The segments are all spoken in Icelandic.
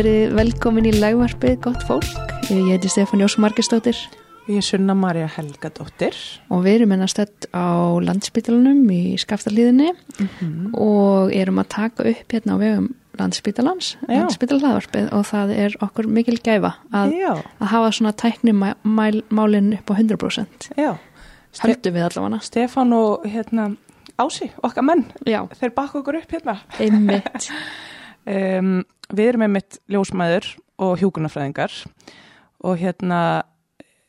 verið velkomin í lægvarpið gott fólk. Ég heiti Stefán Jós Margestóttir. Ég er Sunna Marja Helgadóttir. Og við erum ennast á landsbytalanum í Skaftarlíðinni mm -hmm. og erum að taka upp hérna á vegum landsbytalans, landsbytalalvarpið og það er okkur mikil gæfa að, að hafa svona tæknumálinn upp á 100%. Já. Haldum við allavega. Stefán og hérna Ási, okkar menn, Já. þeir baka okkur upp hérna. Einmitt. um, við erum með mitt ljósmæður og hjókunarfræðingar og hérna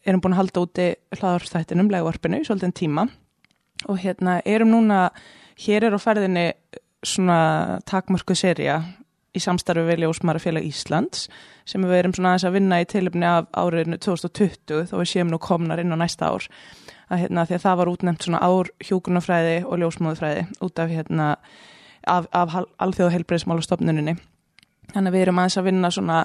erum búin að halda úti hlaðarstættinum legvarpinu svolítið tíma. Og hérna erum núna hér er á ferðinni svona takmörku seria í samstarfi við Ljósmarafélag Íslands sem við erum svona aðeins að vinna í tilöfni af áriðinu 2020 þó við séum nú komnar inn á næsta ár. Að hérna því að það var útnefnt svona ár hjókunarfræði og ljósmóðufræði út af hérna af, af alþjóðu heilbreyðsmálastofnuninni Þannig að við erum aðeins að vinna svona,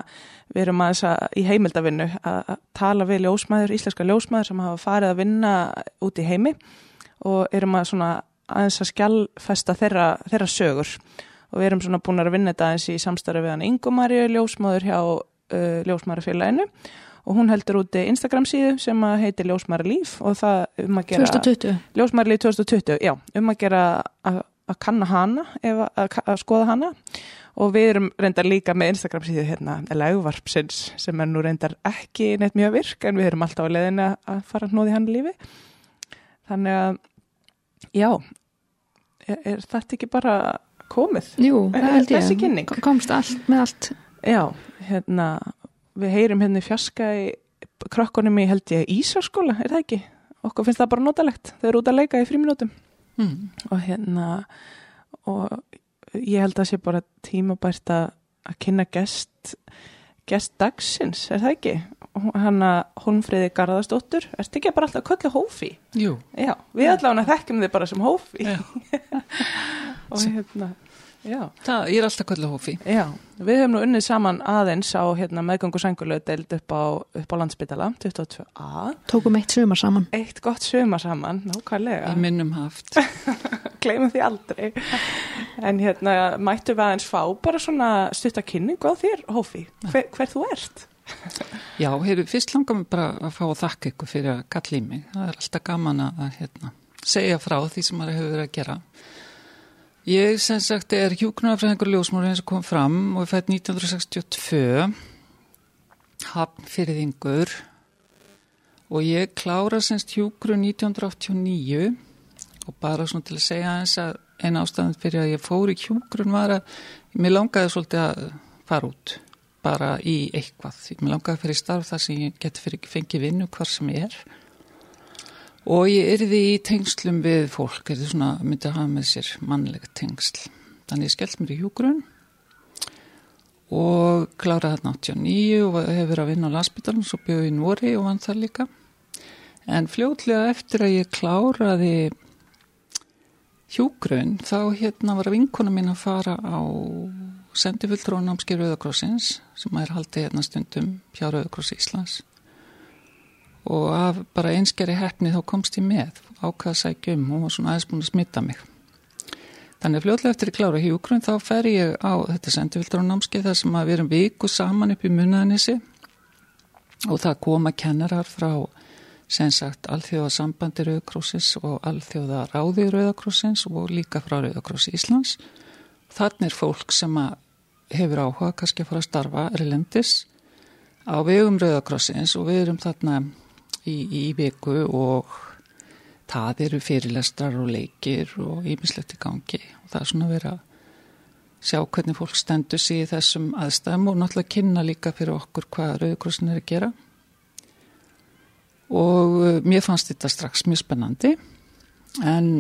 við erum aðeins að í heimildavinnu að tala við ljósmaður, íslenska ljósmaður sem hafa farið að vinna út í heimi og erum að svona aðeins að skjálfesta þeirra, þeirra sögur. Og við erum svona búin að vinna þetta aðeins í samstarfi við hann Ingomarju ljósmaður hjá uh, ljósmaðurfélaginu og hún heldur úti Instagram síðu sem að heiti Ljósmaður líf og það um að gera 2020 Ljósmaður líf 2020, já, um að gera að, að kanna hana, eða að, að skoða hana. Og við erum reyndar líka með Instagram síðu hérna, legvarpsins sem er nú reyndar ekki neitt mjög virk en við erum alltaf á leðinu að fara hnóði hann lífi. Þannig að já er, er þetta ekki bara komið? Jú, það held ég. þessi kynning? Komst allt með allt. Já, hérna við heyrim hérna í fjaska í krokkunum í held ég Ísarskóla, er það ekki? Okkur finnst það bara notalegt, þau eru út að leika í fríminútum mm. og hérna og ég held að sé bara tímabært að, kynna gest gest dagsins, er það ekki? Hanna Holmfríði Garðarsdóttur ertu ekki bara alltaf að kölla Hófi? Jú. Já, við allavega þekkjum þið bara sem Hófi og hérna Já. Það, ég er alltaf kvöldu hófi. Já, við hefum nú unnið saman aðeins á hérna, meðgangu sængulegu deild upp á, upp á landsbytala, 22a. Tókum eitt sömar saman. Eitt gott sömar saman, nákvæmlega. Í minnum haft. Gleimum því aldrei. En hérna, mættu við aðeins fá bara svona stuttakynningu á þér, hófi, hver, hver þú ert? Já, hefur fyrst langað mér bara að fá að þakka ykkur fyrir að kalla í mig. Það er alltaf gaman að hérna, segja frá því sem maður hefur verið að gera. Ég sem sagt er hjúknarfræðingur ljósmóri eins og kom fram og er fætt 1962 hafn fyrir þingur og ég klára semst hjúkru 1989 og bara svona til að segja eins að eina ástæðan fyrir að ég fór í hjúkrun var að mér langaði svolítið að fara út. Bara í eitthvað. Mér langaði að fyrir starf þar sem ég geti fyrir fengið vinnu hvar sem ég er og ég erði í tengslum við fólk, er þetta svona, myndi að hafa með sér mannlega tengsl. Þannig ég skellt mér í hjúgrun og kláraði þarna 89 og hefur verið að vinna á landsbytarnum, svo bjöði í Nóri og vann það líka. En fljótlega eftir að ég kláraði hjúgrun, þá hérna var vinkona mín að fara á sendifulltrónamski Rauðakrossins, sem er haldið hérna stundum hjá Rauðakrossi Íslands og af bara einskjari hefni þá komst ég með ákvaða sækjum og var svona aðeins búin að smitta mig. Þannig að fljóðlega eftir að klára hjúgrun þá fer ég á þetta sendivildar á námskeið þar sem að við erum viku saman upp í munnaðanissi og það koma kennarar frá sem sagt alþjóða sambandi Rauðakrossins og alþjóða ráði Rauðakrossins og líka frá Rauðakrossi Íslands. Þannig er fólk sem að hefur áhuga kannski að fara að starfa erlendis á vegum Rauðakrossins og við erum þarna í, í viku og það eru fyrirlestrar og leikir og ímislegt í gangi. Og það er svona verið að sjá hvernig fólk stendur sig í þessum aðstæðum og náttúrulega kynna líka fyrir okkur hvað Rauðkrossin er að gera. Og uh, mér fannst þetta strax mjög spennandi. En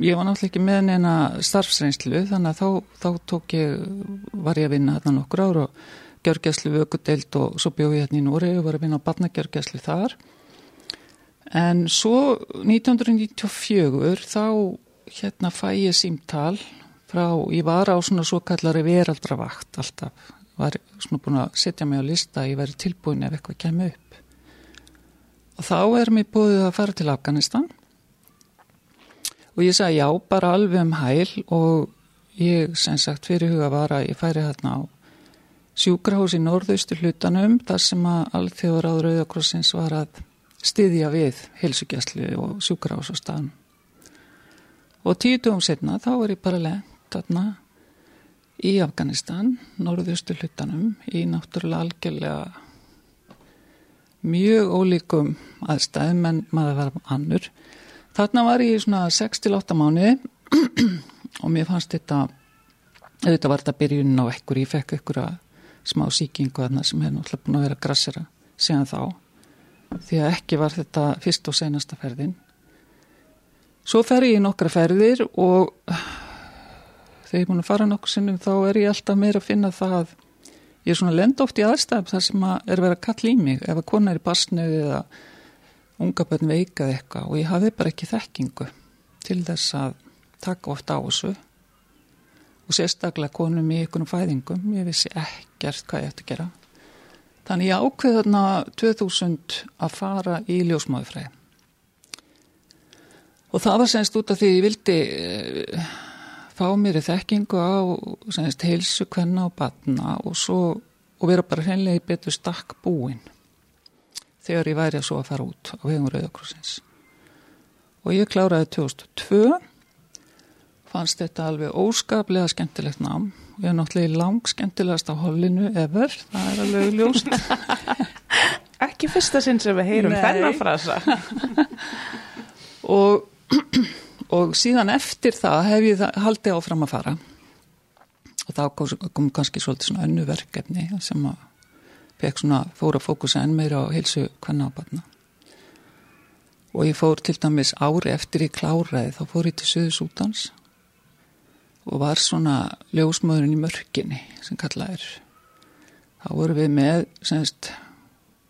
ég var náttúrulega ekki með neina starfsreynslu þannig að þá, þá tók ég, var ég að vinna þarna nokkur ár og gjörgjæslu vökudelt og svo bjóð ég hérna í Nóri og var að vinna á barnagjörgjæslu þar En svo 1994 þá hérna fæ ég símtal frá, ég var á svona svo kallari veraldravakt alltaf, var svona búin að setja mig á lista ég væri tilbúin ef eitthvað kemur upp. Og þá er mér búið að fara til Afganistan. Og ég sagði já, bara alveg um hæl. Og ég sem sagt fyrir huga var að ég færi hérna á sjúkrahús í norðaustu hlutanum þar sem að alþjóður á Rauðakrossins var að styðja við helsugjastlu og sjúkrahús á staðan. Og tíu dögum setna þá var ég bara lent þarna í Afganistan, norðaustu hlutanum, í náttúrulega algjörlega mjög ólíkum aðstæðum en maður var annur. Þarna var ég í svona 6-8 mánu og mér fannst þetta, auðvitað var þetta byrjun á ekkur, ég fekk ekkur að smá síkingu aðna sem hefði náttúrulega búin að vera grassera síðan þá því að ekki var þetta fyrst og senasta ferðin svo fer ég í nokkra ferðir og þegar ég er búin að fara nokkur sinnum þá er ég alltaf meira að finna það að ég er svona lend oft í aðstæðum þar sem að er verið að kalla í mig ef að kona er í basnöðu eða unga bönn veikað eitthvað og ég hafi bara ekki þekkingu til þess að taka ofta á þessu og sérstaklega konum í einhvern fæðingum, ég vissi ekkert hvað ég ætti að gera. Þannig ég ákveði þarna 2000 að fara í ljósmáðufræði. Og það var semst út af því ég vildi uh, fá mér í þekkingu á semst heilsu, kvenna og batna og, svo, og vera bara hreinlega í betur stakk búin þegar ég væri að svo að fara út á vegum Rauðakrossins. Og ég kláraði 2002 fannst þetta alveg óskaplega skemmtilegt nám ég er náttúrulega lang skemmtilegast á hollinu ever, það er alveg ljóst. Ekki fyrsta sinn sem við heyrum þennan frasa og, og síðan eftir það hef ég það, haldið áfram að fara. Og þá kom, kom kannski svolítið svona önnu verkefni sem að svona fóra fókusa enn meira á heilsu hvenna á batna og ég fór til dæmis ári eftir ég kláraði þá fór ég til Suðusútans og var svona ljósmaðurinn í mörginni sem kallað er. Þá voru við með semst,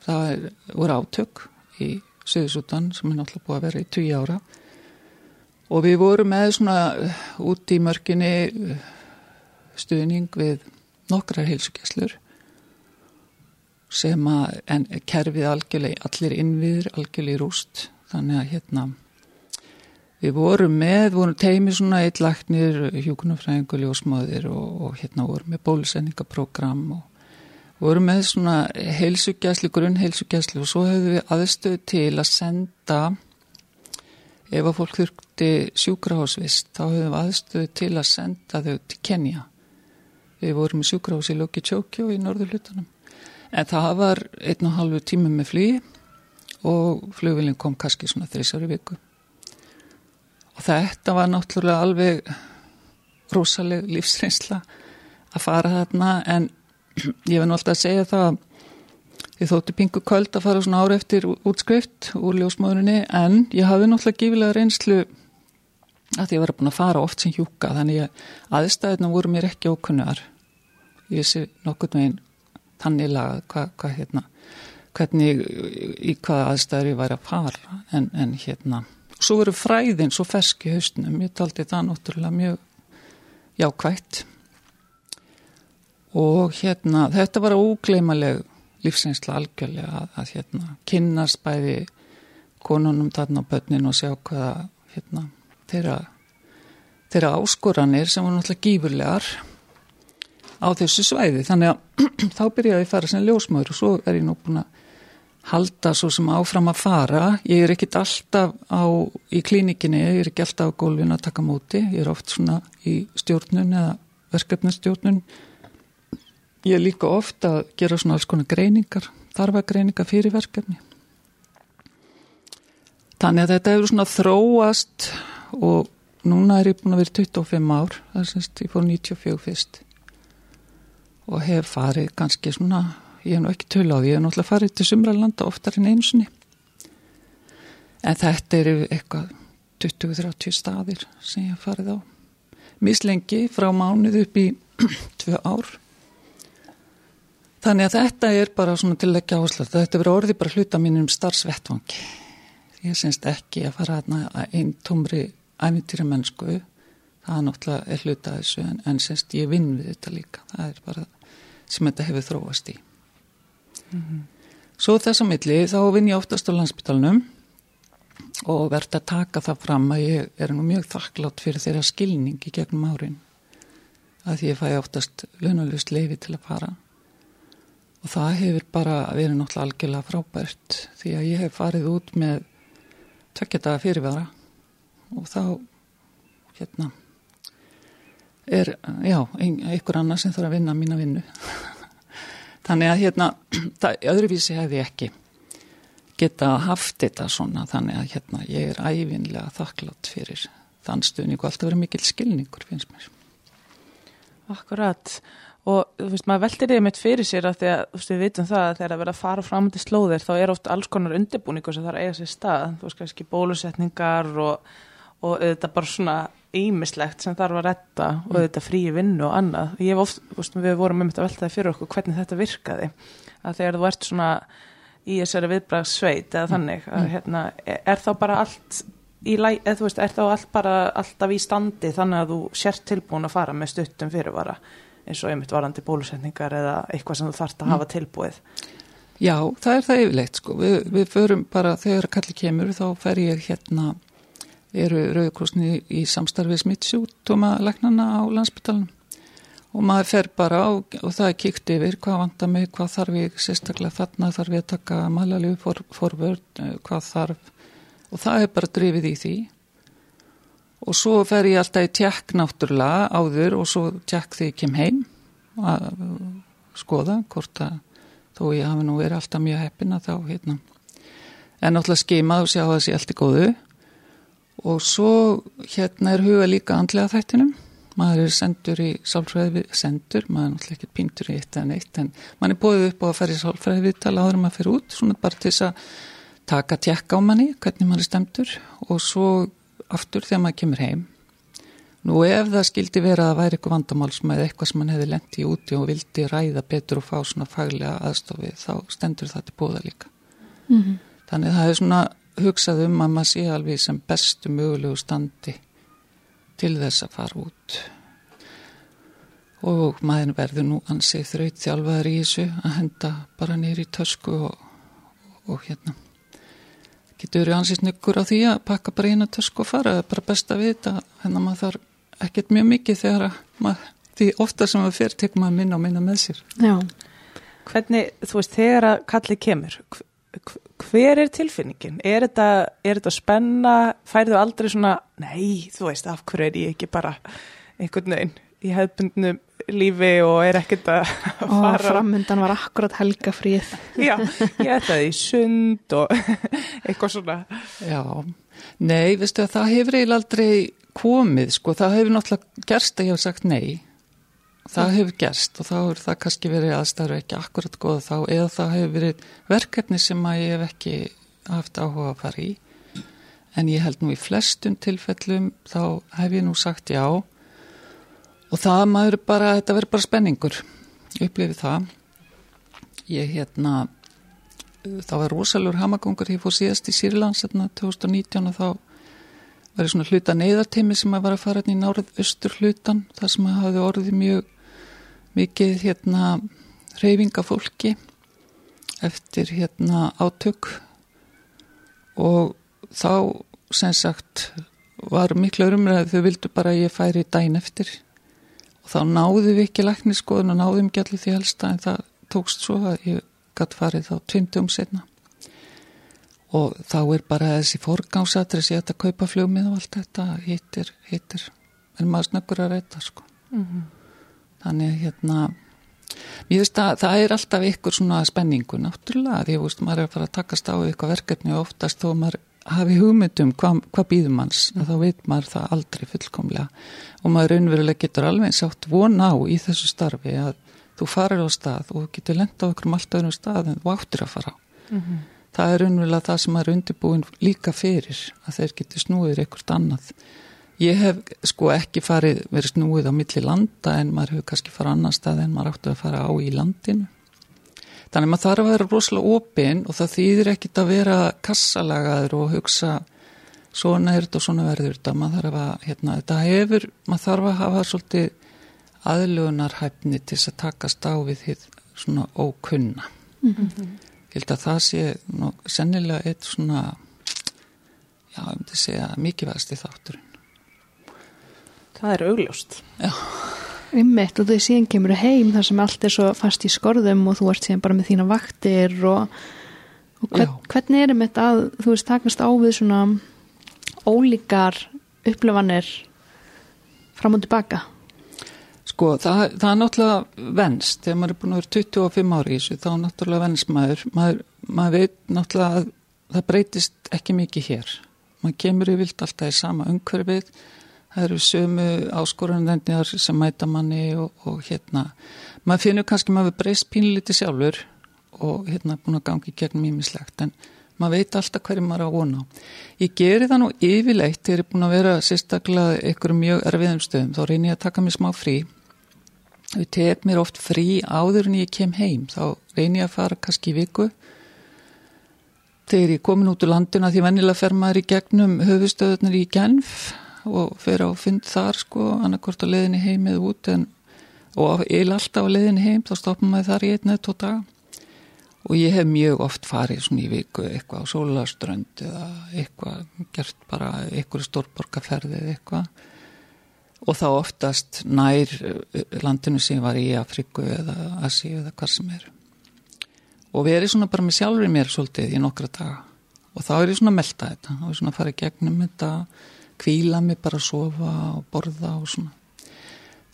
það er, voru átök í Suðusutan sem er náttúrulega búið að vera í 20 ára. Og við vorum með svona út í mörginni stuðning við nokkrar heilsugjæslur sem að kerfið algjörlega allir innviður, algjörlega í rúst. Þannig að hérna Við vorum með, vorum teimið svona eitt lagnir, hjókunarfræðingur, ljósmáðir og, og hérna vorum með bólusendingaprogram og vorum með svona heilsugjæsli, grunnheilsugjæsli og svo hefðu við aðstöð til að senda, ef að fólk þurfti sjúkrahásvist, þá hefðu við aðstöð til að senda þau til Kenya. Við vorum með sjúkrahás í Loki Tjókjó í norðurlutunum. En það var einn og halvu tíma með flý og flugvilin kom kannski svona þrísari viku og þetta var náttúrulega alveg rosaleg lífsreynsla að fara þarna en ég vil náttúrulega segja það að ég þótti pingu köld að fara svona ára eftir útskrift úr ljósmáðurinni en ég hafði náttúrulega gífilega reynslu að ég var búin að fara oft sem hjúka þannig að aðstæðina voru mér ekki ókunnar ég vissi nokkur meginn þannig lagað hvað hva, hérna hvernig í hvaða aðstæður ég væri að fara en, en hérna svo eru fræðin svo fersk í hausnum, ég taldi það náttúrulega mjög jákvægt og hérna þetta var ógleimaleg lífseinsla algjörlega að, að hérna kynnast bæði konunum þarna á börnin og sjá hvaða hérna þeirra, þeirra áskoranir sem var náttúrulega gífurlegar á þessu svæði. Þannig að þá byrjaði ég að fara sem ljósmaður og svo er ég nú búin að halda svo sem áfram að fara. Ég er ekkit alltaf á, í klínikinni, ég er ekki alltaf á gólfin að taka móti. Ég er oft svona í stjórnun eða verkefnastjórnun. Ég er líka oft að gera svona alls konar greiningar, þarfa greiningar fyrir verkefni. Þannig að þetta hefur svona þróast og núna er ég búin að vera 25 ár, það er semst ég fór 94 fyrst og hef farið kannski svona ég hef nú ekki tölu á því, ég hef náttúrulega farið til sumralanda oftar en einu sinni. En þetta eru eitthvað 20-30 staðir sem ég hef farið á. Mislengi frá mánuð upp í tvö ár. Þannig að þetta er bara svona til ekki áherslu þetta verður orðið bara hluta mínum starfsvettvangi. Ég syns ekki að fara að einn tómri æfintýra mennsku það er náttúrulega hluta þessu en, en syns ég vinn við þetta líka. Það er bara sem þetta hefur þróast í Mm -hmm. Svo þess að milli þá vinn ég oftast á landsbytalunum og verðt að taka það fram að ég er nú mjög þakklátt fyrir þeirra skilning í gegnum árin. Að ég fæ oftast launalust leifi til að fara. Og það hefur bara verið náttúrulega algjörlega frábært því að ég hef farið út með tveggjadaga fyrirvara. Og þá hérna er, já, ein, einhver annar sem þarf að vinna mína vinnu þannig að hérna það, öðruvísi hef ég ekki geta haft þetta svona. Þannig að hérna ég er æfinlega þakklátt fyrir þann stuðning og alltaf verið mikil skilningur finnst mér. Akkurat. Og þú veist maður veldir því mitt fyrir sér að því að þú veist við vitum það að þegar að vera að fara fram til slóðir þá er oft alls konar undirbúningur sem þarf að eiga sér stað. Þú veist kannski bólusetningar og, og þetta bara svona ímislegt sem þarf að retta mm. og þetta frí vinnu og annað ég hef oft, við vorum með mitt að velta það fyrir okkur hvernig þetta virkaði að þegar þú ert svona í þessari viðbragsveit eða mm. þannig að mm. hérna er, er þá bara allt í læ, eða þú veist, er þá allt bara alltaf í standi þannig að þú sért tilbúin að fara með stuttum fyrirvara eins og einmitt varandi bólusetningar eða eitthvað sem þú þarfst að hafa mm. tilbúið Já, það er það yfirleitt sko við, við förum bara, þegar kalli kemur þá fer ég hérna eru Rauðkrossni í samstarfið smittsjútuma legnana á landsbytalanum og maður fer bara á og það er kíkt yfir hvað vandar mig, hvað þarf ég sérstaklega þarna þarf ég að taka malalegu for, forvörd, eh, hvað þarf. Og það er bara drifið í því. Og svo fer ég alltaf í tjekk náttúrulega áður og svo tjekk því ég kem heim að skoða hvort að þó ég hafi nú verið alltaf mjög heppina þá hérna. En náttúrulega skimað og sjá að það sé allt í góðu og svo hérna er huga líka andlega þættinum maður er sendur í sálfræði sendur, maður er náttúrulega ekki píntur í eitt en eitt en maður er búið upp á að fara í sálfræði viðtala áður en maður fyrir út svona bara til þess að taka tjekka á manni, hvernig maður er stemtur og svo aftur þegar maður kemur heim. Nú ef það skildi vera að það væri eitthvað vandamáls með eitthvað sem mann hefði lendi úti og vildi ræða betur og fá svona faglega aðstofið, þá stendur það til bóða líka. Mm -hmm. Þannig það er svona hugsað um að maður sé alveg sem bestu mögulegu standi til þess að fara út. Og maður verður nú ansið þraut þjálfaður í þessu að henda bara nýri tösku og, og hérna. Getur verið ansýst nykkur á því að pakka bara eina tösk og fara, það er bara best að vita en að maður þarf ekkert mjög mikið þegar að maður, því ofta sem maður fyrir tekum maður minna og minna með sér. Já, hvernig, þú veist, þegar að kallið kemur hver er tilfinningin? Er þetta, er þetta spenna? Færðu aldrei svona nei, þú veist, af hverju er ég ekki bara einhvern veginn í hefðbundnum lífi og er ekkert að fara. Og framöndan var akkurat helgafríð. Já, ég ætlaði í sund og eitthvað svona. Já, nei, veistu að það hefur eiginlega aldrei komið, sko, það hefur náttúrulega gerst að ég hef sagt nei. Það hefur gerst og þá er það kannski verið aðstæður ekki akkurat goða þá eða það hefur verið verkefni sem að ég hef ekki haft áhuga að fara í. En ég held nú í flestum tilfellum þá hef ég nú sagt já. Og það maður bara, þetta verður bara spenningur. Upplifið það. Ég hérna það var rosalur hamagongur ég fór síðast í Sýrlands hérna 2019 og þá var ég svona hluta neyðarteimi sem að var að fara hérna í nárið östur hlutan þar sem að hafi orðið mjög mikið hérna reyfinga fólki eftir hérna átök. Og þá sem sagt var miklu örumræðið þau vildu bara að ég færi dæn eftir. Og þá náðu við ekki lækniskoðun og náðum ekki allir því helsta en það tókst svo að ég gætt farið þá tvimtum setna og þá er bara þessi forgámsatris ég ætta að kaupa fljómið og allt þetta hittir, hittir en maður snöggur að reyta sko. Mm -hmm. Þannig hérna mér veist að það er alltaf ykkur svona spenningu náttúrulega því að maður er að fara að takast á ykkur verkefni og oftast þó maður hafi hugmyndum hvað hva býðum hans mm. þá veit maður það aldrei fullkomlega og maður raunverulega getur alveg sátt vona á í þessu starfi að þú farir á stað og getur lenda á okkur um allt öðrum stað en þú áttir að fara á mm -hmm. það er raunverulega það sem maður er undirbúin líka fyrir að þeir getur snúið ekkert annað ég hef sko ekki farið verið snúið á milli landa en maður hefur kannski farið annar stað en maður áttur að fara á í landinu Þannig að maður þarf að vera rosalega opinn og það þýðir ekkit að vera kassalagaður og hugsa svona er þetta og svona verður þetta. Maður þarf að, hérna, þetta hefur, maður þarf að hafa svolítið aðlugunarhæfni til þess að takast á við því svona ókunna. Mm -hmm. Ég held að það sé nú, sennilega eitt svona, já, ég myndi segja mikið veðst í þátturinn. Það er augljóst. Já. Ymmiðt og þú síðan kemur heim þar sem allt er svo fast í skorðum og þú ert síðan bara með þína vaktir og, og hvern, hvernig er þetta að þú veist takast á við svona ólíkar upplöfanir fram og tilbaka? Sko það, það er náttúrulega venst, þegar maður er búin að vera 25 ári í þessu þá er náttúrulega venst maður, maður, maður veit náttúrulega að það breytist ekki mikið hér. Maður kemur í vilt alltaf í sama umhverfið það eru sömu áskorunendir sem mæta manni og, og hérna maður finnur kannski maður breyst pínliti sjálfur og hérna búin að gangi gegn mýmislegt en maður veit alltaf hverju maður á vona ég geri það nú yfirleitt þegar ég er búin að vera sérstaklega ykkur mjög erfiðum stöðum þá reynir ég að taka mér smá frí. Ég tef mér oft frí áður en ég kem heim þá reynir ég að fara kannski í viku. Þegar ég komin út úr landina því vennilega fer maður í gegnum höfustöðunar í Genf og fyrir á fund þar sko annarkort á leðinni heim eða út en, og eil alltaf á leðinni heim þá stoppum maður þar í einn eða tó dag og ég hef mjög oft farið svona í viku eitthvað á sólaströnd eða eitthvað gert bara eitthvað stórborgarferði eða eitthvað. Og þá oftast nær eh, landinu sem var í Afriku eða Asi eða hvað sem er. Og við erum svona bara með sjálfur mér svolítið í nokkra daga. Og þá er ég svona að melda þetta og svona að fara í gegnum þetta kvíla mig bara að sofa og borða og svona.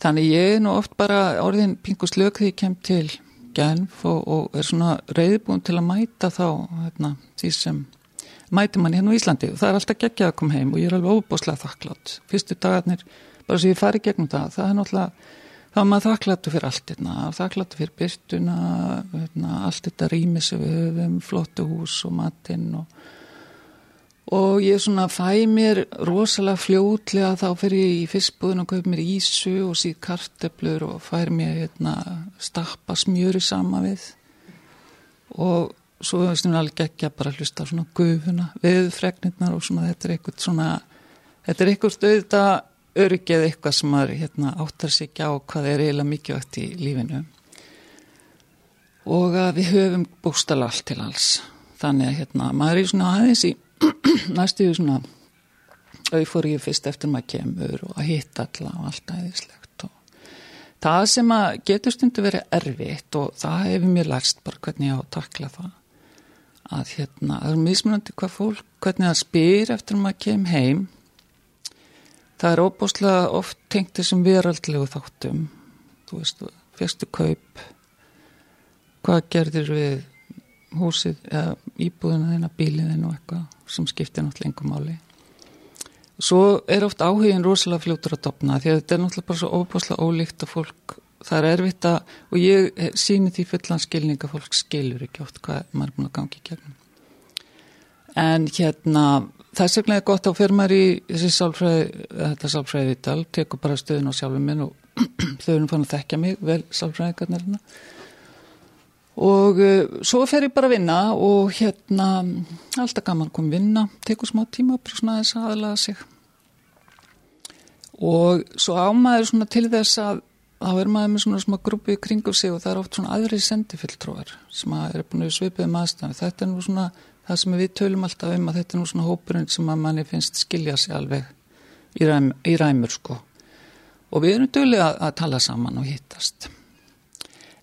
Þannig ég er nú oft bara orðin pingu slök þegar ég kem til Genf og, og er svona reyðbúin til að mæta þá hérna, því sem mæti mann hérna á Íslandi og það er alltaf geggjað að koma heim og ég er alveg óbúslega þakklátt. Fyrstu dagarnir, bara sem ég fari gegnum það, það er náttúrulega, þá er maður þakkláttu fyrir allt hérna, þakkláttu fyrir byrtuna, hérna, allt þetta rými sem við höfum, flottu hús og matinn og og ég svona fæ mér rosalega fljótlega þá fyrir ég í fyrstbúðin og kaup mér ísu og síð karteblur og fær mér hérna, stappa smjöri sama við. Og svo er það alveg ekki að bara hlusta svona gufuna, viðfregnirnar og svona þetta er eitthvað svona þetta er eitthvað auðvitað örgið eitthvað sem maður hérna, áttar sig ekki á hvað er eiginlega mikilvægt í lífinu. Og að við höfum bústala allt til alls. Þannig að hérna, maður er svona aðeins í næstu svona auðfór ég fyrst eftir maður kemur og að hitta alla og allt aðeinslegt og það sem að getur stundu verið erfitt og það hefur mér lærst bara hvernig ég á að takla það. Að hérna, það er mismunandi hvað fólk hvernig það spyr eftir maður kem heim. Það er óbúslega oft tengt þessum veraldlegu þáttum. Þú veist, fyrstu kaup hvað gerðir við húsið eða íbúðuna þína, bílið þín og eitthvað sem skiptir náttúrulega engum máli. Svo er oft áhugin rosalega fljótur að dopna því að þetta er náttúrulega bara svo óbúslega ólíkt að fólk, það er erfitt að, og ég síni því fullan skilning að fólk skilur ekki oft hvað maður er búin að gangi í gegnum. En hérna, vegna er gott að fyrir maður í þessi sálfræði, þetta sálfræði viðtal, tekur bara stöðun á sjálfum minn og þau erum fann að þekkja mig vel sálfræðikarnir hérna og uh, svo fer ég bara að vinna og hérna alltaf gaman kom vinna, tekur smá tíma bara svona þess aðlaða sig. Og svo ámaður svona til þess að þá er maður með svona smá grúpi kringum sig og það er oft svona aðrið sendifilltróðar sem er búin að svipa um aðstæðan þetta er nú svona það sem við tölum alltaf um að þetta er nú svona hópurinn sem að manni finnst skilja sig alveg í, ræm, í ræmur sko. Og við erum dölið að, að tala saman og hittast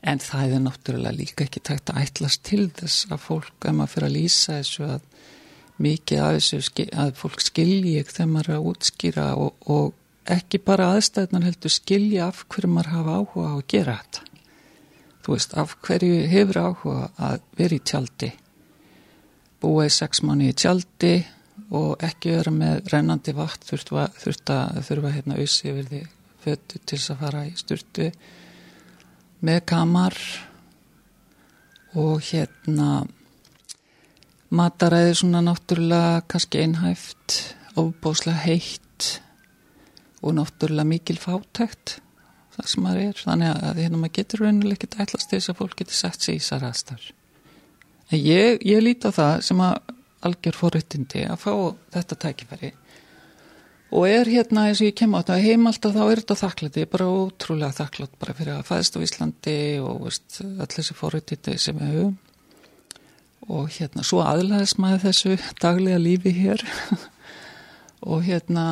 en það er náttúrulega líka ekki tægt að ætlast til þess að fólk, ef maður fyrir að lýsa þessu að mikið af þessu að fólk skilji ekki þegar maður er að útskýra og, og ekki bara aðstæðnar heldur skilja af hverju maður hafa áhuga á að gera þetta. Þú veist, af hverju hefur áhuga að vera í tjaldi? Búa í sex manni í tjaldi og ekki vera með rennandi vatn þurft að þurfa hérna auðsi yfir því fötu til þess að fara í styrtu með kamar og hérna mataræði svona náttúrulega kannski einhæft ofbóslega heitt og náttúrulega mikil fátækt það sem maður er. Þannig að hérna maður getur raunuleg ekki ætlast þess að fólk getur sett sig í þessar aðstæður. En ég, ég líti á það sem að algjör fóröttindi að fá þetta tækifæri og er hérna eins og ég kem á þetta heim alltaf þá er þetta þakklætt ég er bara ótrúlega þakklátt bara fyrir að fæðast á Íslandi og veist, allir þessi fórhættiti sem við höfum og hérna svo aðlæðis maður þessu daglega lífi hér. Og hérna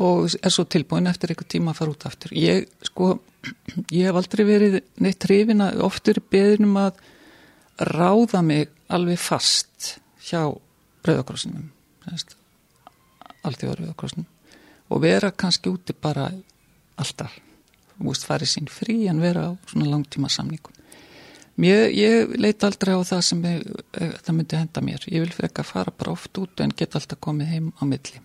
og er svo tilbúin eftir einhver tíma að fara út aftur. Ég, sko, ég hef aldrei verið neitt hrifina, oftur beðinum að ráða mig alveg fast hjá Rauðakrossinum, alltaf Rauðakrossinum og vera kannski úti bara alltaf, þú veist, farið sín frí en vera á svona langtíma samningum. Mér, ég leita aldrei á það sem ég, eh, það myndi henda mér. Ég vil frekka fara bara oft út en geta alltaf komið heim á milli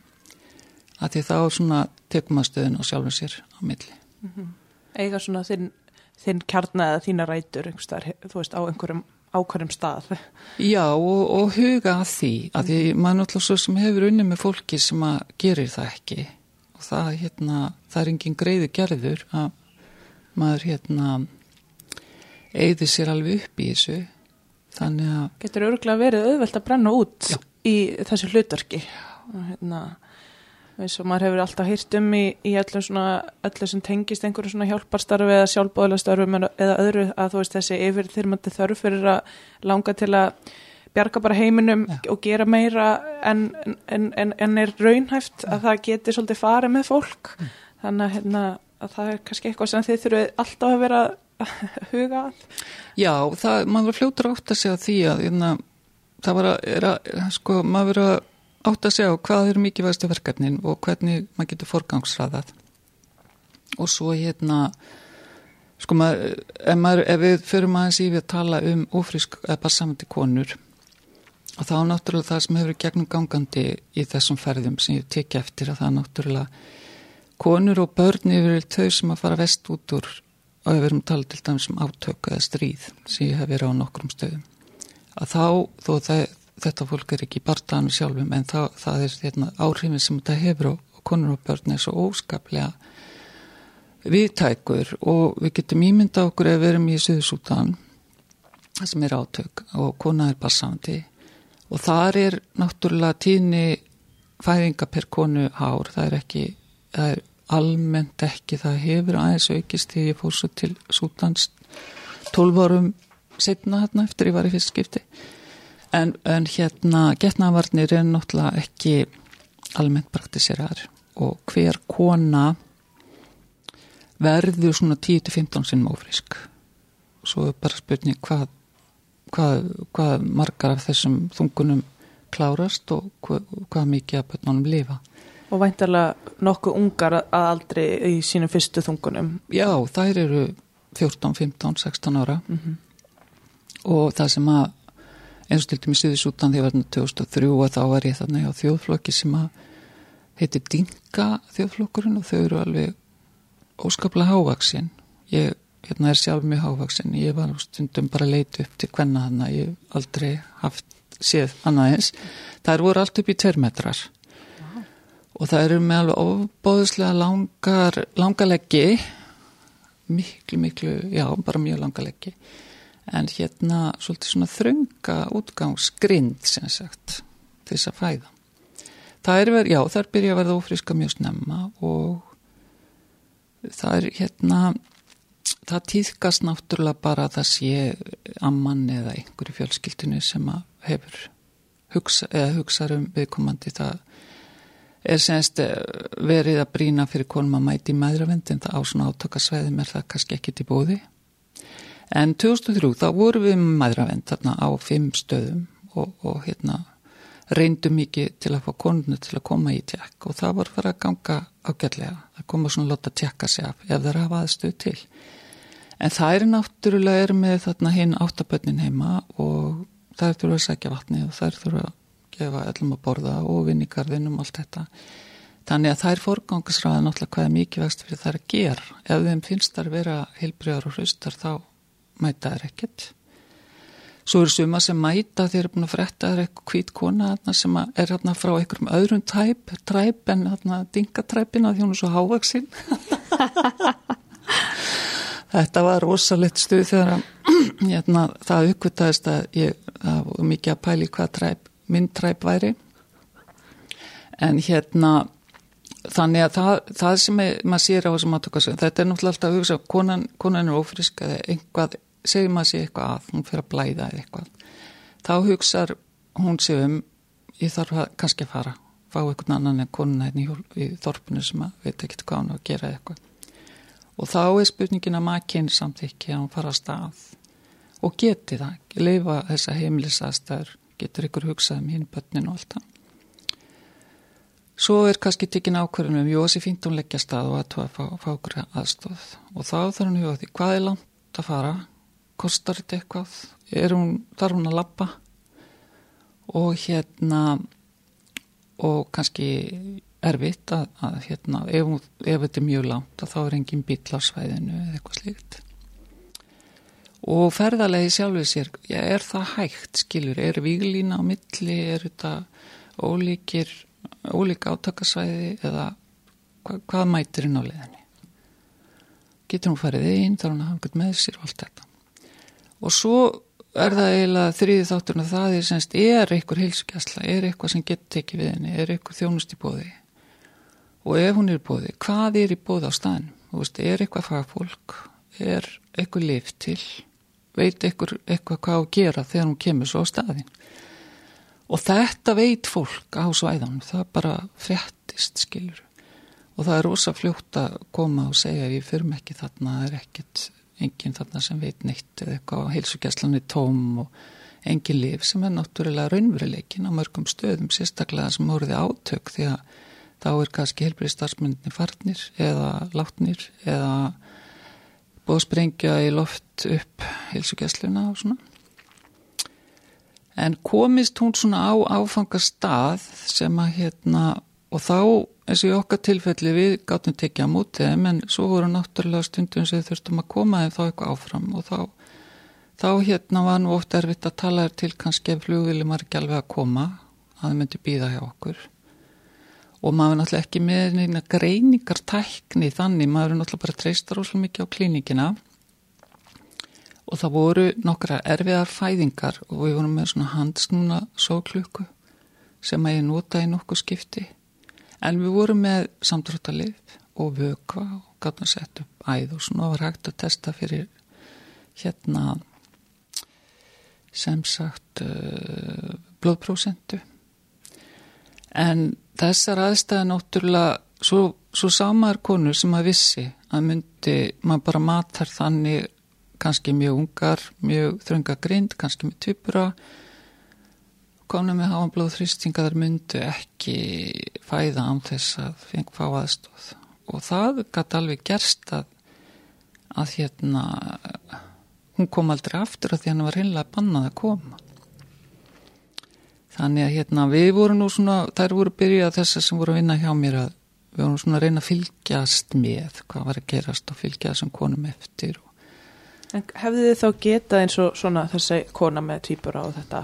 að því þá svona tekum maður stöðun og sjálfum sér á milli mm -hmm. Eiga svona þinn, þinn kjarna eða þína rætur þú veist, á einhverjum ákvarðum stað. Já, og, og huga að því, að því -hmm. maður náttúrulega svo sem hefur unni með fólki sem að gerir það ekki. Og það, hérna, það er engin greiði gerður að maður, hérna eigði sér alveg upp í þessu. Þannig að Getur örgulega verið auðvelt að brenna út Já. í þessu hlutarki og hérna eins og maður hefur alltaf hýrt um í, í öllum svona, öllum sem tengist einhverju svona hjálparstarfi eða sjálfbóðlastarfi eða öðru að þú veist þessi yfir þyrmandi þörf fyrir að langa til að bjarga bara heiminum ja. og gera meira en, en, en, en er raunhæft ja. að það geti svolítið farið með fólk mm. þannig að, hérna, að það er kannski eitthvað sem þið þurfið alltaf að vera að huga Já, það, maður fljótur átt að segja því að hérna, það var að, að sko, maður verið að átt að segja hvað eru mikið vægstu verkefnin og hvernig maður getur forgangsraðað. Og svo hérna sko maður ef, maður, ef við förum aðeins í við að tala um ofrisk eða passamandi konur og þá náttúrulega það sem hefur gegnum gangandi í þessum ferðum sem ég teki eftir að það náttúrulega konur og börn yfir þau sem að fara vest út úr og við erum talað til dæmis um átöku eða stríð sem ég hef verið á nokkrum stöðum. Að þá þó það þetta fólk er ekki í barndanum sjálfum en það, það er hérna, áhrifin sem þetta hefur og konur og börn er svo óskaplega viðtækur og við getum ímynda okkur ef við erum í Suðsútan sem er átök og kona er passandi og þar er náttúrulega tíðni fæðinga per konu hár, það er ekki það er almennt ekki það hefur aðeins aukist því ég fór svo til Sútans 12 árum setna hérna eftir ég var í fyrst skipti En, en hérna getnavarnir er náttúrulega ekki almennt praktiserar og hver kona verður svona 10-15 sinnum ófrisk. Svo er bara spurning hvað, hvað, hvað margar af þessum þungunum klárast og hvað, hvað mikið af börnunum lifa. Og væntalega nokkuð ungar að aldrei í sínum fyrstu þungunum? Já, þær eru 14, 15, 16 ára mm -hmm. og það sem að eins og til dæmis Suðisútan því að verðin 2003 og þá var ég þannig á þjóðflokki sem að heiti Dinka þjóðflokkurinn og þau eru alveg óskaplega hávaksin ég hérna er sjálf mjög hávaksin ég var stundum bara leitu upp til hvenna þannig að ég aldrei haft séð annað eins. Það voru allt upp í tverrmetrar wow. og það eru með alveg ofbóðslega langar langaleggi miklu miklu, já bara mjög langaleggi en hérna svolítið svona þrönga útgangsgrind sem sagt til þess að fæða. Það er verið, já það er byrjað að verða ofriska mjög snemma og það er hérna, það týðkast náttúrulega bara að það sé amman eða einhverju fjölskyldinu sem að hefur hugsa, eða hugsaður um viðkomandi það er semst verið að brína fyrir konum að mæti maðuravendin það á svona átakasvæðum er það kannski ekki til bóði En 2003 þá vorum við maðuravend þarna á fimm stöðum og, og hérna reyndum mikið til að fá konuna til að koma í tjekk og það var fyrir að ganga ágætlega. Það koma svona láta tjekka sig af ef það hafa aðstöð til. En það er náttúrulega er með þarna hinn áttabönnin heima og það er þurfa að sækja vatni og það er þurfa að gefa öllum að borða og vinnigarðinum allt þetta. Þannig að það er forgangisræðan náttúrulega hvað er mikið vexti fyrir það að gera. Ef þeim finnst það að vera heilbriðar og hraustar þá mæta þær ekkert. Svo eru suma sem mæta þeir eru búin að fretta þær eitthvað hvít kona sem er hérna frá einhverjum öðrum tæp, træp en hérna dingatræpina því hún er svo hávaksinn. Þetta var rosalegt stuð þegar hérna, það uppvitaðist að ég, það var mikið að pæli hvað træp, minn træp væri. En hérna þannig að það, það sem er, maður sér á þessum aðtökasum, þetta er náttúrulega alltaf að hugsa, konan, konan er ofrisk eða einhvað, segir maður sér eitthvað að, hún fyrir að blæða eða eitthvað, þá hugsar hún sér um, ég þarf að kannski að fara, fá einhvern annan en konuna hérna í, í þorpinu sem að veit ekki hvað hann að gera eitthvað. Og þá er spurningin að makinn samþykki að hann fara að stað og geti það, leifa þessa heimilisaðstæður, getur ykkur hugsað um hinn börnin og allt það. Svo er kannski tekin ákvörðunum, jú, þessi fínt hún leggja stað og að tóa að fá, fá okkur aðstóð. Og þá þarf hún huga því, hvað er langt að fara? Kostar þetta eitthvað? Hún, þarf hún að labba? Og hérna, og kannski erfitt að, að hérna, ef, ef þetta er mjög langt, að þá er engin bíl á svæðinu eða eitthvað slíkt. Og ferðalegi sjálfur sér, já, er það hægt, skilur, er víglína á milli, er þetta ólíkir, ólík átakasvæði eða hva, hvað mætir inn á leiðinni? Getur hún farið inn, þarf hún að hafa einhvern með sér og allt þetta. Og svo er það eiginlega þriði þátturinn að það er semst, er einhver heilsugjastla, er eitthvað sem getur tekið við henni, er eitthvað þjónust í bóði. Og ef hún er í bóði, hvað er í bóði á staðin? Veist, er eitthvað fagfólk, er eitthvað lif til, veit eitthvað, eitthvað hvað að gera þegar hún kemur svo á staðin. Og þetta veit fólk á svæðanum, það bara fréttist, skilur. Og það er rosa fljótt að koma og segja við fyrum ekki þarna, það er ekkit enginn þarna sem veit neitt eða eitthvað á heilsugjastlan er tóm og engin lif sem er náttúrulega raunveruleikin á mörgum stöðum, sérstaklega sem voruði átök því að þá er kannski helbrið starfsmyndinni farnir eða látnir eða búið að sprengja í loft upp heilsugjastluna og svona. En komist hún svona á áfangastað sem að hérna og þá eins og í okkar tilfelli við gáttum tekið á þeim en svo voru náttúrulega stundum sem þurftum að koma þeim þá eitthvað áfram. Og þá, þá hérna var nú oft erfitt að tala þér til kannski ef flugvili maður ekki alveg að koma að þau myndi býða hjá okkur. Og maður er náttúrulega ekki með neina greiningar tækni þannig maður er náttúrulega bara treystar óslega mikið á klínikina og það voru nokkra erfiðar fæðingar og við vorum með svona handsnúna sóklukku sem að ég nota í nokkuð skipti. En við vorum með samdráttalið og vökva og gætum að setja upp æð og svona. Var hægt að testa fyrir hérna sem sagt uh, blóðprósentu. En þessar aðstæði náttúrulega svo, svo samaður konur sem að vissi að myndi maður bara matar þannig kannski mjög ungar, mjög þrönga grind, kannski með typura konum með háan blóðþrýstinga þar myndu ekki fæða án þess að fengi fá aðstóð og það gæti alveg gerst að, að hérna hún kom aldrei aftur að því hann var heimlega bannað að koma. Þannig að hérna við vorum nú svona, þær voru byrjað þessar sem voru að vinna hjá mér að við vorum svona að reyna að fylgjast með hvað var að gerast og fylgja þessum konum eftir En hefði þið þá getað eins og svona þessi kona með týpura og þetta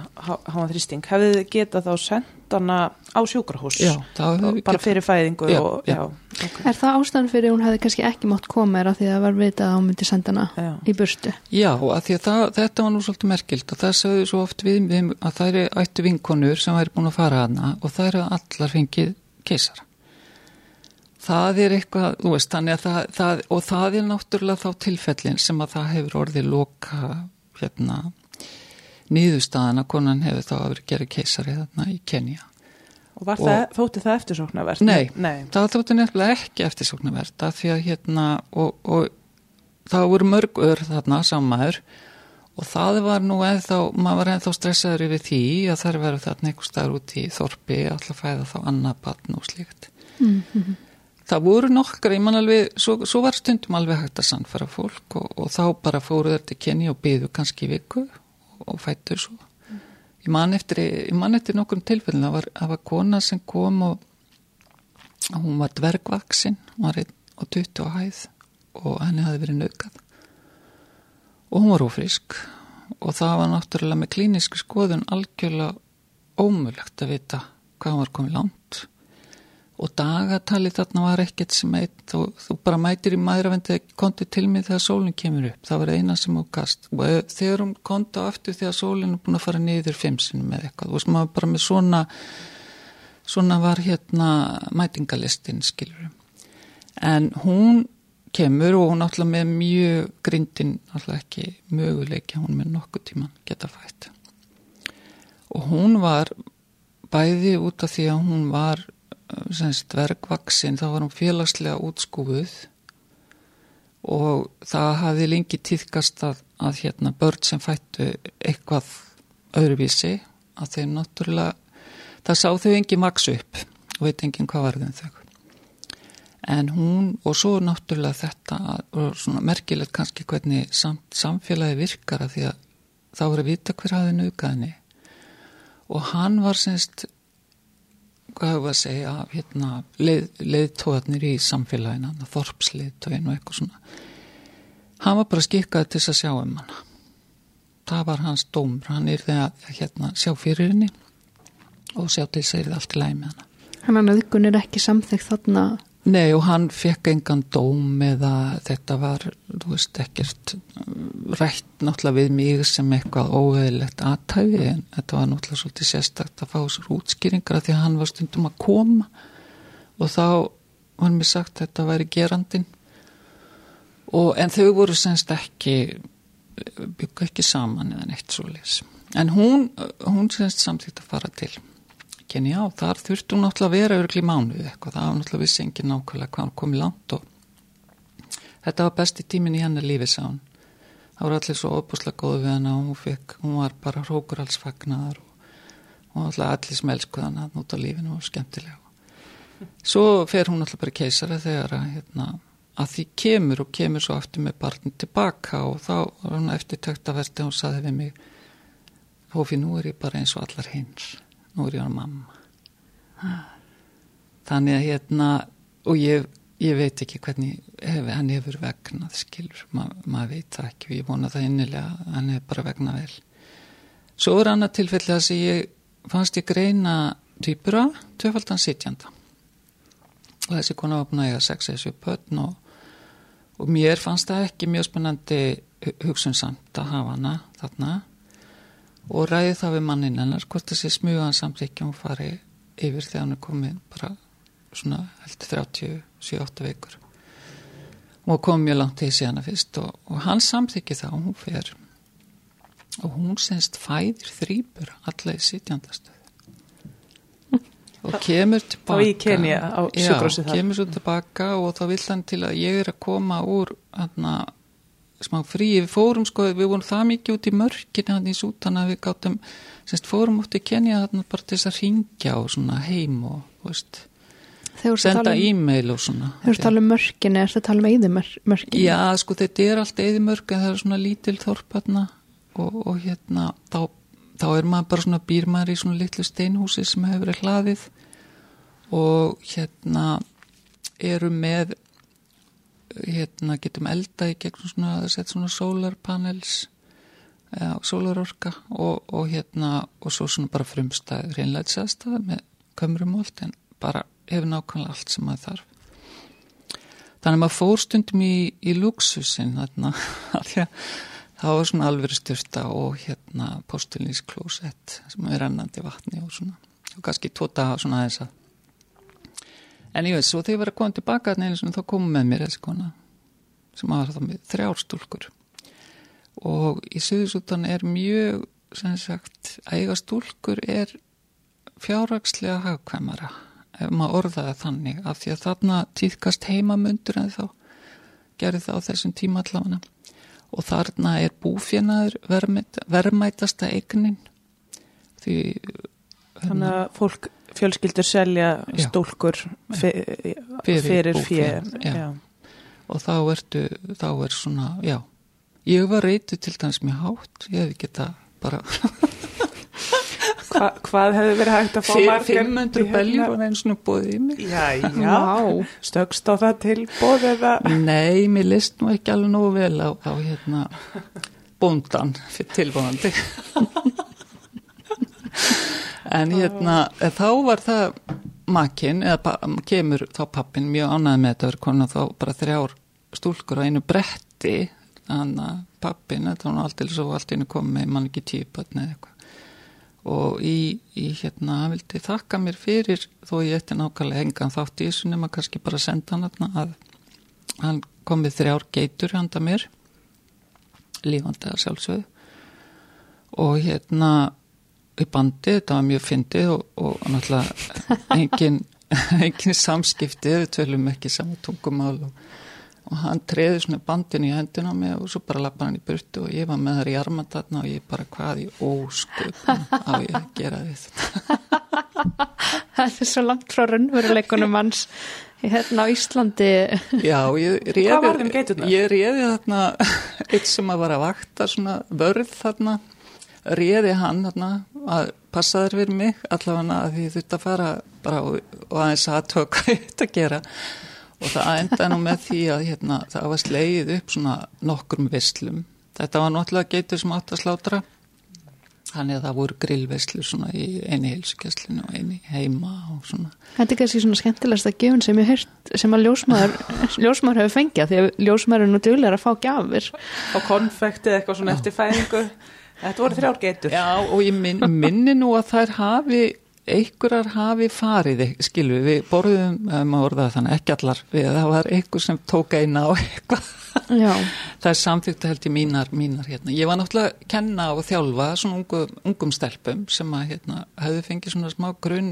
háan þrýsting, hefði þið getað þá sendt hana á sjúkrahús Já, bara getað- fyrir fæðingu Já, og, já. okay. Er það ástæðan fyrir hún hefði kannski ekki mátt koma er að því að það var vitað að hún myndi senda hana Já. í burtu? Já, að því að það, þetta var nú svolítið merkilt og það sögðu svo oft við, við að það eru ættu vinkonur sem væri búin að fara hana og það eru allar fengið keisara. Það er eitthvað, þú veist, þannig að það, það og það er náttúrulega þá tilfellin sem að það hefur orðið loka hérna nýðustæðan að konan hefur þá að vera gera keisari þarna í Kenya. og var Og- það, þótti það eftirsóknarvert? Nei, Nei. það þótti nefnilega ekki eftirsóknarvert að því að hérna og, og það voru mörg ör þarna sammaður og það var nú eða maður var eða stressaður yfir því að þær verður þarna einhver staður út í þorpi alltaf fæða þá annað batn og slíkt. Mm Það voru nokkra, ég man alveg, svo, svo var stundum alveg hægt að sannfæra fólk og, og þá bara fóru þeir til Kenny og byðu kannski viku og, og fættu svo. Ég man eftir, eftir nokkur tilfellin, það var, var kona sem kom og hún var dvergvaksin, hún var einn og 20 á hæð og henni hafi verið naukað og hún var ófrísk. Og það var náttúrulega með klíniski skoðun algjörlega ómulagt að vita hvað hún var komið langt og dagatalið þarna var ekkert sem eitt þú, þú bara mætir í maðuravendi konti til mig þegar sólinn kemur upp. Það var eina sem hún gast og ef- þegar hún konti á aftur þegar sólinn er búin að fara niður fimmsinu með eitthvað. Þú veist maður bara með svona svona var hérna mætingalistin skilur en hún kemur og hún alltaf með mjög grindin alltaf ekki möguleiki hún með nokkuð tíman geta fætt. Og hún var bæði út af því að hún var semst verkvaksin, þá var hún félagslega útskúfuð og það hafi lengi týðkast að, að hérna börn sem fættu eitthvað öðruvísi að þeim náttúrulega það sá þau engi maks upp og veit enginn hvað varðum þau. En hún og svo náttúrulega þetta og svona merkilegt kannski hvernig sam, samfélagi virkar að því að þá voru að vita hver hafði naukaðinni og hann var semst hvað hefur að segja hérna, leið, leiðtóðanir í samfélagina þorpsleiðtóðin og eitthvað svona. Hann var bara skikkað til að sjá um hann það var hans dómur. Hann er þegar hérna, sjá fyrir henni og sjá til þess að það er allt í læg með hann Hann að nöðgun er ekki samþyggt þarna Nei og hann fekk engan dóm eða þetta var, þú veist, ekkert rætt náttúrulega við mig sem eitthvað óheðilegt aðtæfi en þetta var náttúrulega svolítið sérstakt að fá þessar útskýringar að því að hann var stundum að koma. Og þá var mér sagt að þetta væri gerandin og en þau voru semst ekki byggja ekki saman eða neitt svo les en hún, hún semst samþýtt að fara til Kenya og þar þurfti hún náttúrulega að vera örgli mánuð eitthvað, það var náttúrulega vissi engin nákvæmlega hvað hann kom í land og þetta var besti tímin í hennar lífi sá hún. Það voru allir svo óbúslega góðu við hana. Og hún fekk, hún var bara hrókur alls fagnar og alltaf allir smelskuð hana út á lífinu og skemmtilega svo fer hún alltaf bara keisara þegar að, hérna, að því kemur og kemur svo aftur með barni tilbaka og þá var hún eftir töktaverti og hún saði við mig Hófi, nú er ég bara eins og allar hins nú er ég á mamma. Þannig að hérna og ég, ég veit ekki hvernig hef, hann hefur vegnað skilur, Ma, maður veit það ekki og ég vona það innilega hann hefur bara vegnað vel. Svo er annað tilfelli að ég fannst ég greina týpura tvöfaldan sitjanda. Og þessi kona var búin að eiga sex eða sju pötn og, og mér fannst það ekki mjög spennandi hugsunsamt að hafa hana þarna og ræði það við mannin hennar hvort þessi smugan samt ekki hún fari yfir þegar hann er komið bara svona heldur 37-8 vikur. Og kom mjög langt í síðana fyrst og, og hann samþykki það og hún fer. Og hún senst fæðir þrýpur alla í sitjandastöð. Og kemur tilbaka og í Kenya á sjúkrósi það kemur svo tilbaka og þá vill hann til að ég er að koma úr hann að smá frí, við fórum sko, við vorum það mikið út í mörkina hann í sútan að við gáttum, semst fórum út í Kenya þarna bara til þess að ringja og svona heim og, veist senda um, e-mail og svona Þú ert að tala um mörkina, er þetta að tala um eðimörkina? Já, sko þetta er allt eðimörk en það er svona lítil þorparna og, og hérna þá, þá er maður bara svona býrmar í svona litlu steinhúsi sem hefur verið hlaðið og hérna eru með hérna getum elda í gegn svona, sett svona solarpanels ja, solarorka og, og hérna og svo svona bara frumstæð. Reynleitsaðstæð með kömrum og allt en bara hefur nákvæmlega allt sem maður þarf. Þannig að maður fór stundum í, í luxusin þarna það var svona alveg styrta og hérna postulínsklósett sem er rennandi vatni og svona. Og kannski tóta svona þess að En ég veit, svo þegar ég var að koma tilbaka neina þá komum með mér þessi kona sem var það með þrjárstúlkur og í Suðursútan er mjög, sem sagt, að eiga stúlkur er fjárrakslega hagkvæmara ef maður orðaði þannig af því að þarna týðkast heimamundur en þá gerir það á þessum tíma allafana og þarna er búfjanaður verðmætasta eignin. Því Þannig að fólk fjölskyldur selja já. stúlkur fyrir, fyrir fyrir og þá ertu þá er svona, já. Ég var reytu til dæmis mjög hátt ég hef ekki það bara Hva, hvað hefði verið hægt að fá margar 500 beljur og einn svona bóðið í mig. Já, já, stökst á það til bóðið nei, mér list nú ekki alveg nógu vel á, á hérna bóndan fyrir tilbúðandi en hérna þá var það makinn eða kemur þá pappin mjög ánæði með þetta verið konar þá bara þrjár stúlkur á einu bretti þannig að pappin þetta var alltaf svo allt einu komið mann ekki típatni eða eitthvað. Og í, í hérna vildi þakka mér fyrir þó ég eftir nákvæmlega engan þátt í þessu nema kannski bara senda hann að hann komið þrjár geitur handa mér lífandi að sjálfsögðu. Og hérna í bandi, þetta var mjög fyndið og, og náttúrulega engin engin samskipti, við tölum ekki saman tungumál og, og hann treði svona bandin í hendun á mig og svo bara lappa hann í burtu og ég var með þar í armandatna og ég bara hvað í ósköpun á ég að gera þetta. Það er svo langt frá raunveruleikunum hans hérna á Íslandi. Já, ég réði? Ég réði þarna eitt sem að var að vakta svona vörð þarna, réði hann þarna að passa þér fyrir mig allavega að því þurfti að fara bara og, og aðeins að tökka þetta að gera og það endaði nú með því að hérna, það var slegið upp svona nokkrum visslum. Þetta var náttúrulega geitur sem átt að slátra Þannig að það voru grillveslur svona í eini heilsugjaslinu og eini heima og svona. Þetta er kannski svona skemmtilegast að gefun sem ég hört sem að ljósmaður, ljósmaður hefur fengið því að ljósmaður er nú duglega að fá gafir. Og konfektið eitthvað svona eftir fæðingu. Þetta voru þrjár getur. Já og ég minn, minni nú að þær hafi, einhverjar hafi farið, skilu við borðum, maður orðaði þannig ekki allar við, það var einhver sem tók eina á eitthvað Já. það er samþýgt held ég mínar, mínar hérna. ég var náttúrulega að kenna og þjálfa svona ungum, ungum stelpum sem að hérna, hefðu fengið svona smá grunn,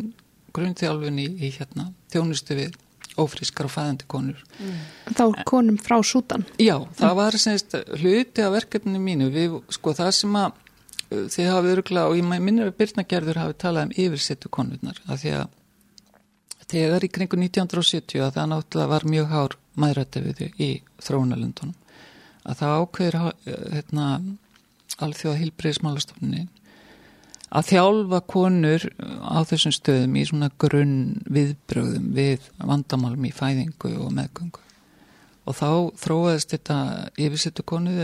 grunnþjálfun í, í hérna, þjónustu við ófrískar og fæðandi konur. Mm. Þá konum frá sútan Já, það var semst hluti af verkefninu mínu. Við, sko það sem að þið hafa öruglega og ég minnir að Byrnagerður hafi talað um yfirsettu konurnar af því að þegar í kringu 1970 að það náttúrulega var mjög hár þau í þróunalundunum að það ákveður hérna, alþjóða hilbreyðismálastofnin að þjálfa konur á þessum stöðum í svona grunn viðbröðum við vandamálum í fæðingu og meðgöngu. Og þá þróaðist þetta yfirsettu konur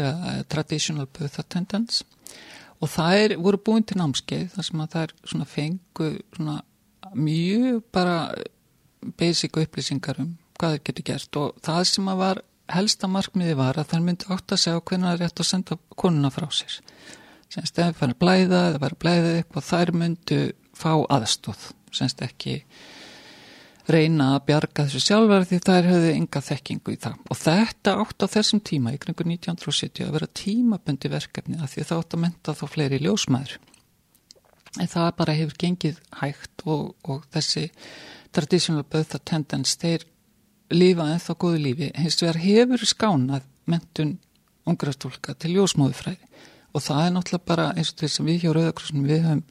traditional birth attendance og það er, voru búin til námskeið þar sem að það er svona fengu svona mjög bara basic upplýsingar um hvað þeir getur gert. Og það sem að var helsta markmiði var að það myndi átt að segja hvernig það er rétt að senda konuna frá sér semst ef það fara að blæða eða fara að blæða eitthvað þær myndu fá aðstóð semst ekki reyna að bjarga þessu sjálfar því þær höfðu enga þekkingu í það. Og þetta átt á þessum tíma í kringu 1970 að vera tímabundi verkefni að því það átt að menta þá fleiri ljósmaður en það bara hefur gengið hægt og, og þessi traditional birth attendance þeir lifa ennþá góðu lífi. Hins vegar hefur skánað mentun ungrastólka til ljósmóðufræði og það er náttúrulega bara eins og þess að við hjá Rauðakrossunum við höfum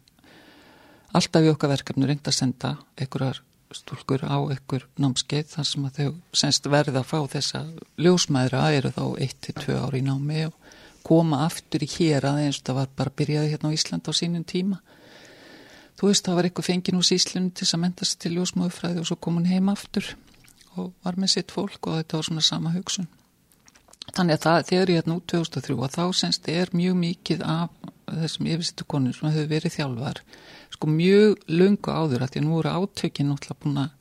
alltaf í okkar verkefni reynd að senda einhverjar stúlkur á einhver námskeið þar sem að þau senst verða að fá þessa ljósmæðra eru þá 1-2 ári í námi og koma aftur í hér að eins og það var bara byrjaði hérna á Ísland á sínum tíma þú veist það var eitthvað fengin úr síslunum til að menta sig til ljósmóðufræði og svo kom hún heim aftur og var með sitt fólk og þetta var svona sama hugsun. Þannig að það, þegar ég er nú 2003 og þá semst er mjög mikið af þessum yfirsittu konur sem hefur verið þjálfar sko mjög lungu áður að því að nú eru átökinn náttúrulega búin að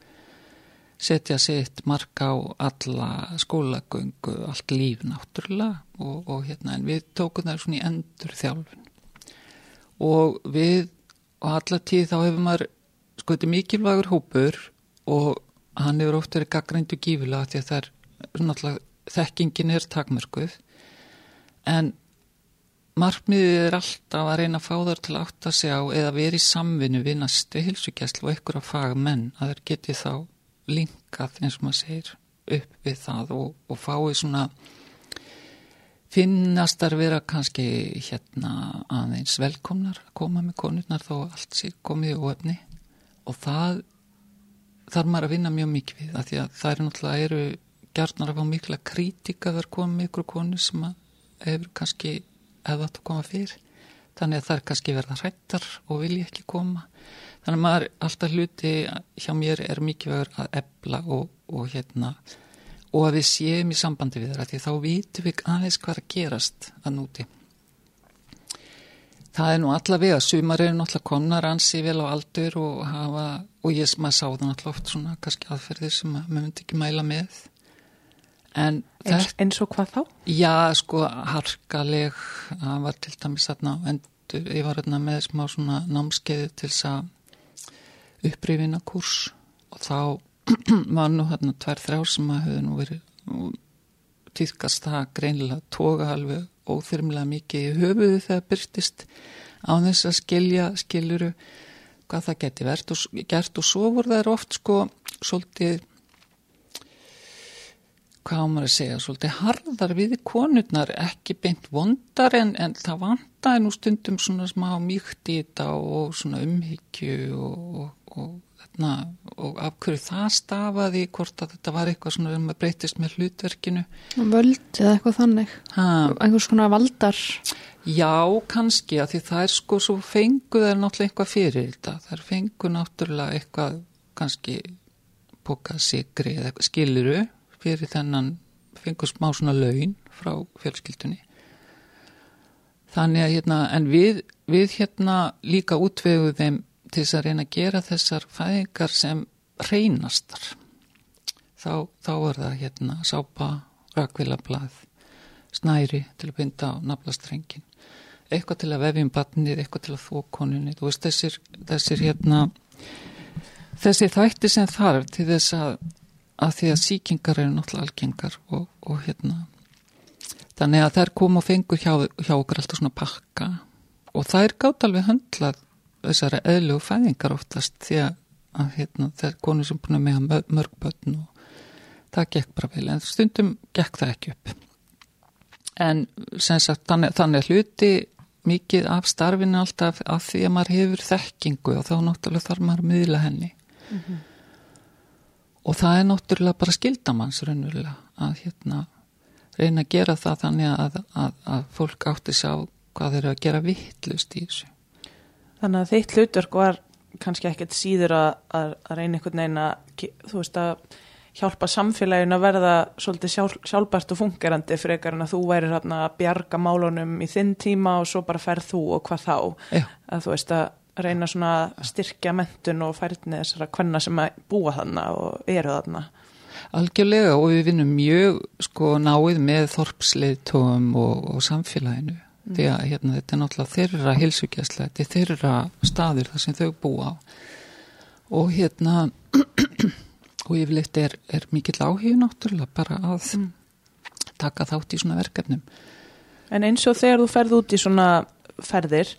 setja sitt marka á alla skólagöngu, allt líf náttúrulega og, og hérna en við tókum það svona í endur þjálfun og við og alla tíð þá hefur maður sko þetta er mikilvægur hópur og hann hefur oft verið gaggrændu gífilega því að það er náttúrulega þekkingin er takmörkuð en markmiðið er alltaf að reyna að fá þar til átt að segja eða verið í samvinnu við næstu hilsugjæslu og einhverja fagmenn að þeir geti þá linkað eins og maður segir upp við það og, og fáið svona finnast þar vera kannski hérna aðeins velkomnar að koma með konurnar þó allt sér komið í ofni og það þarf maður að vinna mjög mikið við að því að það eru náttúrulega eru gerðnar að fá mikla krítika þar komið ykkur konu sem hefur kannski hefði átt að koma fyrr. Þannig að það er kannski verða hrættar og vilja ekki koma. Þannig að maður alltaf hluti hjá mér er mikið verið að ebla og, og hérna og að við séum í sambandi við það því þá vitum við aðeins hvað að gerast að núti það er nú allavega sumar eru náttúrulega komnar ansi vel á aldur og hafa og ég maður sá það náttúrulega oft svona kannski aðferðir sem maður myndi ekki mæla með en eins, og hvað þá? Já sko harkaleg það var til dæmis þarna endur, ég var þarna með smá svona námskeiði til þess að upprýfina kurs og þá var nú hérna tvær þrjár sem að höfðu nú verið týðkast það greinilega toga alveg óþyrmlega mikið í höfuðu þegar byrtist á þess að skilja skiluru hvað það geti verðt og gert og svo voru það oft sko svolítið hvað maður að segja, svolítið harðar við konurnar, ekki beint vondar en, en það vantaði nú stundum svona smá mýkt í þetta og svona umhyggju og, og, og, þarna, og af hverju það stafaði, hvort að þetta var eitthvað svona um að breytist með hlutverkinu. Völd eða eitthvað þannig, ha. einhvers konar valdar. Já, kannski, að því það er sko svo fenguð er náttúrulega eitthvað fyrir þetta, það er fenguð náttúrulega eitthvað kannski bókað sigri eða skiliru fyrir þennan fengur smá svona laun frá fjölskyldunni. Þannig að hérna en við, við hérna líka útvegu þeim til þess að reyna að gera þessar fæðingar sem reynastar þá, þá er það hérna sápa, rakvilablað snæri til að binda á naflastrengin eitthvað til að vefjum batnið, eitthvað til að þó konunni. Þú veist þessir, þessir hérna þessi þætti sem þarf til þess að að því að síkingar eru náttúrulega algengar og, og hérna þannig að þær koma og fengur hjá, hjá okkur alltaf svona pakka. Og það er gátt alveg höndlað þessari eðlu og fæðingar oftast því að, að hérna, er konur sem búin að meða mörg börn og það gekk bara vel. En stundum gekk það ekki upp. En sagt, þannig, þannig hluti mikið af starfinu alltaf að því að maður hefur þekkingu og þá náttúrulega þarf maður að miðla henni. Mm -hmm og það er náttúrulega bara skildamanns raunverulega að hérna reyna að gera það þannig að, að, að fólk átti sá hvað þeir eru að gera vittlust í þessu. Þannig að þitt hlutverk var kannski ekkert síður að, að reyna einhvern veginn að þú veist að hjálpa samfélagin að verða svolítið sjálf, sjálfbært og fungerandi frekar en að þú væri að bjarga málunum í þinn tíma og svo bara ferð þú og hvað þá Já. að þú veist að reyna svona að styrkja mentun og færðni þessara hvenna sem að búa þarna og eru þarna. Algjörlega og við vinnum mjög sko náið með þorpsleitóum og, og samfélaginu mm. því að hérna þetta er náttúrulega þeirra hilsugjastlega, þetta er þeirra staður þar sem þau búa og hérna og yfirleitt er, er mikill áhug náttúrulega bara að mm. taka þátt í svona verkefnum. En eins og þegar þú ferð út í svona ferðir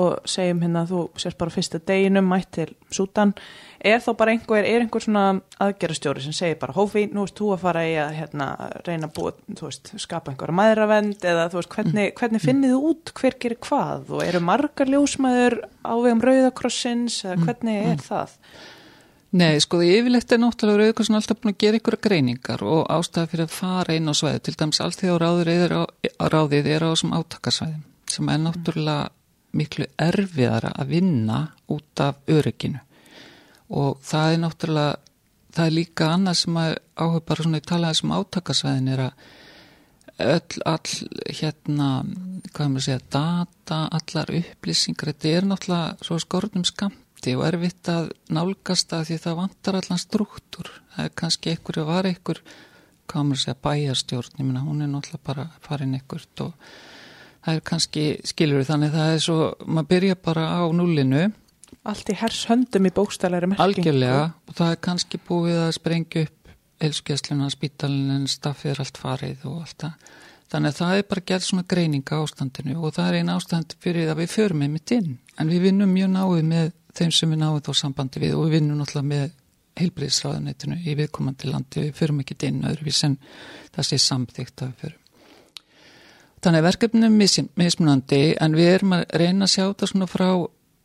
og segjum hérna þú sérst bara fyrsta deginum mætt til Sútan er þá bara einhver, er einhver svona aðgerastjóri sem segir bara hófi, nú veist þú að fara í að hérna, reyna að búa, þú veist skapa einhverja maðuravend eða þú veist hvernig, mm. hvernig finnið þú út hver gerir hvað og eru margar ljósmaður á vegum Rauðakrossins eða mm. hvernig er mm. það? Nei, sko því yfirlegt er náttúrulega Rauðakrossin alltaf búin að gera einhverja greiningar og ástæða fyrir að fara inn á svæði til dæmis allt því á ráðið er á þessum átakasvæðum sem er náttúrulega miklu erfiðara að vinna út af örygginu. Og það er náttúrulega það er líka annað sem að áhuga bara svona í talaði sem átakasvæðin er að öll, all, hérna hvað maður segja, data allar upplýsingar, þetta er náttúrulega svo skornum skamti og erfitt að nálgast að því það vantar allan struktúr, það er kannski einhverju var einhver, hvað maður segja, bæjarstjórn, ég minna hún er náttúrulega bara farin einhvert og það er kannski, skilur þannig það er svo, maður byrja bara á núlinu Allt í hers höndum í bókstælari merking Algjörlega, og það er kannski búið að sprengja upp elskjæsluna, spítalinn staffið er allt farið og allt það. Þannig að það er bara gert svona greininga ástandinu og það er einn ástand fyrir að við förum einmitt inn, en við vinnum mjög náið með þeim sem við náum þá sambandi við og við vinnum náttúrulega með heilbriðsraðunitinu í viðkomandi landi, við förum ekki inn öðruvís en það sé samþygt að við förum Þannig að verkefnum er mismunandi en við erum að reyna að sjá þetta svona frá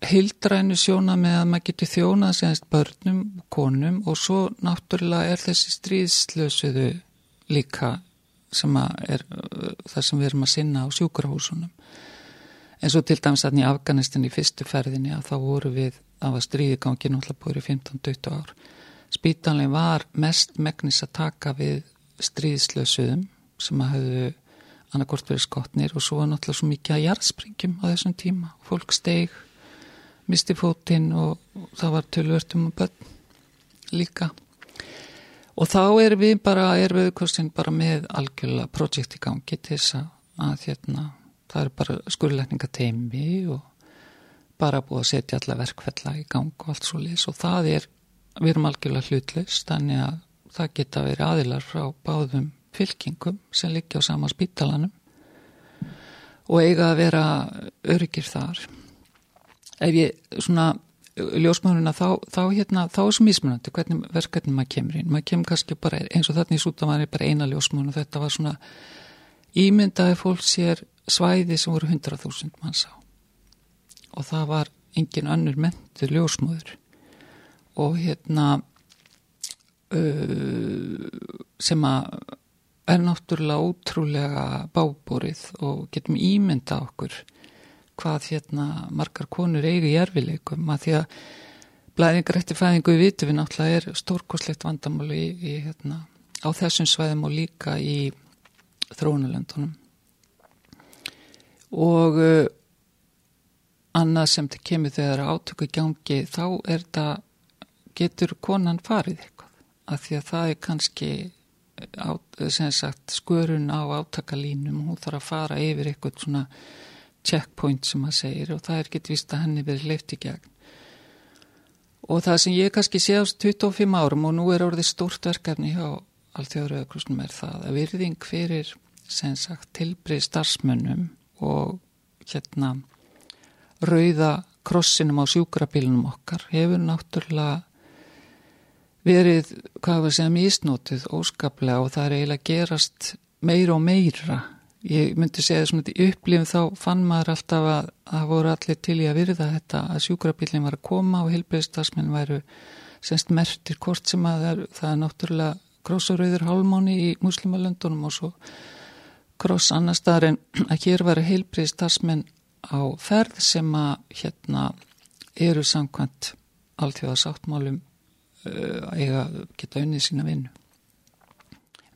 hildrænu sjóna með að maður getur þjónað semst börnum konum og svo náttúrulega er þessi stríðslösuðu líka sem er það sem við erum að sinna á sjúkrahúsunum. En svo til dæmis að í Afganistin í fyrstu ferðinni að þá voru við af að stríði gangi náttúrulega búið í 15-20 ár. Spítanlega var mest megnis að taka við stríðslösuðum sem að hafðu annarkort verið skotnir og svo var náttúrulega svo mikið að jarðspringjum á þessum tíma. Fólk steig, misti fótinn og, það var tölvörtum og börn líka. Og þá erum við bara, erum við kursin bara með algjörlega projekt í gangi til þess að, hérna, það er bara skurleikningateimi og bara búið að setja alla verkfella í gang og allt svo lis og það er, við erum algjörlega hlutlaust, þannig að það geta verið aðilar frá báðum fylkingum sem liggja á sama spítalanum og eiga að vera öryggir þar. Ef ég svona ljósmöðurina þá, þá hérna, þá er svo mismunandi hvernig verkefni maður kemur inn. Maður kemur kannski bara eins og þarna í súta var bara eina ljósmöður og þetta var svona ímyndaði fólk sér svæði sem voru 100.000 manns á og það var engin önnur mentu ljósmöður og hérna uh, sem að er náttúrulega ótrúlega bábúrið og getum ímynda okkur hvað hérna margar konur eigi í erfileikum að því að blæðingar eftir fæðingu við vitum við náttúrulega er stórkoslegt vandamáli í, í, hérna, á þessum svæðum og líka í þróunulöndunum og uh, annað sem það kemur þegar átöku í gangi þá er það getur konan farið eitthvað? Af því að það er kannski á, sagt, skörun á átakalínum. Hún þarf að fara yfir eitthvað svona checkpoint sem maður segir og það er gett vist að henni verið leift í gegn. Og það sem ég kannski sé á 25 árum og nú er orðið stort verkefni hjá Alþjóðröðakrúsnum er það að virðing fyrir tilbrið starfsmönnum og hérna rauða krossinum á sjúkrabílunum okkar hefur náttúrulega verið, hvað var að segja, mísnótið óskaplega og það er eiginlega gerast meira og meira. Ég myndi segja svona þetta upplifum þá fann maður alltaf að það voru allir til í að virða þetta að sjúkrabílinn var að koma og heilbreyðstasmenn væru semst mertir hvort sem að það er, það er náttúrulega krossarauður hálmáni í muslimalöndunum og svo kross annar staðar en að hér varu heilbreyðstasmenn á ferð sem að hérna eru samkvæmt alltjóðasáttmálum uh, eiga geta unnið sína vinnu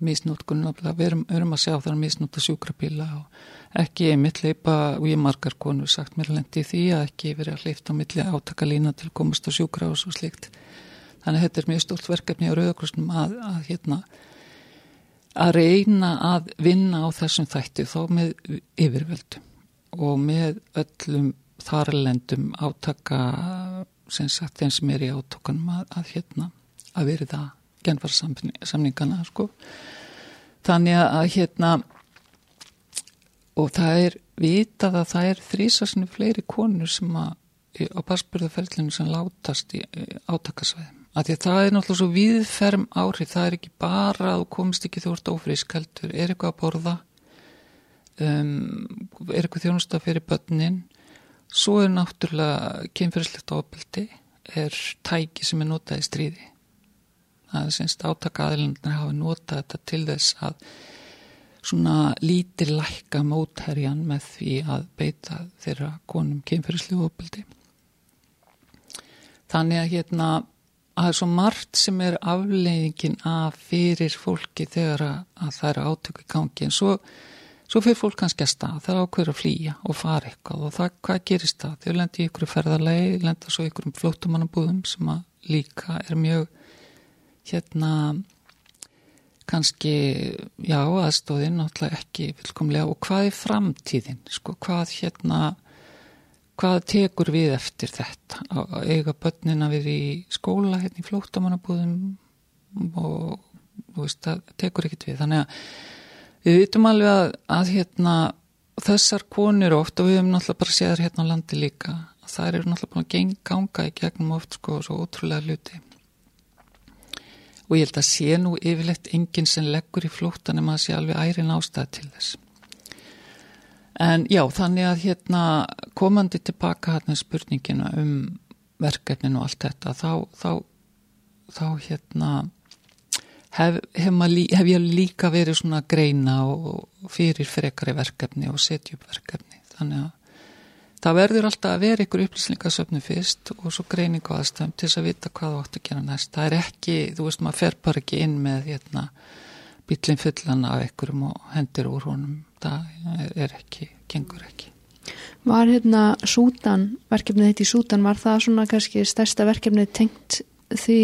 misnótkunum, við erum, erum að sjá það er misnóta sjúkrabíla og ekki einmitt leipa, og ég margar konur sagt mér lendi því að ekki verið að leifta á milli átakalína til komast á sjúkra og svo slikt. Þannig að þetta er mjög stórt verkefni á Rauðakrosnum að, að hérna að reyna að vinna á þessum þætti þá með yfirvöldum og með öllum þarlendum átaka sem sagt þeim sem er í átokanum að, að hérna að verið að genfarsamningana sko. Þannig að hérna og það er vitað að það er þrísasinu fleiri konur sem að á basburðaferlinu sem látast í átakasvæðum. Að því að það er náttúrulega svo viðferm áhrif, það er ekki bara að þú komist ekki þú ert ófrísk heldur, er eitthvað að borða, um, er eitthvað þjónusta fyrir börnin, svo er náttúrulega kemfyrirslegt ofbeldi, er tæki sem er notað í stríði að semst átaka aðlunarnir hafa notað þetta til þess að svona lítir lækka mótherjan með því að beita þeirra konum kemferðslu opildi. Þannig að hérna að það er svo margt sem er afleiðingin af fyrir fólki þegar að það eru átöku í gangi en svo, svo fyrir fólk kannski að stað, það ákveður að flýja og fara eitthvað og það, hvað gerist það? Þau lendi í ykkur ferðarlegi, lenda svo ykkur um flótumannabúðum sem líka er mjög hérna kannski, já, aðstóðin náttúrulega ekki vilkomlega og hvað er framtíðin, sko, hvað hérna hvað tekur við eftir þetta? Að eiga börnina við í skóla hérna í flóttamannabúðum og þú veist, það tekur ekkit við, þannig að við vitum alveg að, að hérna þessar konur oft og við hefum náttúrulega bara séðar hérna á landi líka það eru náttúrulega búin að ganga í gegnum oft sko svo ótrúlega hluti og ég held að sé nú yfirlegt enginn sem leggur í flóttan en maður sé alveg ærin ástæð til þess. En já, þannig að hérna komandi tilbaka hérna spurningina um verkefnin og allt þetta, þá, þá, þá hérna hef, hef, lí, hef ég líka verið svona greina og fyrir frekari verkefni og setja upp verkefni. Þannig að Það verður alltaf að vera ykkur upplýsningasöfnu fyrst og svo greining á aðstæðum til þess að vita hvað þú átt að gera næst. Það er ekki, þú veist, maður fer bara ekki inn með hérna, bílinn fullan af ykkurum og hendur úr honum. Það er ekki, gengur ekki. Var hérna Sútan, verkefnið þetta í Sútan, var það svona kannski stærsta verkefnið tengt því,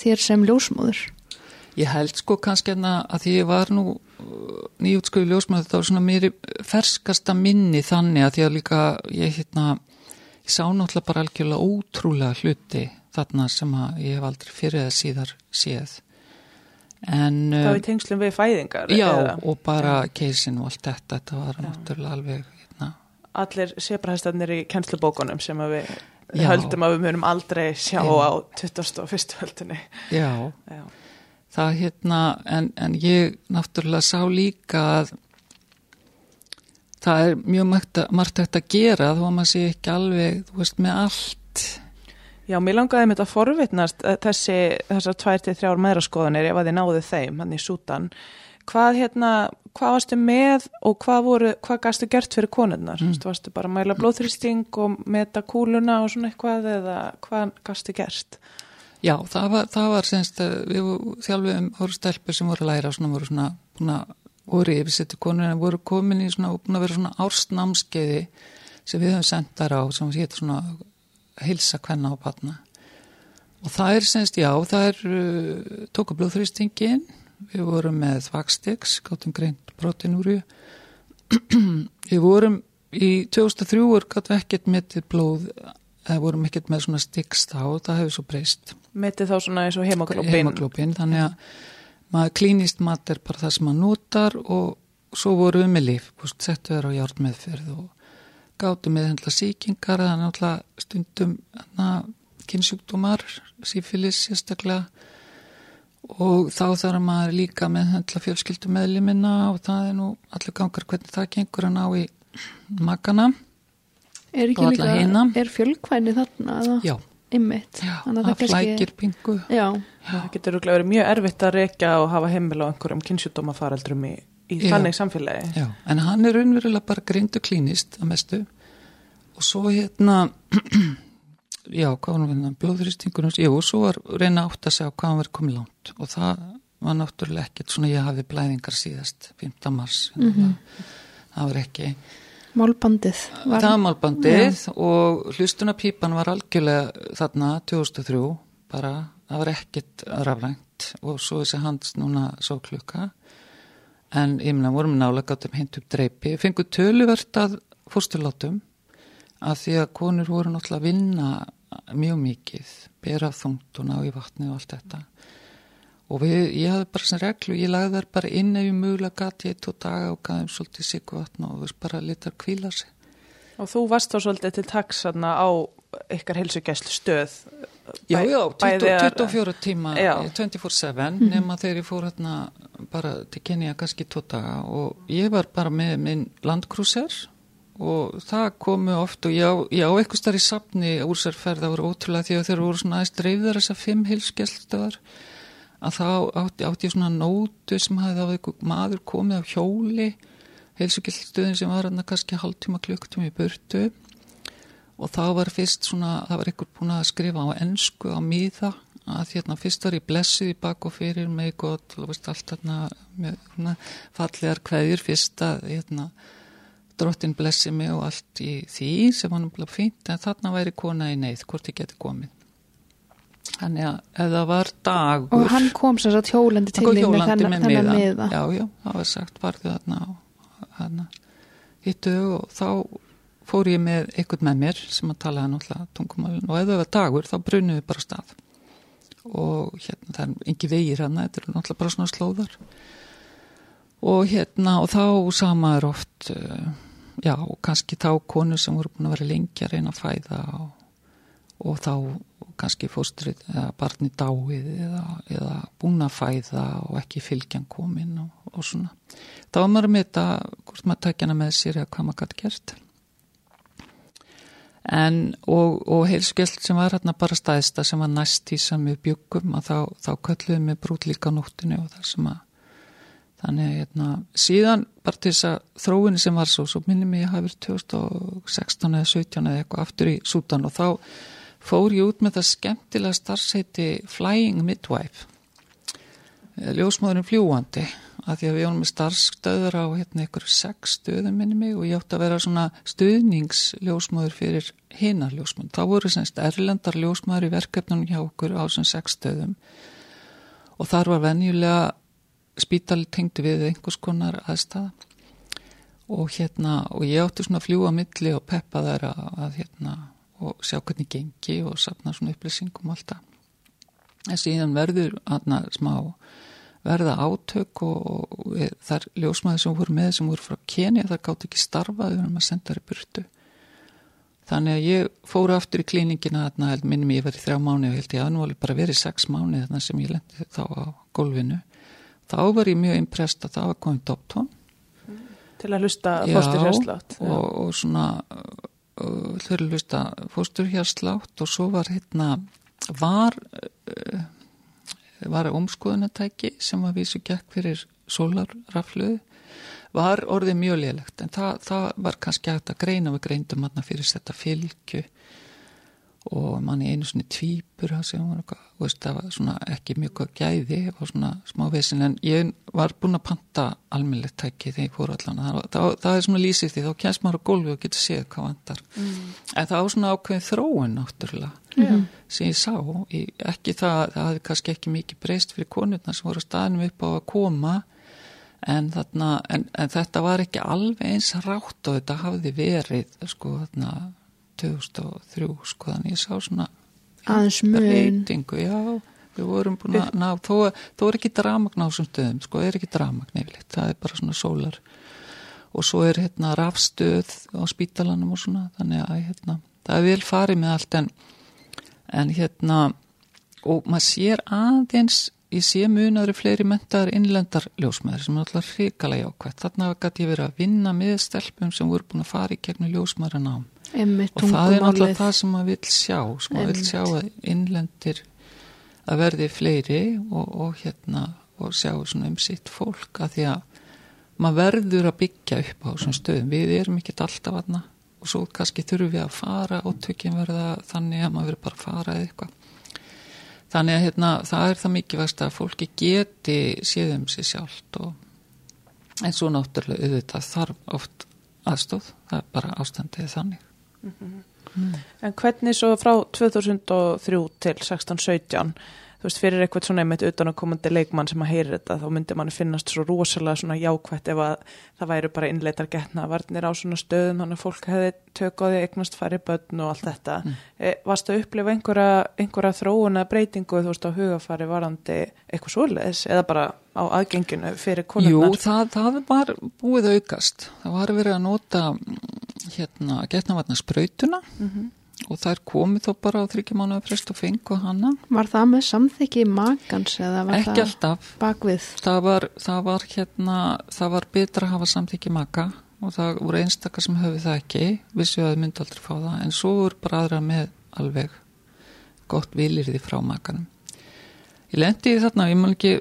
þér sem ljósmóður? Ég held sko kannski hérna að því ég var nú nýjútsköfu ljósmaður þetta var svona mér ferskasta minni þannig að því að líka ég hérna ég sá náttúrulega bara algjörlega ótrúlega hluti þarna sem að ég hef aldrei fyrir eða síðar séð en Það var í tengslum við fæðingar Já eða? og bara keisin og allt þetta þetta var já. náttúrulega alveg hérna, allir sebrahestarnir í kennslubókunum sem að við Já. höldum að við munum aldrei sjá Já. á 21. höldinni. Já, Já. Það hérna, en, en ég náttúrulega sá líka að það er mjög margt, að- margt hægt að gera þó að maður sé ekki alveg, þú veist, með allt. Já, mér langaði mitt að forvitnast eh, þessi, þessar tvær til þrjár meðraskoðanir ef að þið náðu þeim, hann í Sútan. Hvað hérna, hvað varstu með og hvað voru, hvað gastu gert fyrir konurnar? Mm. Varstu bara að mæla blóðþrýsting og meta kúluna og svona eitthvað eða hvað gastu gert? Já, það var, það var semst að við þjálfum voru stelpur sem voru að læra svona voru svona, svona voru yfirsettu konur en voru komin í svona, búin að vera svona ársnámskeiði sem við höfum sendt þar á sem hétt svona hilsa kvenna á batna og það er semst, já, það er uh, tóku blóðþrýstingin við vorum með þvagstiks gáttum greint proteinúri við vorum í 2003 voru gáttum ekkert metið blóð vorum ekkert með svona stiks þá það hefur svo breyst. Metið þá svona eins og hemoglóbin? hemoglóbin þannig að maður klínist mat er bara það sem maður notar og svo voru við með líf settu þér á hjárn meðferð og gáttu með hendla síkingar það er náttúrulega stundum kynnsjúkdómar sífilis sérstaklega. Og þá þarf maður líka með hendla fjölskyldu meðlimina og það er nú allir gangar hvernig það gengur að ná í makana Er ekki líka, hina. er fjölkvæni þarna eða já, ymmit? já það flækir pingu Já, Það getur verið mjög erfitt að rekja og hafa heimil á einhverjum kynnsjúdómafaraldrum í, í Já. þannig samfélagi. Já, en hann er raunverulega bara grindu klínist að mestu og svo hérna já, hvað var nú hérna blóðrýstingunum, jú, og svo var reyna átt að segja hvað hann verið komið langt og það var náttúrulega ekkert svona ég hafði blæðingar síðast 5. mars mm það var ekki málbandið var, það var málbandið og hlustunapípan var algjörlega þarna 2003 bara, það var ekkert rafrænt og svo þessi hans núna svo klukka. En ég meina vorum nálega gáttum hint upp dreipi fengur töluvert að fórsturlátum að því að konur voru náttúrulega að vinna mjög mikið bera þungt og í vatni og allt þetta og við, ég hafði bara sem reglu, ég lagði þær bara inn ef ég mögulega gati eitt og daga og gæðum svolítið sigvatn og veist bara litar kvíla sig Og þú varst þá svolítið til taks þarna á ykkar heilsugæslu stöð. Já, já, 20, að- 24 tíma, Já. 24-7 nema þegar ég fór hérna bara til Kenya kannski tvo daga og ég var bara með minn landkrúser og það komu oft og já, já eitthvað starf í safni úr sér ferð, það voru ótrúlega því að þeir voru svona aðeins dreifðar þessar fimm hilsgeslustöðar að þá átti, átti ég svona nótu sem hafði þá maður komið á hjóli heilsugeslustöðin sem var hérna kannski hálftíma klukktíma í burtu. Og þá var fyrst svona, það var einhver búin að skrifa á ennsku á miða að hérna fyrst var ég blessuð í bak og fyrir gott og allt þarna hérna, fallegar kveðjur fyrst að hérna drottin blessi mig og allt í því sem var náttúrulega fínt en þarna væri kona í neyð hvort ég geti komið þannig að það var dagur og hann kom sér satt hjólandi til því með þennan, miða. miða. Já, já, það var sagt farðu þarna hittu og þá fór ég með einhvern með mér sem að talaði náttúrulega tungumálun og ef það var dagur þá brunuði bara af stað. Og hérna það er engi vegir hann þetta er náttúrulega bara svona slóðar. Og hérna og þá sama er oft uh, já, og kannski þá konur sem voru búin að vera lengi að reyna að fæða og, og þá kannski fóstrið eða barni dáið eða, eða búin að fæða og ekki fylgjan komin og, og svona. Þá var maður með þetta hvort maður tækja hana með sér eða hvað maður gæti gert. En og, og heilsugjöld sem var hérna bara staðista sem var næst í sem við byggum að þá, þá kölluðum við brút líka nóttinu og þar sem að þannig að hérna, síðan bara til þess að þróinu sem var svo, svo minnum ég verið 2016 eða 17 eða eitthvað aftur í Sútan og þá fór ég út með það skemmtilega starfsheiti Flying Midwife. Ljósmáðurinn fljúandi að því að við erum með starfstöður á hérna ykkur sex stöðum minni mig og ég átti að vera svona stuðningsljósmáður fyrir hinar ljósmáður. Þá voru semst erlendar ljósmáður í verkefnunum hjá okkur á sem sex stöðum. Og þar var venjulega spítali tengdu við einhvers konar aðstæða og hérna og ég átti svona að fljúa milli og peppa þær að hérna og sjá hvernig gengi og sapna svona upplýsingum alltaf en síðan verður aðna smá verða átök og, og þar ljósmaður sem voru með sem voru frá Kenya þar gátt ekki starfa við erum að senda þær í burtu. Þannig að ég fóru aftur í klíningina þarna held minnum ég verið þrjá mánu og held ég aðnúali bara verið sex mánu þarna sem ég lendi þá á gólfinu. Þá var ég mjög imprest að það var komið doptón til að hlusta fósturhjárslátt og, og svona til að hlusta fósturhjárslátt og svo var hérna var uh, var omskoðunatæki sem var vísu gekk fyrir sólarrafluðu var orðið mjög liðlegt en það, það var kannski hægt að greina við greindum aðna fyrir þetta fylgju og manni einu svona tvýpur það var svona ekki mjög gæði og svona smá vesin en ég var búin að panta almennilegt tæki þegar ég fór allan það, það, það er svona lýsið því þá kemst maður á gólfi og getur séð hvað vandar mm. en það var svona ákveðin þróun náttúrulega mm. sem ég sá ég, ekki það, það hafði kannski ekki mikið breyst fyrir konurna sem voru staðnum upp á að koma en, þarna, en, en þetta var ekki alveg eins rátt og þetta hafði verið sko þarna 2003 sko þannig ég sá svona aðeins mun. við vorum búin að ná, þó, þó er ekki dramagn á þessum stöðum, sko, er ekki dramagn yfirleitt, það er bara svona sólar. Og svo er hérna rafstöð á spítalanum og svona, þannig að hérna, það er vel farið með allt en, en hérna og maður sér aðeins ég sé munaður fleiri mentaðar innlendar ljósmaður sem er alltaf hrikalega ákvæmt þarna gæti ég verið að vinna með stelpum sem voru búin að fara í gegnum ljósmaður en ám Einmitt, og það er náttúrulega það sem maður vil sjá sko, maður vil sjá að innlendir að verði fleiri og, og hérna og sjá svona um sitt fólk að því að maður verður að byggja upp á þessum stöðum, við erum ekki alltaf aðna og svo kannski þurfum við að fara og tökjum verða þannig að maður verður bara að fara eða eitthvað. Þannig að hérna það er það mikið vast að fólki geti séð um sig sjálft og en svo náttúrulega auðvitað þarf oft aðstóð, það er bara ástandið þannig Mm -hmm. mm. En hvernig svo frá 2003 til 16-17 þú veist fyrir eitthvað svona einmitt utan að komandi leikmann sem að heyri þetta þá myndir mann finnast svo rosalega svona jákvætt ef að það væri bara innleitar getna varnir á svona stöðum þannig að fólk hefði tökóði eignast færi börn og allt þetta mm. e, varst að upplifa einhverja, einhverja þróuna breytingu þú veist á hugafari varandi eitthvað svoleiðis eða bara á aðgenginu fyrir konunnar Jú það, það var búið aukast það var verið að nota hérna getnavarna sprautuna mm -hmm. Og þær komið þó bara á þryggjumánu frest og fengu hana. Var það með samþykki magans eða var Ekki það alltaf. bakvið? Það var, það var hérna það var betra að hafa samþykki maga og það voru einstakar sem höfðu það ekki vissu að þau myndi aldrei fá það en svo voru bara aðra með alveg gott vilirði frá maganum Ég lendi í þarna, ég mál ekki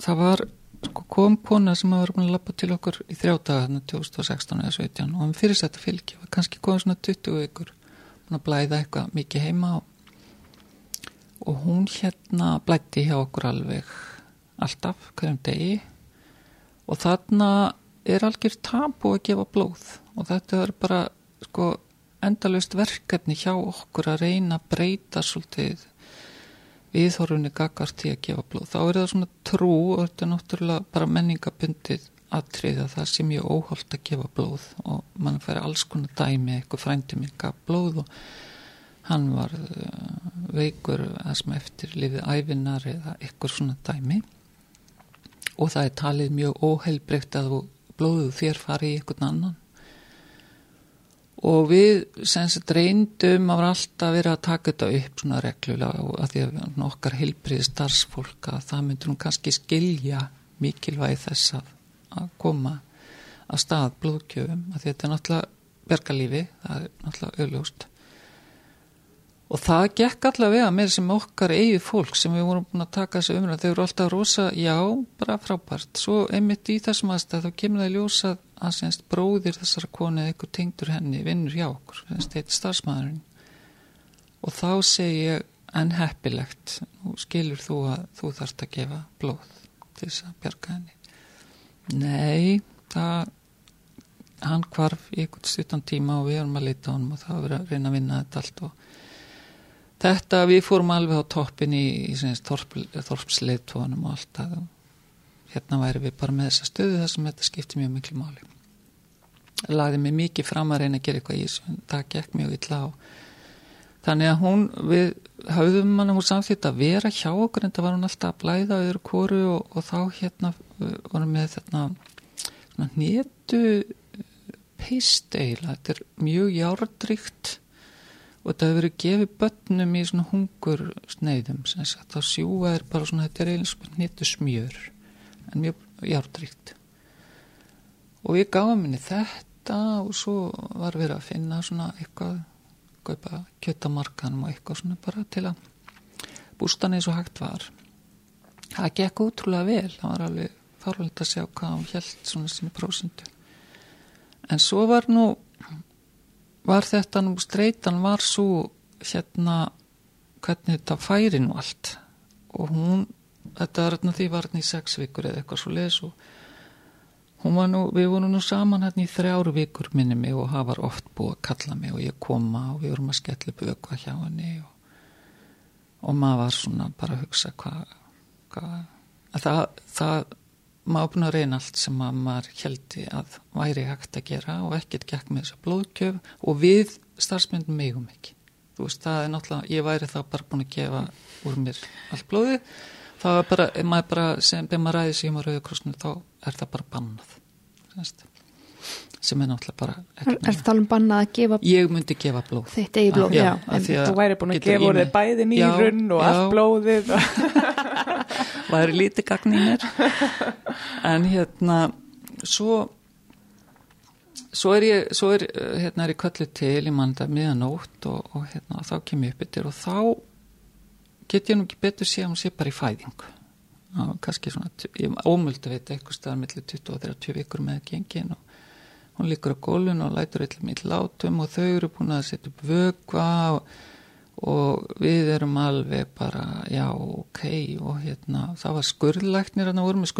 það var sko, kom kona sem var að lappa til okkur í þrjátaga þarna 2016 eða 17 og hann fyrir þetta fylgi var kannski komið svona 20 ykkur búin að blæða eitthvað mikið heima og, og hún hérna blætti hjá okkur alveg alltaf hverjum degi og þarna er algjör tapu að gefa blóð og þetta er bara sko endalust verkefni hjá okkur að reyna að breyta svolítið viðhorfunni gagart í að gefa blóð. Þá er það svona trú og þetta er náttúrulega bara menningabundið aðtrið að það sé mjög óholt að gefa blóð og mann fær alls konar dæmi, eitthvað frændi mér gaf blóð og hann var uh, veikur að sem eftir lifið æfinar eða eitthvað svona dæmi. Og það er talið mjög óheilbreykt að blóðu þér fari í eitthvað annan. Og við semst reyndum að vera alltaf verið að taka þetta upp svona reglulega og að því að okkar heilbriði starfsfólk að það myndur hún kannski skilja mikilvægi þess að, að koma að stað blóðkjöfum að þetta er náttúrulega bergalífi, það er náttúrulega auðljóst og það gekk allavega með sem okkar eigi fólk sem við vorum búin að taka þessu umræð þau eru alltaf rosa, já, bara frábært. Svo einmitt í þessum aðstæð þá kemur það ljósa að semst bróðir þessara konu eða einhver tengdur henni vinnur hjá okkur, þetta er starfsmæðurinn og þá segi ég en heppilegt. Og skilur þú að þú þarfst að gefa blóð til þess að bjarga henni nei, það hann kvarf í einhvern stuttan tíma og við erum að leita honum og það var að reyna að vinna þetta allt og þetta við fórum alveg á toppin í, í þorpsleitónum og allt það. Hérna væri við bara með þessa stöðu þar sem þetta skipti mjög miklu máli. Lagði mig mikið fram að reyna að gera eitthvað í þessu en það gekk mjög illa á þannig að hún við hafðum mann hún samþýtt að vera hjá okkur en það var hún alltaf að blæða öðru kóru og, og þá hérna vorum við þetta nétu peist eiginlega, þetta er mjög járadrygt og þetta hefur verið gefið börnum í svona hungur sneiðum að sjúa er bara svona þetta er eiginlega nétu smjör en mjög járadrygt og við gáðum henni þetta og svo var við að finna svona eitthvað kaupa kjöttamarkanum og eitthvað svona bara til að bústan eins og hægt var. Það gekk útrúlega vel. Það var alveg farvöld að sjá hvað hún held svona sinni prósundu en svo var nú var þetta nú streitan var svo hérna hvernig þetta færi nú allt. Og hún þetta var hérna því var hérna í sex vikur eða eitthvað svo les og Nú, við vorum nú saman hérna í þrjáru vikur minni mig og var oft búið að kalla mig og ég koma og við vorum að skella upp auka hjá henni og, og maður var svona bara að hugsa hvað hva, það, það maður búin að reyna allt sem maður heldi að væri hægt að gera og ekkert gekk með þessa blóðkjöf og við starfsmyndum megum ekki. Þú veist það er náttúrulega, ég væri þá bara búin að gefa úr mér allt blóðið. Það var bara, maður bara sem beð maður ræði sig um að rauðkrossinu þá er það bara bannað semst. sem er náttúrulega bara Er, er það alveg bannað að gefa Ég myndi gefa blóð Þitt eigi blóð, já, já. Þú væri búin að gefa úr þið bæði nýrun og allt blóðið Væri lítið gagn í mér En hérna svo svo er ég svo er, hérna er ég köllu til í manda miðanótt og, og hérna þá kem ég upp yfir og þá get ég nú ekki betur sé að hún sé bara í fæðingu og kannski svona, ég ómuldi að veit eitthvað staðar millir 20 og 30 vikur með gengin og hún líkur á gólun og lætur eitthvað mitt látum og þau eru búin að setja upp vögva og, og við erum alveg bara já, ok og hérna, það var skurðlæknir hann voru með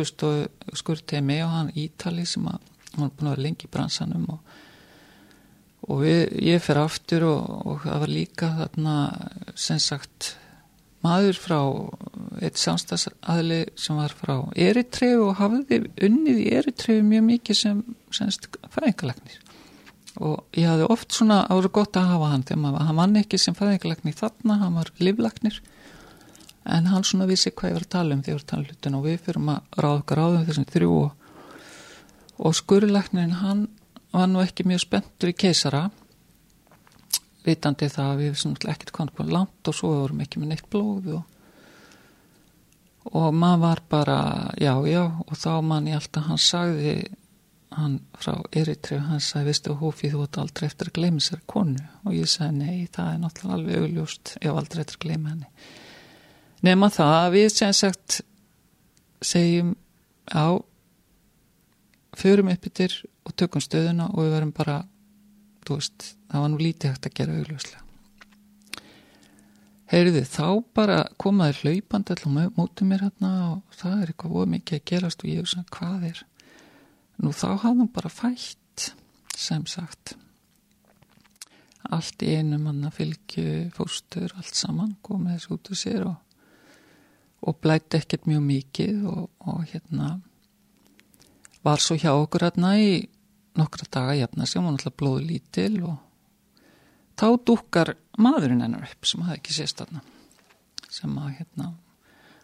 skurðtemi og hann Ítali sem að, hann var búin að vera lengi í bransanum og og við, ég fer aftur og, og það var líka þarna sem sagt maður frá eitt samstagsaðli sem var frá Eritreu og hafði unnið í Eritreu mjög mikið sem semst fæðingalæknir og ég hafði oft svona árið gott að hafa hann þegar maður, hann vann ekki sem fæðingalæknir þarna, hann var livlæknir en hann svona vissi hvað ég var að tala um því að tala um hlutin og við fyrir að ráða okkar áðum þessum þrjú og, og skurðlæknirinn hann var nú ekki mjög spenntur í keisara vitandi það að við erum ekkert konið búin langt og svo vorum ekki með neitt blóð og, og maður var bara já já og þá mann ég alltaf hann sagði hann frá Eritref hann sagði vistu hófið þú ert aldrei eftir að gleyma sér konu. Og ég sagði nei það er náttúrulega alveg augljóst ég var aldrei eftir að gleyma henni. Nema það að við sem sagt segjum á förum upp yfir og tökum stöðuna og við verum bara þú veist, það var nú lítið hægt að gera augljóslega. Heyriði, þá bara komaði hlaupand allar mútið mér hérna og það er eitthvað voru mikið að gerast og ég hef sagt hvað er. Nú þá hafði hún bara fætt, sem sagt. Allt í einu manna fylgju fóstur, allt saman, komið þessu út af sér og, og blætti ekkert mjög mikið og, og hérna var svo hjá okkur hérna í nokkra daga jafna sem var náttúrulega blóðu lítil og þá dúkar maðurinn hennar upp sem hafði ekki sést þarna sem að hérna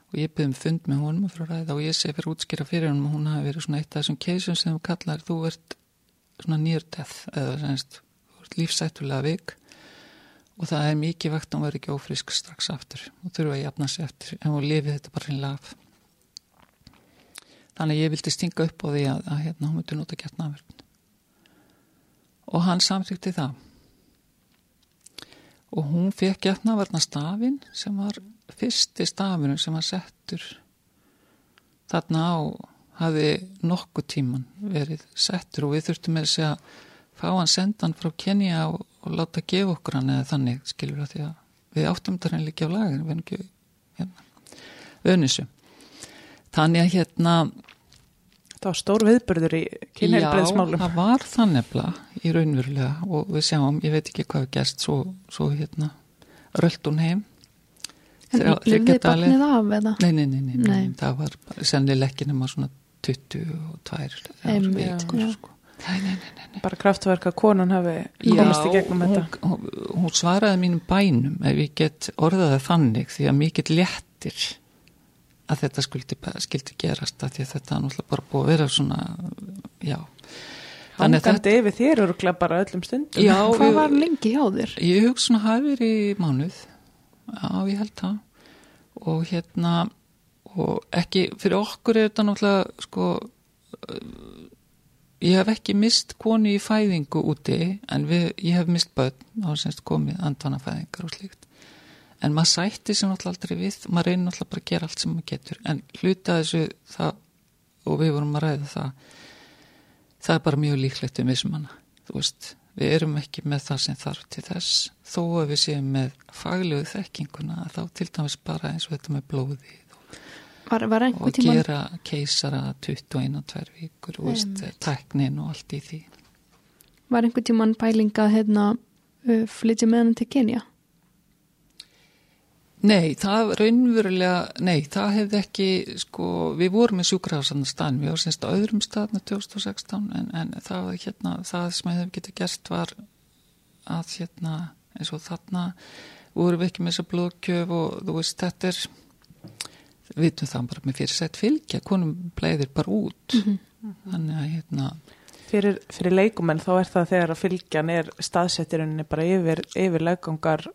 og ég byrði um fund með honum frá ræða og ég segi fyrir útskýra fyrir honum og hún hafi verið svona eitt af þessum keisum sem þú kallar þú ert svona nýrdeð eða semst, þú ert lífsættulega vik og það er mikið vekt að hún verði ekki ófrisk strax aftur og þurfa að jafna sig eftir en hún lifið þetta bara hreinlega af. Þannig ég vildi stinga upp á því að, að hérna hún myndi nota gert náverðin og hann samþykti það og hún fekk getnavarna stafin sem var fyrsti stafinu sem var settur þarna á hafi nokkuð tíman verið settur. Og við þurftum með þess að fá hann sendan frá Kenya og, og láta gefa okkur hann eða þannig skilur að því að við áttum þetta henni líka á lagin við erum ekki hérna, önissu þannig að hérna Það var stór viðbörður í kynheilbreyðsmálum. Já, það var það nefnilega í raunverulega og við sjáum, ég veit ekki hvað við gerst, svo, svo hérna rölt hún heim. En lifði barnið af eða? Nei, nei, nei, nei, það var sennilega ekki nema svona 22 vikur, sko. Nei, nei, nei, nei. bara kraftverk að konan hafi komist í gegnum hún, þetta hún, hún svaraði mínum bænum ef ég get orðaði þannig því að mikill léttir að þetta skildi, skildi gerast að því að þetta er náttúrulega bara búið að vera svona já. Þannig að hangandi yfir þér eru bara öllum stundum. Já, Hvað var lengi hjá þér? Ég hugsa svona hafi verið í mánuð. Já, ég held það. Og hérna og ekki, fyrir okkur er þetta náttúrulega sko ég hef ekki mist konu í fæðingu úti en við, ég hef mist börn og semst komið andvanafæðingar og slíkt en maður sætti sem náttúrulega aldrei við maður reynir náttúrulega bara að gera allt sem maður getur. En hluta þessu það og við vorum að ræða það það er bara mjög líklegt um vissum hana. Þú veist, við erum ekki með það sem þarf til þess. Þó að við séum með faglegu þekkinguna þá til dæmis bara eins og þetta með blóði Var, var og einhver tíma gera keisara 21 og 2 vikur og teknin og allt í því. Var einhver tíman pælinga hérna uh, flytja með hann til Kenya? Nei, það raunverulega, nei, það hefði ekki, sko, við vorum með sjúkrahásarnar staðin, við vorum semst á öðrum staðinu 2016, en, en það, var hérna, það sem hefði getið gert var að, hérna, eins og þarna vorum við ekki með þessa blóðkjöf og þú veist, þetta er, við vitum það bara með fyrirsætt fylgja, konum bleiðir bara út, þannig að, hérna, fyrir, fyrir leikumenn þá er það þegar að fylgjan er staðsettirinni bara yfir, yfir legangar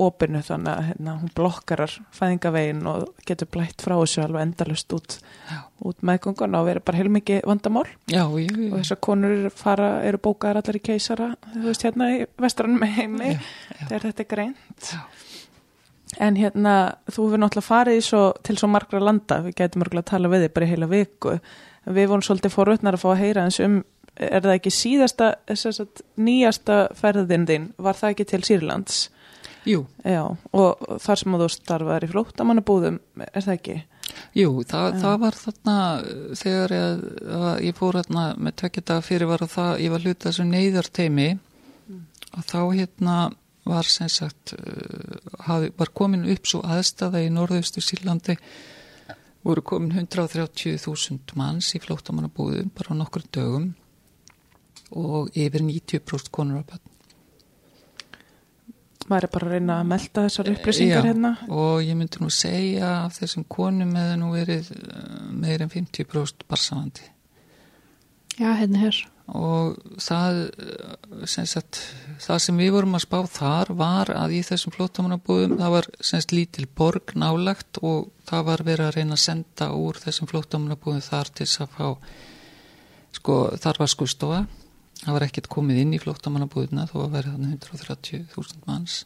opinu þannig að hérna, hún blokkarar fæðingavegin og getur blætt frá þessu alveg endalust út, út meðgöngun og verið bara heilmikið vandamál. Já, ég, og þessar konur fara, eru bókaðar allar í keisara, þú veist hérna í vestranum með heimi, Já, já. þegar þetta er greint. Já. en hérna, þú hefur náttúrulega farið svo, til svo margra landa, við gætum örgulega að tala við þig bara í heila viku, við vorum svolítið forutnar að fá að heyra eins um er það ekki síðasta, að nýjasta ferðin þín, var það ekki til Sýrlands? jú, Já, og þar sem þú starfaðir í flóttamannabúðum, er það ekki? Jú, það, það var þarna uh, þegar ég, að ég fór þarna með tvekja fyrir var að það, ég var hluta þessu neyðarteimi og þá hérna var sem sagt, uh, hafi, var komin upp svo aðstæða í norðaustu Sýrlandi. Voru komin 130.000 manns í flóttamannabúðum bara á nokkur dögum og yfir 90% konur á bönn. Maður er bara að reyna að melda þessar upplýsingar Já, hérna. og ég myndi nú segja af þessum konum hefði nú verið uh, meir en 50% barsamandi Já, hérna hér. og það uh, sem, sagt, það sem við vorum að spá þar var að í þessum flótamannabúðum það var sem sagt lítil borg nálagt og það var verið að reyna að senda úr þessum flótamannabúðum þar til þess að fá sko þar var skurstofa það var ekkert komið inn í flótamannabúðuna þó að verið þannig 130.000 manns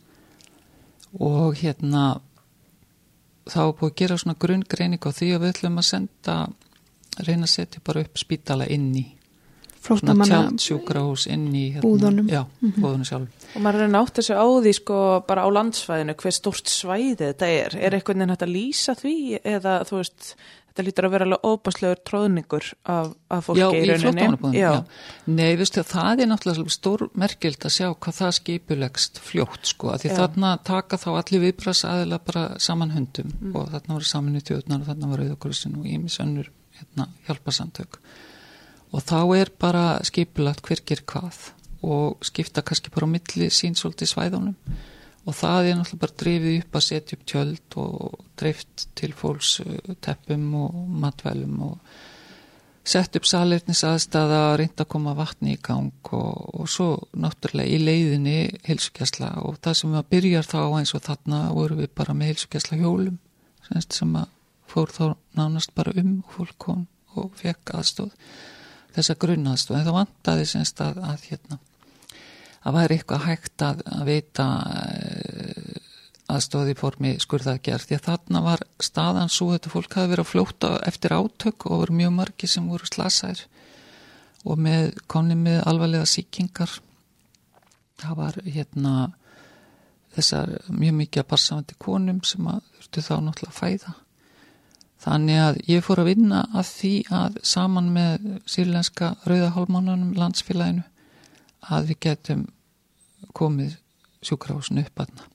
og hérna þá var búið að gera svona grunngreining á því að við ætlum að senda reyna að setja bara upp spítala inn í svona Flóttamanna tjaldsjúkrahús inn í hérna, Búðunum. já, búðunum sjálf Og maður er að nátt þessu á því sko bara á landsvæðinu hver stórt svæði þetta er. Er eitthvað nefn hægt að lýsa því eða þú veist, þetta lítur að vera alveg óbáslegur tróðningur af, af fólki já, í rauninni. Já, já. Nei, veistu, það er náttúrulega stór merkild að sjá hvað það skipulegst fljótt sko, að því þarna taka þá allir viðbras aðila bara saman höndum Mm. og þarna voru saman í tjóðnar og þarna voru auðvokkursin og ímis önnur hérna, hjálparsamtök og þá er bara skipulagt hver ger hvað og skipta kannski bara á milli sín svolítið svæðunum og það er náttúrulega bara drifið upp að setja upp tjöld og dreift til fólks uh, teppum og matvælum og sett upp salirnis aðstæða, reynda að koma vatni í gang og, og svo náttúrulega í leiðinni heilsugjæsla og það sem að byrjar þá eins og þarna voru við bara með heilsugjæsla hjólum sem að fór þá nánast bara um fólk og fekk aðstóð þessa grunnaðstóð en það vantaði semst að, að hérna að væri eitthvað hægt að, að veita eh, aðstóði formi skurðaðgerð. Því að þarna var staðan svo þetta fólk hafi verið að fljóta eftir átök og voru mjög margi sem voru slasaðir. Og með konni með alvarlega síkingar það var hérna þessar mjög mikið að barsamandi konum sem að þurftu þá náttúrulega að fæða. Þannig að ég fór að vinna að því að saman með sýrlenska rauðahálmánunum landsfélaginu að við getum komið sjúkrahúsin upp aðna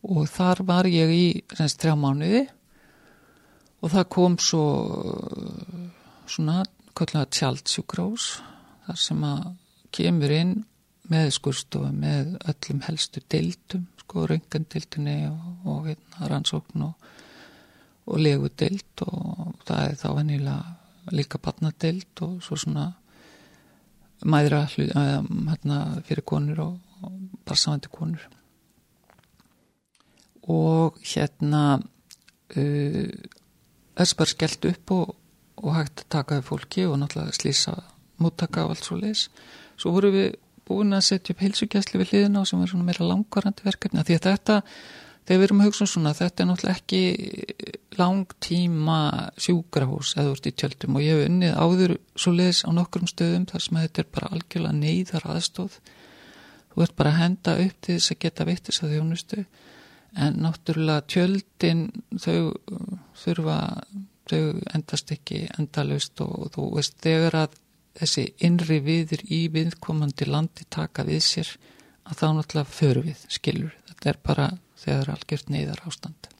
og þar var ég í semst þrjá mánuði og það kom svo svona kallega tjald sjúkrahús þar sem að kemur inn með skurstofu með öllum helstu deildum sko raungandildinni og, og hérna, rannsókn og, og legudild og það er þá vennilega líka barnadild og svo svona mæðra hérna, fyrir konur og, og barsamandi konur. Og hérna uh, þess bara skellt upp og, og hægt að taka við fólki og náttúrulega slýsa múttaka og allt svo leis svo voru við búin að setja upp heilsugjæsli við hliðina og sem er svona meira langvarandi verkefni því að þetta, þegar við erum að hugsa um svona þetta er náttúrulega ekki langtíma sjúkrahús eða úr í tjöldum og ég hef unnið áður svo leis á nokkrum stöðum þar sem þetta er bara algjörlega neyðar aðstóð þú ert bara að henda upp til þess að geta vitt þess að þjónustu. En náttúrulega tjöldin þau þurfa þau endast ekki endalust og þú veist þegar að þessi innri viður í viðkomandi landi taka við sér að þá náttúrulega föru við skilur þetta er bara þegar algjört neyðar ástand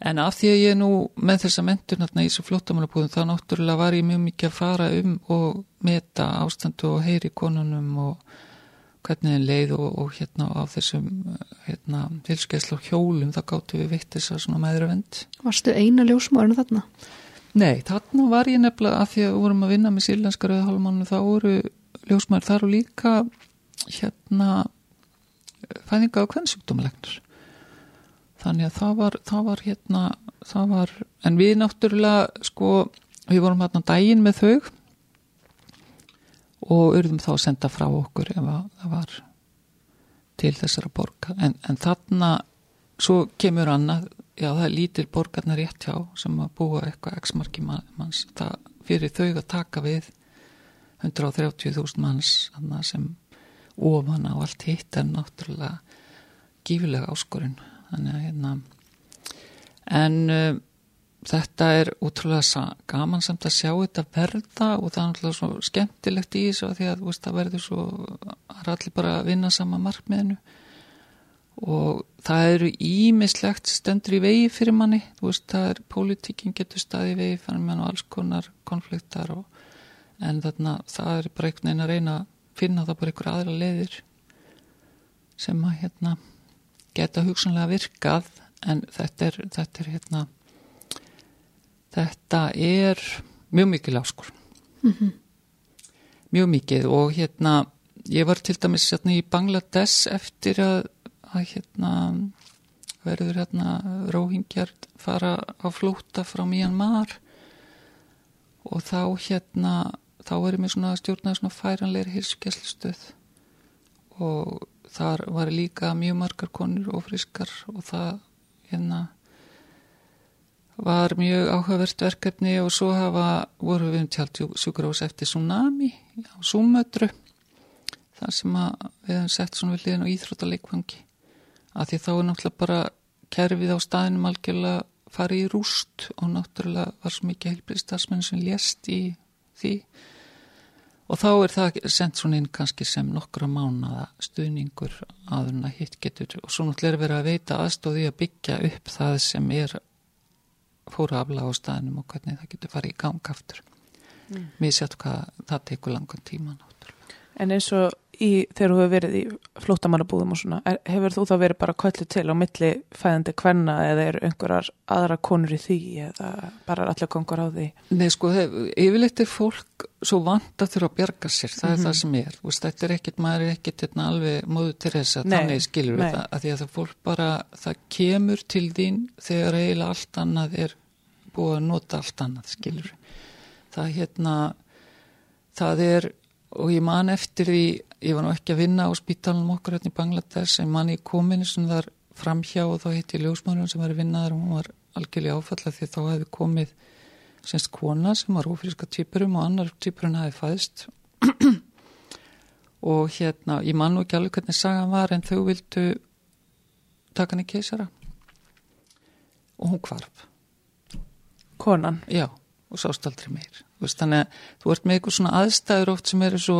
en af því að ég nú með þessa mentur náttúrulega í þessu flottamálabúðum þá náttúrulega var ég mjög mikið að fara um og meta ástandu og heyri konunum og hvernig það leið og, og hérna á þessum hérna, tilskeiðsla hjólum þá gáttu við vitt þess að svona meðravend Varstu eina ljósmórinu þarna? Nei, þarna var ég nefnilega að því að við vorum að vinna með sílenska rauðhálfmánu þá voru ljósmór þar og líka hérna fæðinga á kvennsjúkdómalegnur þannig að það var, það var hérna það var, en við náttúrulega sko, við vorum hérna dægin með þau og urðum þá að senda frá okkur ef það var til þessara borga. En, en þarna svo kemur annað. Já það er lítil borgarna rétt hjá sem að búa eitthvað x-marki manns. Það fyrir þau að taka við 130.000 manns sem ofan á allt hitt er náttúrulega gífilega áskorinn þannig að hérna en uh, þetta er útrúlega gaman samt að sjá þetta verða og það er náttúrulega svo skemmtilegt í þessu því að veist, það verður svo það er allir bara að vinna sama markmiðinu. Og það eru ímislegt stendur í vegi fyrir manni. Veist það er, pólitíkin getur staði í vegi fyrir mann og alls konar konfliktar og, en þarna það er bara einhvern veginn að reyna að finna það bara einhver aðra leiðir sem að hérna geta hugsanlega virkað en þetta er, þetta er hérna þetta er mjög mikil áskur mm -hmm. mjög mikið og hérna ég var til dæmis hérna í Bangladesh eftir að, að hérna verður hérna róhingjar fara á flóta frá Myanmar og þá hérna þá erum við svona stjórnaði svona færanleiri hilsugjæslustöð og þar var líka mjög margar konur og friskar og það hérna var mjög áhugavert verkefni og svo hafa voru við um tjáltsjúkurós eftir tsunami á Súmötru þar sem við hefum sett svona við liðin á íþróttaleikvangi. Að því þá er náttúrulega bara kerfið á staðinum algjörlega farið í rúst og náttúrulega var svo mikið heilbriðstafsmenn sem lést í því og þá er það sendt svona inn kannski sem nokkra mánada stuðningur aðurna hitt getur og svo náttúrulega er verið að veita aðstóði að byggja upp það sem er fóru afla á staðinum og hvernig það getur farið í gang aftur. Mm. Mér sétt hvað það tekur langan tíma náttúrulega. En eins og í, þegar þú hefur verið í flótamannabúðum og svona, er, hefur þú þá verið bara kvöldu til á milli fæðandi hvenna eða er einhverjar aðra konur í því eða bara allir kongur á því? Nei sko, yfirleitt er fólk svo að þurfa að bjarga sér, það mm -hmm. er mhm. það sem er. Veist, þetta er ekkit, maður er ekkit hérna, alveg móðu til þess að þannig skilur við það, að því að það fólk bara, það kemur til þín þegar eiginlega allt annað er búið að nota allt annað, skilur við. Það hérna, það er og ég man eftir því ég var nú ekki að vinna á spítalunum okkur hérna í Bangladesh en man ég komin sem þar framhjá og þá hitt ég ljósmárun sem var að vinna þar og hún var algjörlega áfalla því þá hefði komið semst kona sem var ofríska týpurum og annar týpurinn hefði fæðst. Og hérna ég man nú ekki alveg hvernig sagan var en þau vildu taka henni keisara. Og hún kvarf Konan? Já og sást aldrei meir veist, þannig að þú ert með eitthvað svona aðstæður oft sem eru svo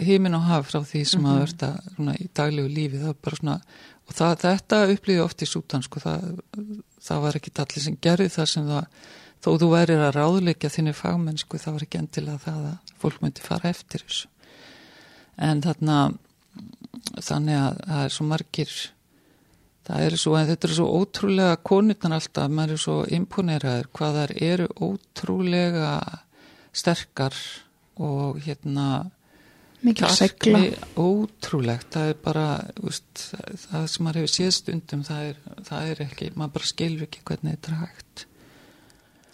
heimin uh, á haf frá því sem mm -hmm. að verða svona, í daglegu lífi. Það bara svona og það, þetta upplýði oft í sútan sko, það, það var ekki allir sem gerði það sem það þó þú værir að ráðleika þinni fagmennsku þá er ekki endilega það að fólk myndi fara eftir þessu. En þarna þannig að það er svo margir það er svo, en þetta er svo ótrúlega konurnar alltaf, maður er svo imponeraður hvað þar eru ótrúlega sterkar og hérna mikil segla ótrúlegt, það er bara úst, það sem maður hefur séð stundum það er, það er ekki, maður bara skilur ekki hvernig þetta er hægt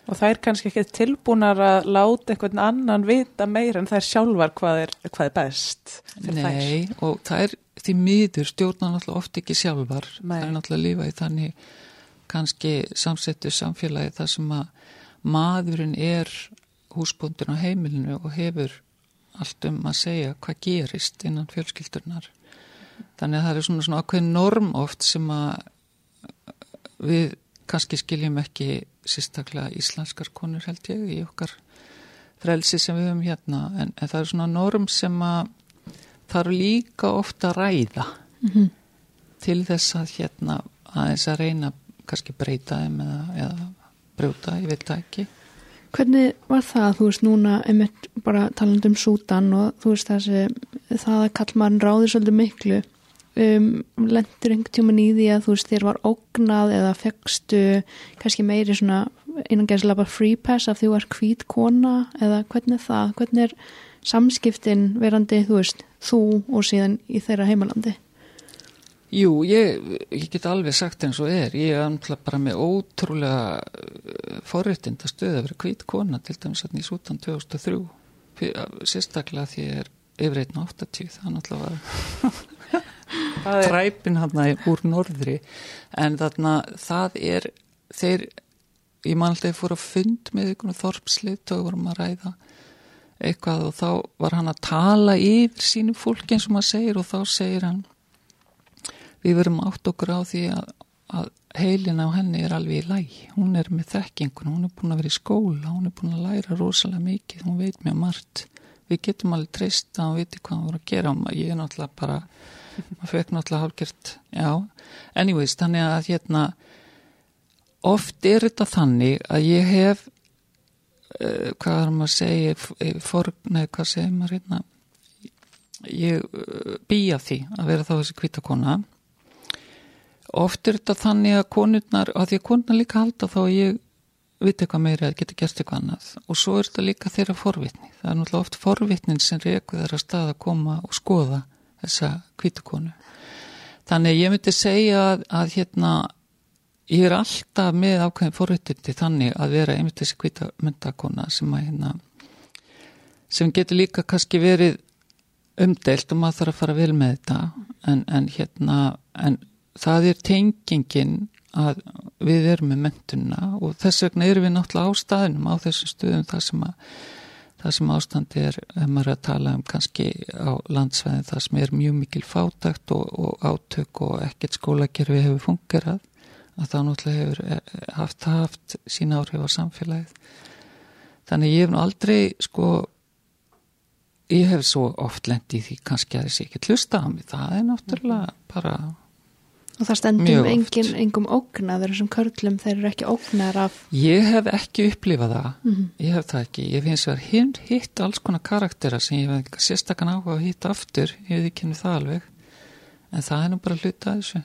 Og það er kannski ekki tilbúnar að láta einhvern annan vita meira en það er sjálfar hvað er, hvað er best. Nei, þær. og það er því miður stjórnar náttúrulega oft ekki sjálfar. Nei. Það er náttúrulega lífa í þannig kannski samsettu samfélagi þar sem að maðurinn er húsbúndun á heimilinu og hefur allt um að segja hvað gerist innan fjölskyldunar. Þannig að það er svona, svona ákveðin norm oft sem að við kannski skiljum ekki sérstaklega íslenskar konur held ég í okkar frelsi sem við höfum hérna en, en það er svona norm sem að það eru líka ofta að ræða mm -hmm. til þess að hérna aðeins að reyna kannski breyta þeim eða, eða brjóta, ég veit það ekki. Hvernig var það, þú veist, núna einmitt bara taland um sútan og þú veist þessi, það að kallmann ráði svolítið miklu um, lendur einhvern tíman í því að þú veist þér var ógnað eða fegstu kannski meiri svona einangeðslega bara free pass af því þú er hvít kona eða hvernig það, hvernig er samskiptin verandi þú veist, þú og síðan í þeirra heimalandi? Jú, ég, ég get alveg sagt eins og er, ég er amtla bara með ótrúlega uh, forréttind að stöða að vera hvít kona til dæmis að nýja sútan 2003 sérstaklega því ég er yfir 1.80 það er træpin hann úr norðri. En þarna það er þeir, ég man alltaf fór að fund með einhvern þorpslit og vorum að ræða eitthvað og þá var hann að tala yfir sínu fólk eins og maður segir og þá segir hann við verum átt okkur á því að, að heilin á henni er alveg í læg hún er með þekkingun, hún er búin að vera í skóla hún er búin að læra rosalega mikið hún veit mjög margt. Við getum alveg treysta og viti hvað hún voru að gera. Og ég er náttúrulega bara maður fekk náttúrulega hálfgjört já, anyways, þannig að hérna oft er þetta þannig að ég hef uh, hvað er maður að segja? Eh, for, nei, hvað segir maður hérna? Ég uh, býja því að vera þá þessi kvítakona oft er þetta þannig að konurnar, að því að konurnar líka halda þá ég veit eitthvað meira að geta gert eitthvað annað. Og svo er þetta líka þeirra forvitni. Það er náttúrulega oft forvitnin sem reyku þeirra stað að koma og skoða þessa kvítukonu. Þannig ég myndi segja að, að hérna, ég er alltaf með ákveðin forrættindi þannig að vera einmitt þessi kvítamöndakona sem að hérna, sem getur líka kannski verið umdelt og maður þarf að fara vel með þetta. En, en hérna, en það er tengingin að við erum með mentuna og þess vegna erum við náttúrulega á staðinum á þessum stöðum þar sem að það sem ástandi er, ef maður er að tala um kannski á landsveðin það sem er mjög mikil fátakt og, og átök og ekkert skólakerfi hefur fungerað að það náttúrulega hefur eh, haft, haft sín áhrif á samfélagið þannig ég hef nú aldrei sko ég hef svo oft lendið því kannski að þessi ekki hlusta á mig það er náttúrulega bara Og það stendum engin, engum ógnaður sem körlum, þeir eru ekki ógnar af... Ég hef ekki upplifað það, mm -hmm. ég hef það ekki. Ég finnst að hinn hitt alls konar karaktera sem ég hef sérstaklega áhuga að hitta aftur, ég hef ekki kynni það alveg, en það er nú bara hluta að þessu.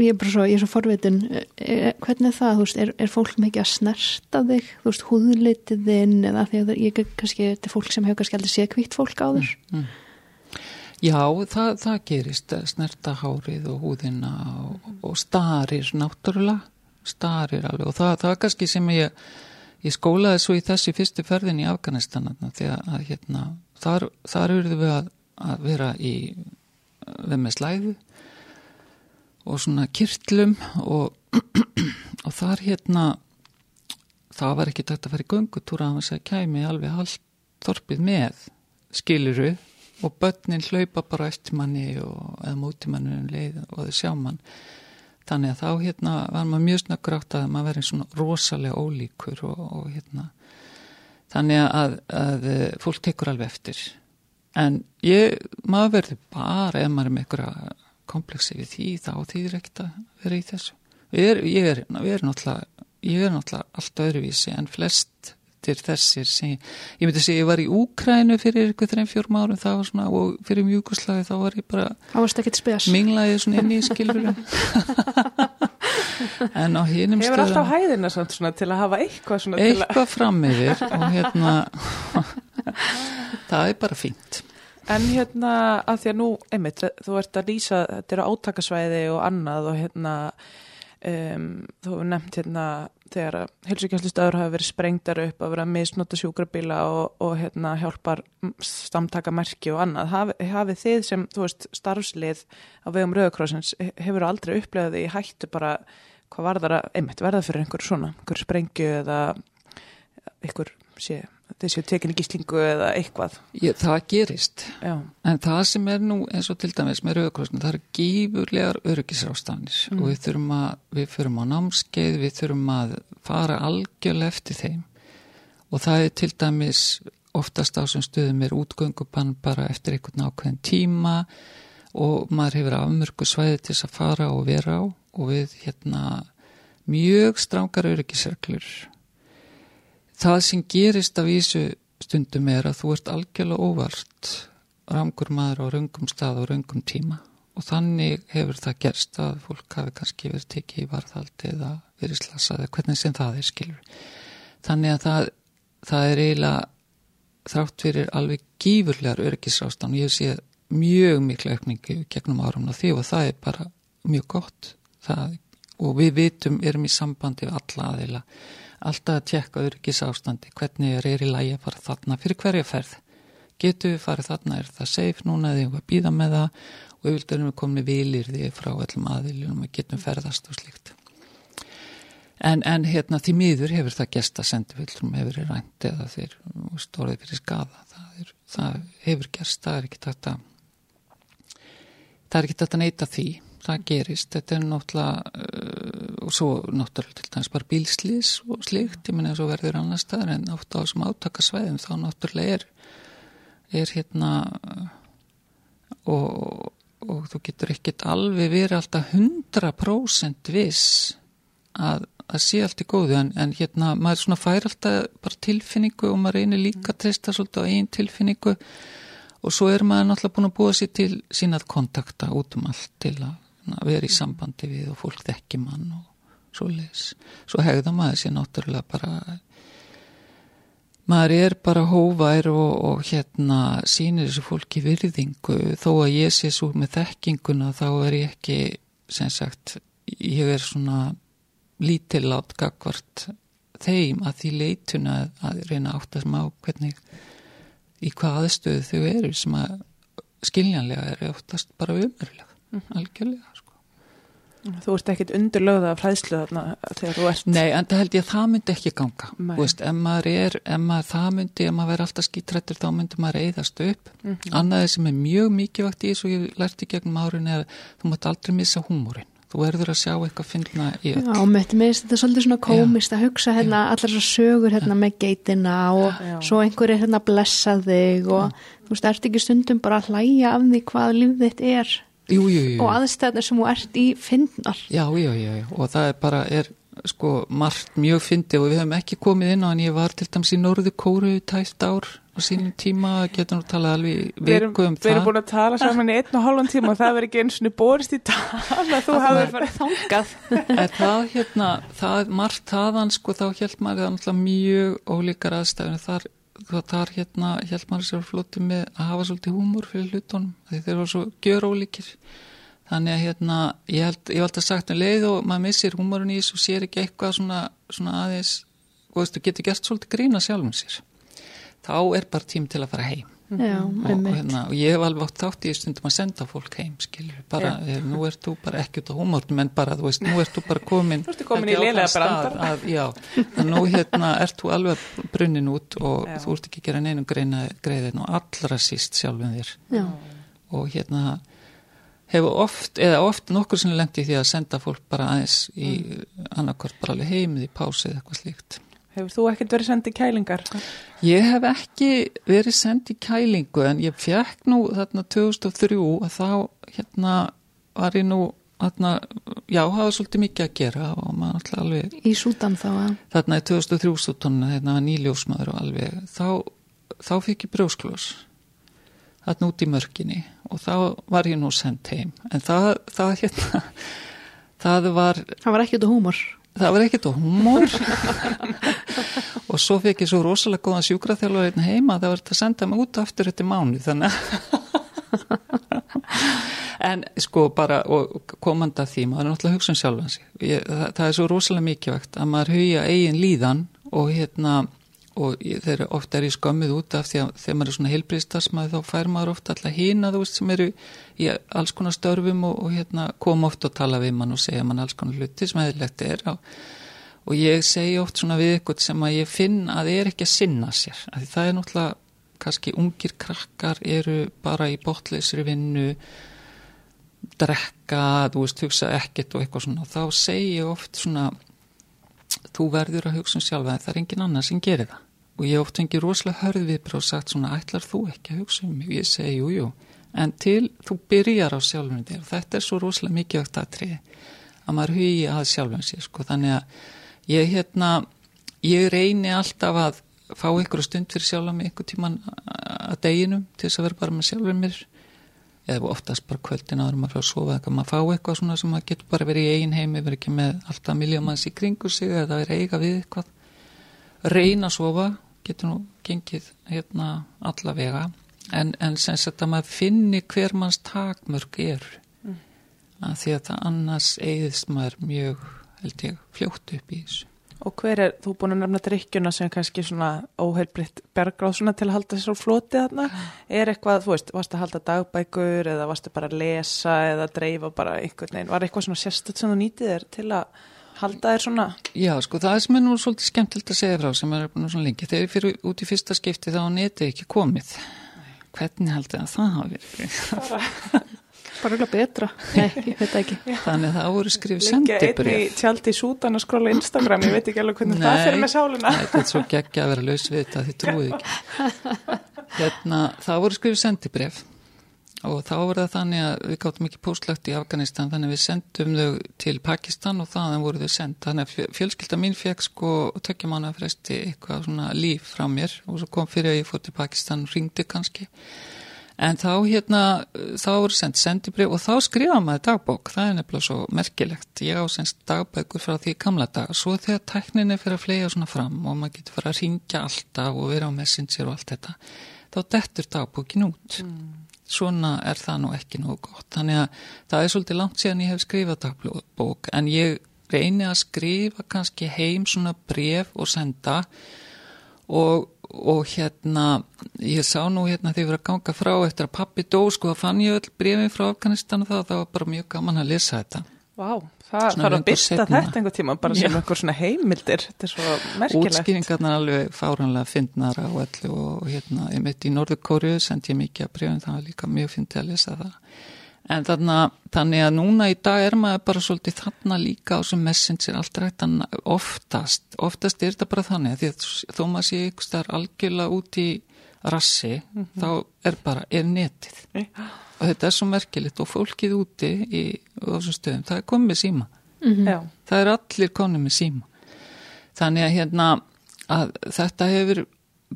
Ég er bara svo, ég er svo forvitin, e, hvernig það, þú veist, er, er fólk mikið að snerta þig, þú veist, húðlitiðinn eða því að ég kannski, þetta er fólk sem hefur kannski aldrei séð kvitt fólk á þér? Mm, mm. Já, það, það gerist snertahárið og húðina og, og starir náttúrulega, starir alveg. Og það, það er kannski sem ég, ég skólaði svo í þessi fyrstu ferðin í Afganistan því að, hérna, þar, þar eruðum við að, að vera í, við með slæðu og svona kirtlum og, og þar hérna, það var ekki tægt að fara í göngutúra að þess að kæmi alveg halvt þorpið með skiliru og börnin hlaupa bara eftir manni og, eða móti manni um leið og þau sjá mann. Þannig að þá hérna var maður mjög snakkur átt að maður verið svona rosalega ólíkur og, og hérna. Þannig að, að fólk tekur alveg eftir. En ég, maður verður bara ef maður er með einhverja kompleksi við því þá þýðir ekkert að vera í þessu. Við erum er, er náttúrulega ég er náttúrulega allt öðruvísi en flest til þessir sem, ég myndi að segja, ég var í Úkrænu fyrir ykkur þreim fjórum árum það var svona, og fyrir mjúkuslagi þá var ég bara minglaðið svona inn í skilfurum en á hinnum stöðum Hefur alltaf hæðina svona til að hafa eitthvað svona eitthvað fram yfir og hérna það er bara fínt En hérna að því að nú, einmitt, þú ert að lýsa, þetta eru átakasvæði og annað og hérna um, þú hefur nefnt hérna þegar helsugjöflustöður hafa verið sprengtar upp að vera að misnota sjúkrabíla og, og hérna hjálpar stamtakamerki og annað. Hafi, hafið þið sem, þú veist, starfslið á vegum Rauðakrossins, hefur aldrei upplegaði í hættu bara hvað var það að, einmitt, verða fyrir einhver svona, einhver sprengju eða einhver sé þessi tekinni gíslingu eða eitthvað Ég, það gerist Já. en það sem er nú eins og til dæmis með Rauðakrossinu það eru gífurlegar örgisrástanir mm. og við þurfum að við þurfum á námskeið, við þurfum að fara algjörlega eftir þeim og það er til dæmis oftast á sem stöðum er útgöngubann bara eftir einhvern ákveðin tíma og maður hefur afmörku svæði til þess að fara og vera á og við hérna mjög strángar örgisreglur það sem gerist af ísu stundum er að þú ert algjörlega óvart rangur maður á raungum stað og raungum tíma. Og þannig hefur það gerst að fólk hafi kannski verið tekið í varðhaldi eða verið slasað eða hvernig sem það er skilur. Þannig að það, það er eiginlega þrátt fyrir alveg gífurlegar örgisrástan og ég sé mjög miklu aukningu gegnum árum og því og það er bara mjög gott. Það, og við vitum, erum í sambandi við alla aðila alltaf að tjekka öryggis ástandi, hvernig er, er í lægi að fara þarna? Fyrir hverja ferð. Getur við farið þarna, er það safe núna? Eða eitthvað býða með það? Og auðvitað erum við komin vilir því frá öllum aðilunum og getum ferðast og slikt. En, en hérna því miður hefur það gesta sendifullum hefur verið rænt eða þeir stórið fyrir skada. Það, er, það hefur gerst, það er ekki þetta það er ekki þetta neyta því það gerist, þetta er náttúrulega uh, og svo náttúrulega til dæmis bara bílslís og slikt, ég menna að verður annar staðar en átt á þessum átakasvæðum þá náttúrulega er er hérna og, og þú getur ekkert alveg verið alltaf 100% viss að að sé allt í góðu. En, en hérna maður svona fær alltaf bara tilfinningu og maður reynir líka að treysta svolítið á einn tilfinningu. Og svo er maður náttúrulega búin að búa sér til sínað kontakta út um allt til að að vera í sambandi við og fólk þekki mann og svo leis. Svo hegða maður sér náttúrulega bara maður er bara hóvær og, og hérna sínir þessu fólki virðingu þó að ég sé svo með þekkinguna þá er ég ekki sem sagt, ég er svona lítillátt gagvart þeim að því leituna að reyna átt að smá hvernig í hvað aðstöðu þau eru sem að skiljanlega er oftast bara umörlega, mm -hmm. algjörlega Þú ert ekkit undurlögða af hlæðslu þarna þegar þú ert. Nei, en það held ég að það myndi ekki ganga. Þú veist, ef maður er, ef maður það myndi, ef maður verður alltaf skítrættur, þá myndi maður eðast upp. Mm -hmm. Annaðið sem er mjög mikið vakt í þessu, og ég lærti gegnum árin, er að þú mátt aldrei missa húmórin. Þú erður að sjá eitthvað að finna í öll. Já, með þetta er svolítið svona komist Já. að hugsa hérna Já. allar svo sögur hérna Já. með geitina og svo einhver er hérna að blessa þig og þú veist, ert ekki stundum bara að hlæja af því hvað lífið þitt er jú, jú, jú. og aðstæðnar sem þú ert í finnar. Já, já, já, og það er bara, er sko margt mjög fyndi og við hefum ekki komið inn á en ég var til dæms í Norðu Kóru tæft ár á sínum tíma, getur nú talað alveg viku um það. Við erum búin að tala saman í einn og hálfum tíma og það verður ekki eins og borist í tala, þú hafið farið þangað. Það hérna, það margt taðan sko þá held maður það mjög ólíkar aðstæðinu þar þar hérna held maður sér flóti með að hafa svolítið húmor fyrir hlutunum þeir eru svo gjör ólíkir þannig að hérna ég held, ég held að sagt um leið og maður missir húmorun í þessu og sér ekki eitthvað svona, svona aðeins og þú getur gert svolítið grína sjálfum sér þá er bara tím til að fara heim Já, og, hérna, og ég hef alveg átt þátt í stundum að senda fólk heim skilur, bara, eh, nú ert þú bara ekki út á humortum en bara, þú veist, nú ert þú bara komin Þú ert komin í liðlega brandar að, Já, en nú hérna ert þú alveg brunnin út og já. þú ert ekki að gera neinum greiðin og allra síst sjálfum þér já. og hérna hefur oft, eða oft nokkur sem lengt í því að senda fólk bara aðeins í mm. annarkort bara alveg heimið í pási eða eitthvað slíkt Hefur þú ekkert verið sendið kælingar? Ég hef ekki verið sendið kælingu en ég fekk nú þarna 2003 að þá hérna var ég nú þarna, já, hafa svolítið mikið að gera og maður alltaf alveg Í Súdan þá að þarna er 2003 stútonna þegar var nýljósmaður og alveg þá, þá fikk ég brjósklós þarna út í mörginni og þá var ég nú sendt heim. En það, það hérna það var Það var ekki út á húmor það var ekkert humor og svo fikk ég svo rosalega góðan sjúkraþjálfur einn heima það var þetta að senda mig út aftur þetta mánu þannig en sko bara og komanda því, maður er náttúrulega hugsun sjálfan sig. Ég, það, það er svo rosalega mikilvægt að maður hugja eigin líðan og hérna og þeir ofta er ég skömmið út af því að þegar maður er svona heilbriðstasmaði þá fær maður ofta alltaf hína þú veist sem eru í alls konar störfum og, og hérna kom ofta og tala við mann og segja mann alls konar hluti sem eðlilegt er og, og ég segi oft svona við eitthvað sem að ég finn að það er ekki að sinna sér að það er náttúrulega kannski ungir krakkar eru bara í botleysri vinnu drekka, þú veist, hugsa ekkert og eitthvað svona og þá segi ég oft svona þú verður að hugsa um sjálfa en það er engin annar sem gerir það og ég oft fengi rosalega hörð viðbrá og sagt svona ætlar þú ekki að hugsa um mig? Og ég segi jú, jú, en til þú byrjar á sjálfum þér og þetta er svo rosalega mikið ökt aðtrið að maður hugi að sjálfum sér sko. Þannig að ég hérna ég reyni alltaf að fá ykkur stund fyrir sjálf mig ykkur tíman að deginum til þess að vera bara með sjálfum mér. Eða oftast bara kvöldin áður maður frá að sofa eitthvað, maður fá eitthvað svona sem maður getur bara verið í eigin heimi, verið ekki með alltaf miljómanns í kringu sig eða verið eiga við eitthvað. Reyna að sofa getur nú gengið hérna allavega en, en sem sagt að maður finni hver manns takmörg er. Mm. að því að það annars eigðist maður mjög held ég fljótt upp í þessu. Og hver er, þú búin að nefna drikkjuna sem kannski svona óheilbritt bergráð svona til að halda þessu flótið þarna, er eitthvað, þú veist, varst að halda dagbækur eða varst að bara lesa eða dreifa bara einhvern veginn, var eitthvað svona sérstuð sem þú nýtið þér til að halda þér svona? Já, sko, það er sem er nú svolítið skemmtilegt að segja frá sem er nú svona lengi, þegar ég fyrir út í fyrsta skipti þá netið ekki komið, hvernig haldið að það hafi verið? Bara alveg betra, nei, ég veit ekki. Þannig að það voru skrifið sendibrif Líka einn í tjaldi í sútan að skróla Instagram ég veit ekki alveg hvernig nei, það fyrir með sáluna Nei, þetta er svo geggja að vera laus við þetta þið trúið ekki. Hérna, það voru skrifið sendibrif og þá voru það þannig að við gáttum ekki póstlagt í Afganistan þannig að við sendum þau til Pakistan og þaðan voru þau sendt þannig að fjölskylda mín fekk sko tökja mánu að fresti eitthvað svona líf frá mér og svo kom fyrir að ég fór til Pakistan og ringdi kannski En þá hérna, þá voru sendt sendibrif og þá skrifa maður dagbók, það er nefnilega svo merkilegt. Ég ásens dagbækur frá því gamla dag, svo þegar tækninni fyrir að flega svona fram og maður getur fara að ringja alltaf og vera á messenger og allt þetta, þá dettur dagbókin út. Mm. Svona er það nú ekki nógu gott. Þannig að það er svolítið langt síðan ég hef skrifað dagbók, en ég reyni að skrifa kannski heim svona bref og senda. Og og hérna, ég sá nú hérna þegar ég var að ganga frá eftir að pappi dó sko, þá fann ég öll brefið frá Afganistan og það, það var bara mjög gaman að lesa þetta. Vá, wow, það þarf að byrsta þetta einhver tíma bara sem einhver svona heimildir. Þetta er svo merkilegt. Útskýringarna alveg fáranlega fyndnar á öllu og hérna, ég mitt í Norðurkóru sendi ég mikið að brefum, það var líka mjög fyndið að lesa það. En þarna, þannig að núna í dag er maður bara svolítið þarna líka á sem messenger allt rætt oftast, oftast er þetta bara þannig að því að þó maður sé ykkur starf algjörlega út í rassi, mm -hmm. þá er bara, er netið. -hmm. Og þetta er svo merkilegt. Og fólkið úti í þessum stöðum, það er komið síma, mm -hmm. það er allir komið með síma. Þannig að hérna að þetta hefur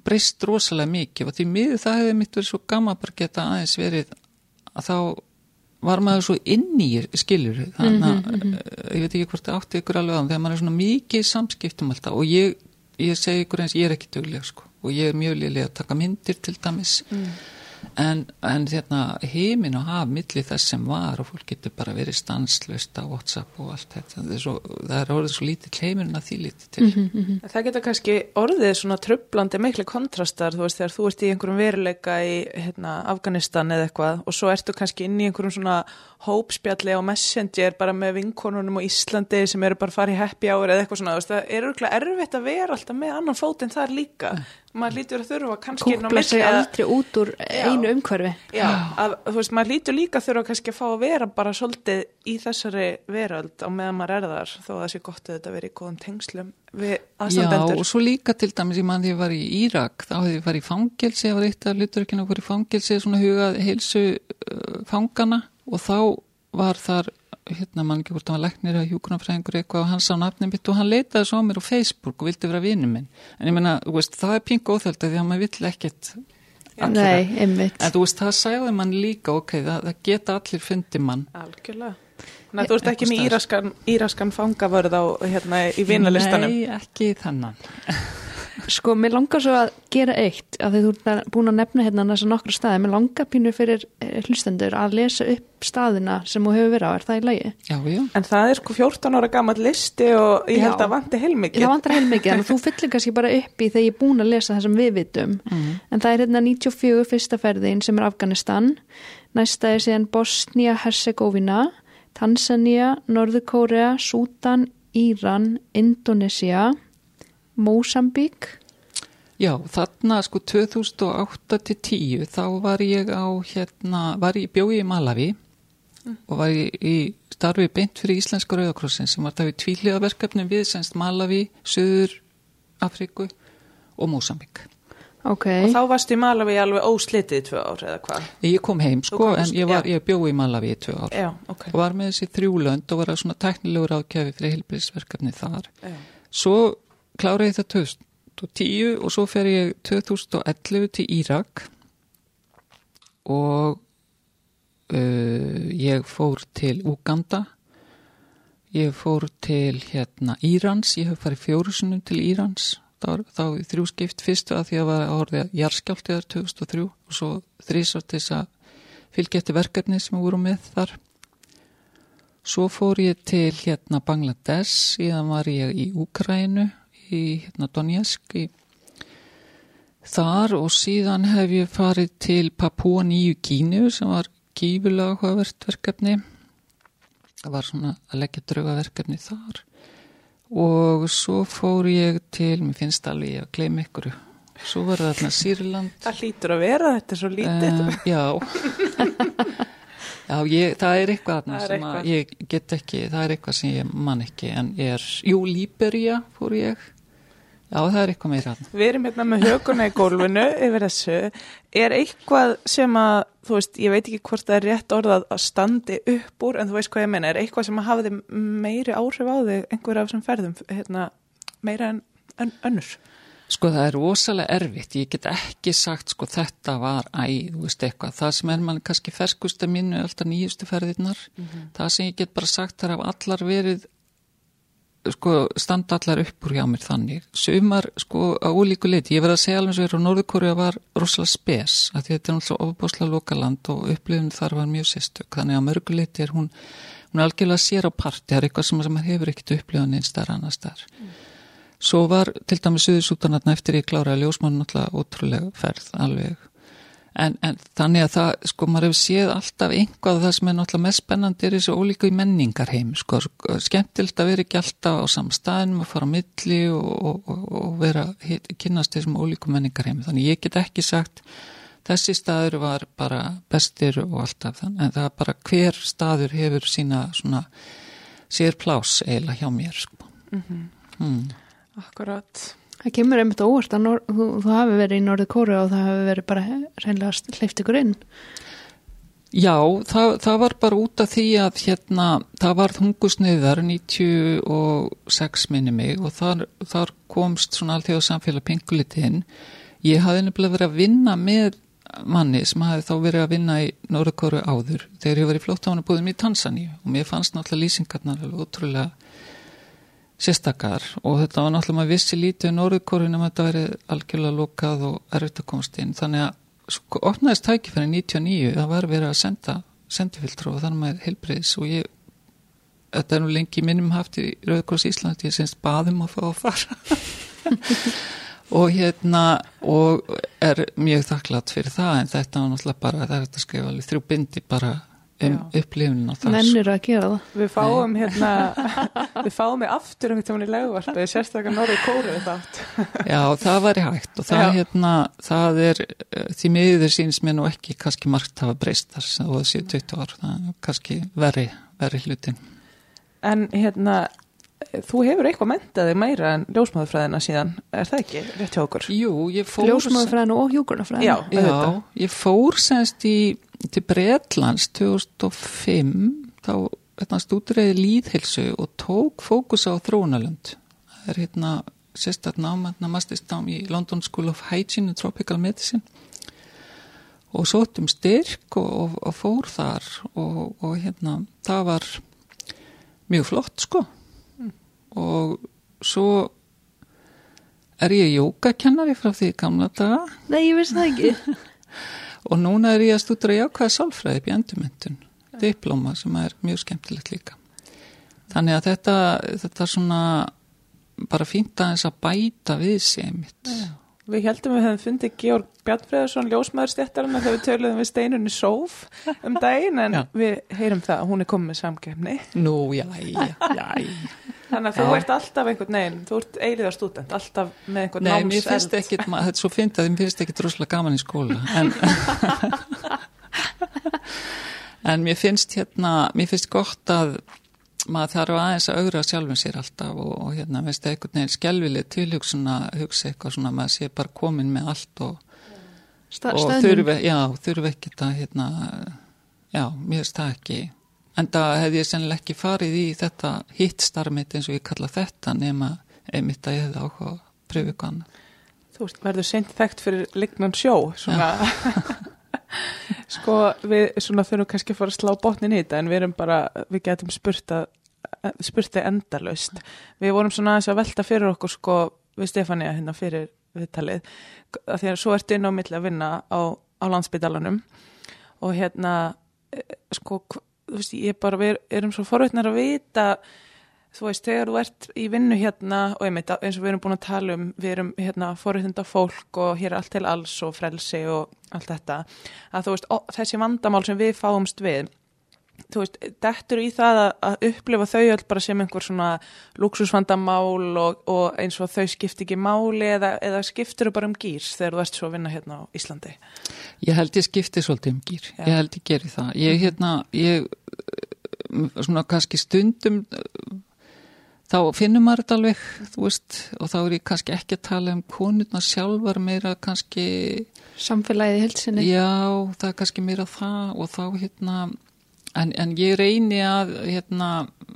breyst rosalega mikið. Og því miður það hefur mitt verið svo gama bara geta aðeins verið að þá var maður svo inn í skiljur þannig að mm -hmm. ég veit ekki hvort það átti ykkur alveg á þegar maður er svona mikið samskiptum alltaf. Og ég, ég segi ykkur eins ég er ekki dögleg sko. Og ég er mjög liðlega að taka myndir til dæmis. Mm en, en hérna, heimin og haf millir þess sem var og fólk getur bara verið stanslust á Whatsapp og allt þetta. Það er, svo, það er orðið svo lítið kleimin að því lítið til. Mm -hmm. Það getur kannski orðið svona tröflandi miklu kontrastar þú veist þegar þú ert í einhverjum veruleika í hérna, Afganistan eða eitthvað og svo ertu kannski inn í einhverjum svona hópspjalli á Messenger bara með vinkonunum og Íslandi sem eru bara að fara í happy hour eða eitthvað svona það er örgulega erfitt að vera alltaf með annan fótinn þar líka. Mm maður lítur að þurfa kannski kúpla sig aldrei út úr já, einu umhverfi. Já, að, þú veist, maður lítur líka að þurfa kannski að fá að vera bara svolítið í þessari veröld á meðan maður er þar þó að það sé gott að þetta veri í góðum tengslum við aðstandendur. Já, og svo líka til dæmis ég mann því að ég var í Írak, þá hefði ég farið í fangelsi, ég var eitt af luturökinu að fara í fangelsi svona hugað heilsu uh, fangana og þá var þar hérna mann ekki hvort hann var leknir að hjúkunarfræðingur eitthvað og hann sá nafnum mitt og hann leitaði svo á mér á Facebook og vildi vera vinnu minn en ég menna, þú veist, það er pink óþöld því að maður vill ekkert Nei, einmitt. en þú veist, það sagði mann líka ok, það, það geta allir fundi mann Algjörlega. Þannig að þú ert ekki með íraskan, íraskan fangavörð á hérna í vinalistanum. Nei, ekki þannan Sko, mér langar svo að gera eitt af því þú ert búin að nefna hérna þess að nokkru staði, mér langar pínu fyrir eh, hlustendur að lesa upp staðina sem þú hefur verið á, er það í lagi? Já, já, En það er sko 14 ára gammal listi og ég Já. held að vanti heilmikið. Það vantar heilmikið, þannig að þú fyllir kannski bara upp í þegar ég er búin að lesa það sem við vitum mm. en það er hérna 94 fyrsta ferðin sem er Afganistan næsta er síðan Bosnia-Herzegovina Tanzania, Norður-Kórea Sútan, Íran Indonesia Mósambík já þarna sko 2008 til 10 þá var ég á hérna, var ég bjói í Malawi og var ég í starfi beint fyrir Íslenska Rauðakrossin sem var það við tvíliðaverkefni við semst Malawi, Suður Afriku og Mósambík Ok, Og þá varst í Malawi alveg óslitið í tvö ár eða hvað? Ég kom heim sko komst- en ég, var, ég bjói í Malawi í tvö ár Já, ok. og var með þessi þrjúlönd og var að svona teknilegur ákjafi fyrir heilbríðsverkefni þar. Já. Svo klára ég það 2010 og svo fer ég 2011 til Írak og uh, ég fór til Uganda, ég fór til hérna Írans, ég hef farið fjórusunum til Írans, þá, þá þrjú skipt. Fyrstu að því að var að orðið jarskjáltiðar 2003 og svo þrísar til þess að fylgja eftir verkefni sem við vorum með þar. Svo fór ég til hérna Bangladesh, síðan var ég í Úkrænu, í hérna Donetsk, í þar og síðan hef ég farið til Papua Nýju Kínu sem var gífulega áhugavert verkefni. Það var svona að leggja drauga verkefni þar og svo fór ég til, mér finnst alveg ég að gleyma ykkur, svo var það þarna Sýrland Það hlýtur að vera, þetta er svo lítið. Uh, já Já, ég, það er eitthvað þarna sem að eitthvað. ég get ekki, það er eitthvað sem ég man ekki en er, jú, Líbería fór ég Já, það er eitthvað meira þarna. Við erum hérna með höguna í gólfinu yfir þessu. Er eitthvað sem að, þú veist, ég veit ekki hvort það er rétt orðað að standi upp úr, en þú veist hvað ég meina, er eitthvað sem að hafiði meiri áhrif á þig einhver af þessum ferðum, hérna, meira en ön, önnur? Sko það er rosalega erfitt, ég get ekki sagt sko þetta var æ, þú veist eitthvað, það sem er mann kannski ferskusta mínu er alltaf nýjustu ferðirnar, það sem ég get bara sagt þar af allar verið sko standa allar upp úr hjá mér þannig, sumar sko á ólíku leiti, ég verð að segja alveg svo er á Norðurkóru var rosalega spes, að þetta er náttúrulega ofbáslega lokaland og upplifin þar var mjög sérstök, þannig að mörgu leiti er hún, hún er algjörlega sér á parti, það er eitthvað sem maður hefur ekkert upplifin einn starf annars þar. Svo var til dæmis Suðursútanarna eftir ég kláraði ljósmann náttúrulega ótrúlega ferð alveg. En, en þannig að það, sko, maður hefur séð alltaf einhvað það sem er náttúrulega mest spennandi er þessu ólíku í menningarheim, sko, skemmtilt að vera ekki alltaf á samstæðinum að fara á milli og, og, og, vera, hit, kynast þessum ólíku menningarheim. Þannig ég get ekki sagt þessi staður var bara bestir og alltaf þannig, en það er bara hver staður hefur sína svona sér plás eiginlega hjá mér, sko. Mm. Akkurat. Það kemur einmitt óvart að nor, þú, þú hafi verið í Norður Kóru og það hafi verið bara reynlega hleyft ykkur inn Já, það, það var bara út af því að hérna, það var hungusneiðar 96 minni mig og þar, þar komst svona allþjóð samfélag pingulitinn. Ég hafði nefnilega verið að vinna með manni sem hafði þá verið að vinna í Norðurkóru áður þegar ég var í flóttafanabúðum í Tansaníu og mér fannst náttúrulega lýsingarnar alveg ótrúlega sérstakar. Og þetta var náttúrulega maður vissi lítið um Norðurkóru nema þetta verið algjörlega lokað og erfitt að komast inn. Þannig að sko, opnaðist tækifæri 99 það var verið að senda sendifiltru og þannig með heilbriðis og ég þetta er nú lengi í minnum haft í Rauðkors Ísland ég syns baðum að fá að fara. Og hérna og er mjög þakklátt fyrir það en þetta var náttúrulega bara það er þetta að skrifa alveg þrjú bindi bara um upplifun og það mennir að gera það Við fáum hérna, við fáum mig aftur um þetta í legvarpi, sérstaklega Norður Kóru þátt. Já, það væri hægt og það, hérna, það er eh, því miður síns mér nú ekki kannski margt hafa breyst þar sem það séu 20 ár, það er kannski verri, verri hlutin. En hérna, þú hefur eitthvað mentaði meira en ljósmaðurfræðina síðan, er það ekki rétt hjá okkur? Jú, ég fór ljósmaðurfræðinu og hjúkurnafræðinu Já. Já, ég fór semst í til Bretlands 2005 þá hérna, stúdreiði líðhilsu og tók fókus á þróunalönd. Það er hérna sérstaklega nám, hérna mastist nám í London School of Hygiene and Tropical Medicine og sótum styrk og, og, og fór þar og, og hérna það var mjög flott sko mm. og svo er ég jógakennari frá því gamla daga. Nei, ég veist það ekki. og núna er ég að stúdra jákvæða sálfræði í endurmyndun, diploma sem er mjög skemmtilegt líka. Þannig að þetta, þetta er svona bara fínt að þess að bæta við sig mitt. Já. Við heldum við hefum fundið Georg Bjarnfreðarsson ljósmaðurstjættarinn þegar við töluðum við steinunni Sóf um daginn en já. við heyrum það að hún er komið með samgefni. Nú, já, já, já. Þannig að þú ert alltaf einhvern veginn, þú ert eiliðar stúdent, alltaf með einhvern námseld. Nei, mér finnst ekki, þetta er svo fint að mér finnst ekki droslega gaman í skóla, en, en mér finnst hérna, mér finnst gott að maður þarf aðeins að augra sjálfum sér alltaf og, og hérna, veist, einhvern veginn skjálfileg tilhugsun að hugsa eitthvað svona, maður sé bara komin með allt og, og þurfi, já, þurfi ekki það, hérna, já, mér finnst það ekki, en það hefði ég sennileg ekki farið í þetta hittstarmit eins og ég kalla þetta nema einmitt að ég hefði áhuga að pröfu ykkur annað. Þú veist, verður seint þekkt fyrir lignan sjó, svona... sko við svona þurfum kannski að fara að slá botnin í þetta en við erum bara, við getum spurt að spurti endalust við vorum svona aðeins að velta fyrir okkur sko við Stefania hérna fyrir viðtalið að því að svo ertu inn á milli að vinna á, á landsbytalanum og hérna eh, sko, þú veist, ég bara við erum svo forveitnar að vita þú veist, þegar þú ert í vinnu hérna og einmitt eins og við erum búin að tala um við erum hérna forutunda fólk og hér er allt til alls og frelsi og allt þetta að þú veist, ó, þessi vandamál sem við fáumst við þú veist, dettur í það að, að upplifa þau öll bara sem einhver svona luxusvandamál og, og eins og þau skipti ekki máli eða, eða skiptir þau bara um gýrs þegar þú ert svo að vinna hérna á Íslandi? Ég held ég skipti svolítið um gýr, Já. ég held ég geri það. Ég hérna, ég svona kannski stundum þá finnum maður þetta alveg, veist, og þá er ég kannski ekki að tala um konurna sjálfar meira kannski... Samfélagið hilsinni. Já, það er kannski meira það og þá hérna, en, en ég reyni að hérna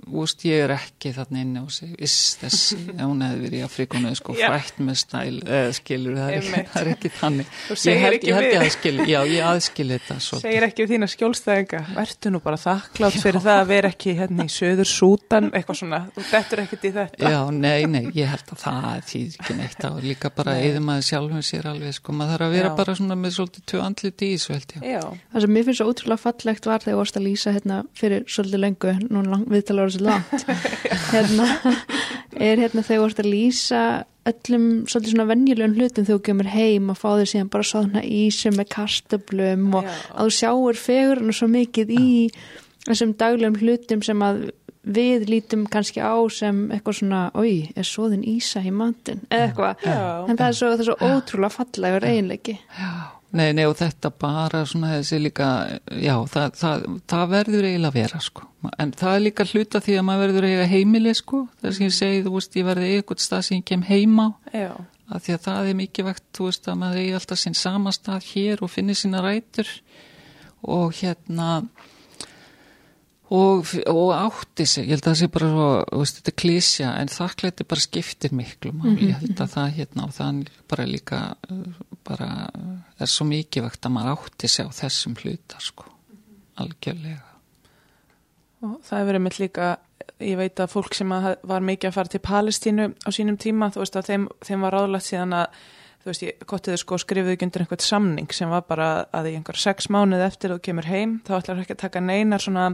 Úst, ég er ekki þarna inni og segi viss þessi, hún hefði verið í Afríkunu sko frætt með stæl eða skilur, það er, ekki, það er ekki þannig. Ég held ég held ég aðskil já ég aðskil þetta svolítið. segir ekki við þína skjólstæðinga verður nú bara þakklátt fyrir það að vera ekki hérna í söður sútan eitthvað svona, þú bettur ekkert í þetta. Já, nei, nei, ég held að það þýðir ekki neitt. Á, líka bara eða maður sjálfum sér alveg sko, maður þarf að vera já. bara svona með svolítið tvö andlit svo að langt. Hérna, er hérna þegar þú ert að lýsa öllum svolítið svona vennjulegum hlutum þegar þú kemur heim og fá þér síðan bara svona ísum með kastablum og Já. að þú sjáur fegurinn og svo mikið í þessum daglegum hlutum sem að við lítum kannski á sem eitthvað svona, oi, er svoðin ísa í mandin, eða eitthvað. En það er svo, það er svo ótrúlega fallegur eiginleiki. Já Nei, nei og þetta bara svona þessi líka, já það, það, það verður eiginlega að vera sko. En það er líka hluta því að maður verður eiginlega heimili sko, þess að ég segi þú veist ég verði eitthvað stað sem ég kem heima já. að því að það er mikið vekt þú veist að maður eigi alltaf sinn sama stað hér og finnir sína rætur. Og hérna og, og átti sig, ég held að það sé bara svo, veist, þetta er klísja en þakklætti bara skiptir miklu máli, mm -hmm. ég held að það hérna og það bara líka bara er svo mikið vekt að maður átti sig á þessum hlutar sko, algjörlega. Og það hefur verið mitt líka ég veit að fólk sem að var mikið að fara til Palestínu á sínum tíma, þú veist að þeim, þeim var ráðlagt síðan að þú veist, ég gottiði sko skrifuði ekki undir einhvert samning sem var bara að í einhver sex mánuð eftir þú kemur heim, þá ætlar ekki að taka neinar svona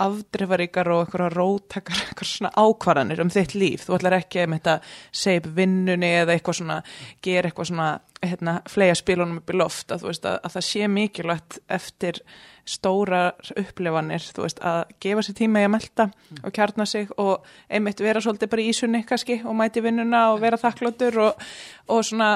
afdrifaríkar og einhverja róttakar, einhverja svona ákvarðanir um þitt líf, þú ætlar ekki að segja upp vinnunni eða eitthvað svona gera eitthvað svona, hérna, flega spilunum upp í loft, að veist að, að það sé mikilvægt eftir stóra upplefanir, þú veist, að gefa sér tíma í að melda mm. og kjarna sig og einmitt vera svolítið bara í sunni kannski og mæti vinnuna og vera þakklótur og, og svona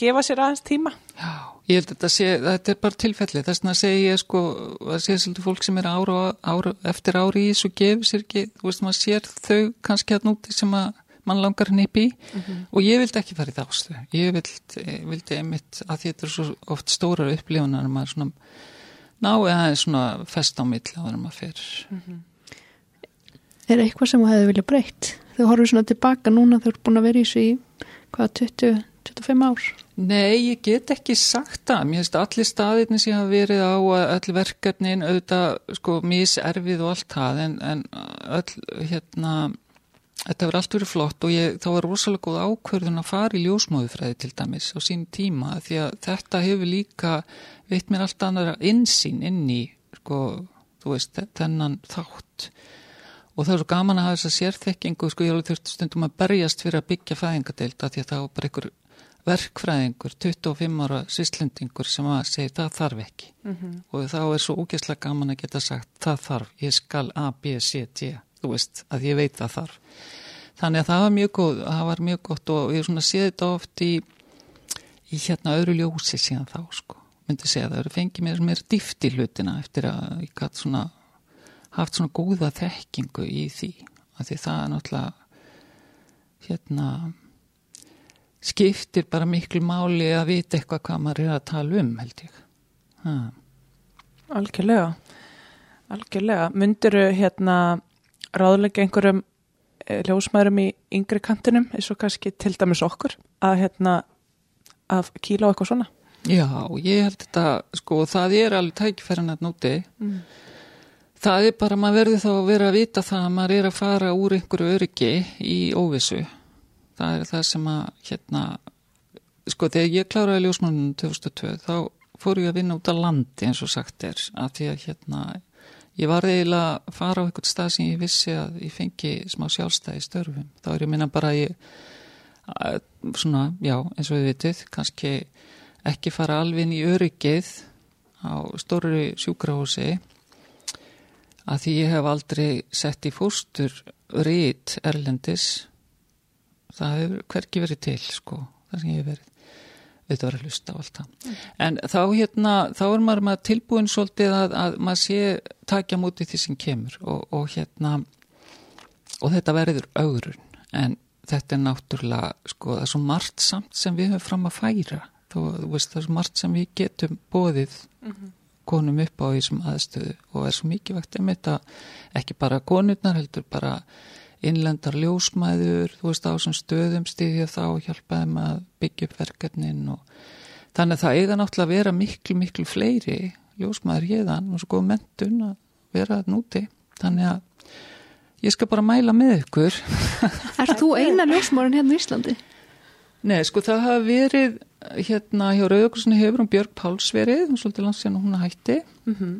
gefa sér aðeins tíma. Já, ég held að þetta sé, þetta er bara tilfelli, þess vegna segi ég sko, það sé svolítið fólk sem er ára, ára eftir ári í þessu gefur sér ekki, þú veist, maður sér þau kannski að núti sem að mann langar henni upp í mm -hmm. og ég vildi ekki fara í þástu, ég vildi, vildi einmitt að þetta er svo oft stórar upplifunar maður svona ná eða svona fest á milli á þeirra maður fyrir. Mm -hmm. Er eitthvað sem þú hefði viljað breytt? Þú horfður svona tilbaka núna þú ert búin að vera í þessu í hvaða 20, 25 ár? Nei, ég get ekki sagt það. Mér finnst allir staðirni sem hafa verið á að öll verkefnin auðvitað sko miserfið og allt það en, en öll hérna þetta verið allt verið flott og ég, þá var rosalega góð ákverðun að fara í ljósmóðufræði til dæmis á sín tíma því að þetta hefur líka veit mér allt annara insýn inn í sko, þú veist, þennan þátt og það er svo gaman að hafa þess að sérþekkingu sko ég alveg þurfti stundum að berjast fyrir að byggja fæðingadeilda því að það var bara einhver verkfræðingur, 25 ára svislendingur sem að segja það þarf ekki. Mm -hmm. og þá er svo ógeðslega gaman að geta sagt það þarf, ég skal A, B, C, D. Þú veist, að ég veit það þarf. Þannig að það var mjög góð það var mjög gott og ég er svona séð þetta oft í, í hérna öðru ljósi síðan þá sko, myndi segja það eru fengið mér mér dýft í hlutina eftir að ég gæti svona haft svona góða þekkingu í því. Að því það er náttúrulega hérna skiptir bara miklu máli að vita eitthvað hvað maður er að tala um held ég. Ha. Algjörlega. Algjörlega, myndiru hérna ráðleika einhverjum eh, ljósmaðurum í yngri kantinum eins og kannski til dæmis okkur að hérna að kíla á eitthvað svona? Já, ég held þetta sko, það er alveg tækifærin að núti mm. Það er bara, maður verður þá að vera að vita það að maður er að fara úr einhverju öryggi í óvissu það er það sem að hérna, sko þegar ég kláraði ljósmannunum 2002 þá fór ég að vinna út á landi eins og sagt er að því að hérna ég var eiginlega að fara á einhvern stað sem ég vissi að ég fengi smá sjálfstæði störfum, þá er ég minna bara að ég að, svona, já, eins og við vitið, kannski ekki fara alveg inn í öryggið á stóru sjúkrahúsi að því ég hef aldrei sett í fóstur rít erlendis það hefur hverki verið til sko, það sem ég hef verið auðvitað verið að hlusta á allt það. Mm. en þá hérna, þá er maður, maður tilbúin svolítið að, að maður sé takja mútið því sem kemur og, og hérna og þetta verður augrun en þetta er náttúrulega sko, það er svo margt samt sem við höfum fram að færa. Þú, þú veist, það er svo margt sem við getum bóðið mm -hmm konum upp á þessum aðstöðu og er svo mikið vakt um þetta ekki bara konurnar heldur bara innlendar ljósmæður þú veist á þessum stöðum stiðja þá og hjálpa þeim að byggja upp verkefnin og þannig að það eiga náttúrulega að vera miklu miklu fleiri ljósmæður hérðan og svo góð mentun að vera núti þannig að ég skal bara mæla með ykkur Er þú eina ljósmæðurinn hérna í Íslandi? Nei, sko það hafa verið hérna hjá Rauðokursinni hefur hún Björg Páls verið, hún svolítið langt síðan hún hætti mm -hmm.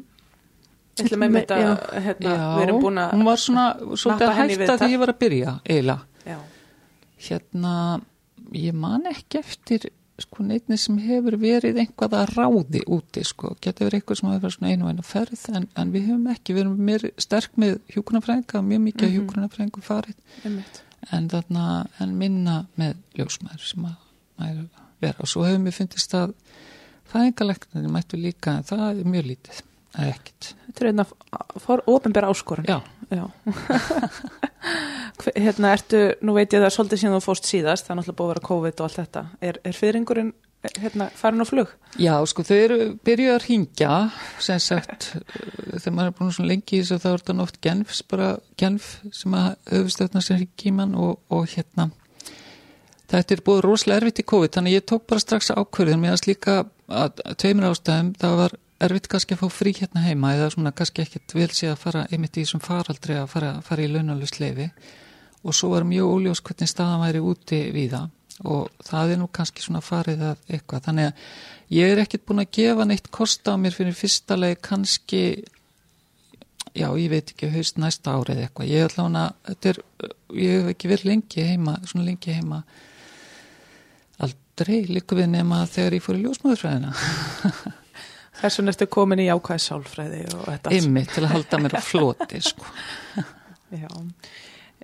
Þetta, hérna, við erum búin að hún var svona svolítið að hætta þegar ég var að byrja eiginlega. Hérna, ég man ekki eftir sko neitni sem hefur verið einhvað að ráði úti sko, getur verið eitthvað sem hefur verið svona einu og einu ferð en, en við höfum ekki, við erum mér sterk með hjúkunarfrænga, mjög mikið mm -hmm. hjúkunarfrængum farið. En, þarna, en minna með ljósmaður sem að vera. Og svo hefur mér fundist að fæðingaleknarnir mættu líka en það er mjög lítið, það er ekkit Þetta er að fór ofinbæra áskorun. Já, Já. Hérna ertu, nú veit ég það svolítið síðan þú fóst síðast, það er náttúrulega búið að vera COVID og allt þetta, er, er fyrringurinn hérna farin á flug? Já, sko þau eru byrjuð að ringja sem sagt, þegar maður er búin svona lengi þá er þetta nátt genfs bara genf sem að auðvistöðna sem ringi mann og, og hérna. Þetta er búið rosalega erfitt í COVID þannig ég tók bara strax ákverðin að slíka að tveimur ástæðum það var erfitt kannski að fá frí hérna heima eða svona kannski ekkert vel sé að fara einmitt í þessum faraldri að fara, fara í launalust leifi og svo var mjög óljós hvernig staðan væri úti við það og það er nú kannski svona farið að eitthvað. Þannig að ég er ekkert búin að gefa neitt kosta á mér fyrir fyrsta leið kannski já ég veit ekki haust næsta árið eitthvað. Ég, allavega, er, ég hef ekki verið lengi heima svona lengi heima. Aldrei líka við nema þegar ég fór í ljósmáðurfræðina Þess vegna ertu komin í ákvæði sálfræði og þetta Ymmi til að halda mér á floti sko. Já.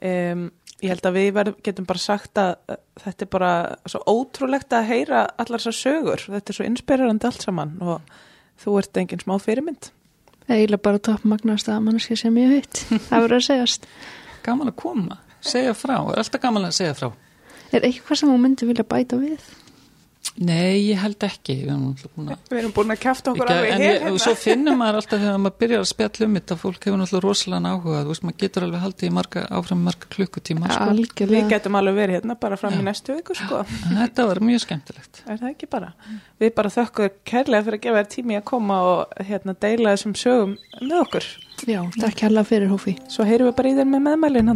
Um, Ég held að við verðum, getum bara sagt að þetta er bara svo ótrúlegt að heyra allar þessar sögur. Þetta er svo inspirerandi allt saman og þú ert enginn smá fyrirmynd. Eða bara toppmagnast að mannski sem ég veit það verður að segjast. Gaman að koma, segja frá, er alltaf gaman að segja frá. Er eitthvað sem þú myndi vilja bæta við? Nei, ég held ekki. Við erum, Við erum búin að kæfta okkur alveg en hér ég, hérna. svo finnum maður alltaf þegar maður byrjar að spjalla um þetta fólk hefur náttúrulega rosalega áhuga þú veist maður getur alveg haldið í marga, áfram marga klukkutíma sko. Við getum alveg verið hérna bara fram í næstu viku sko. þetta var mjög skemmtilegt Er það ekki bara? Við bara þökkum kærlega fyrir að gefa þér tími að koma og hérna deila þessum sögum með okkur. Já, takk hérlega fyrir Hófi Svo heyrum við bara í þér með meðmælinn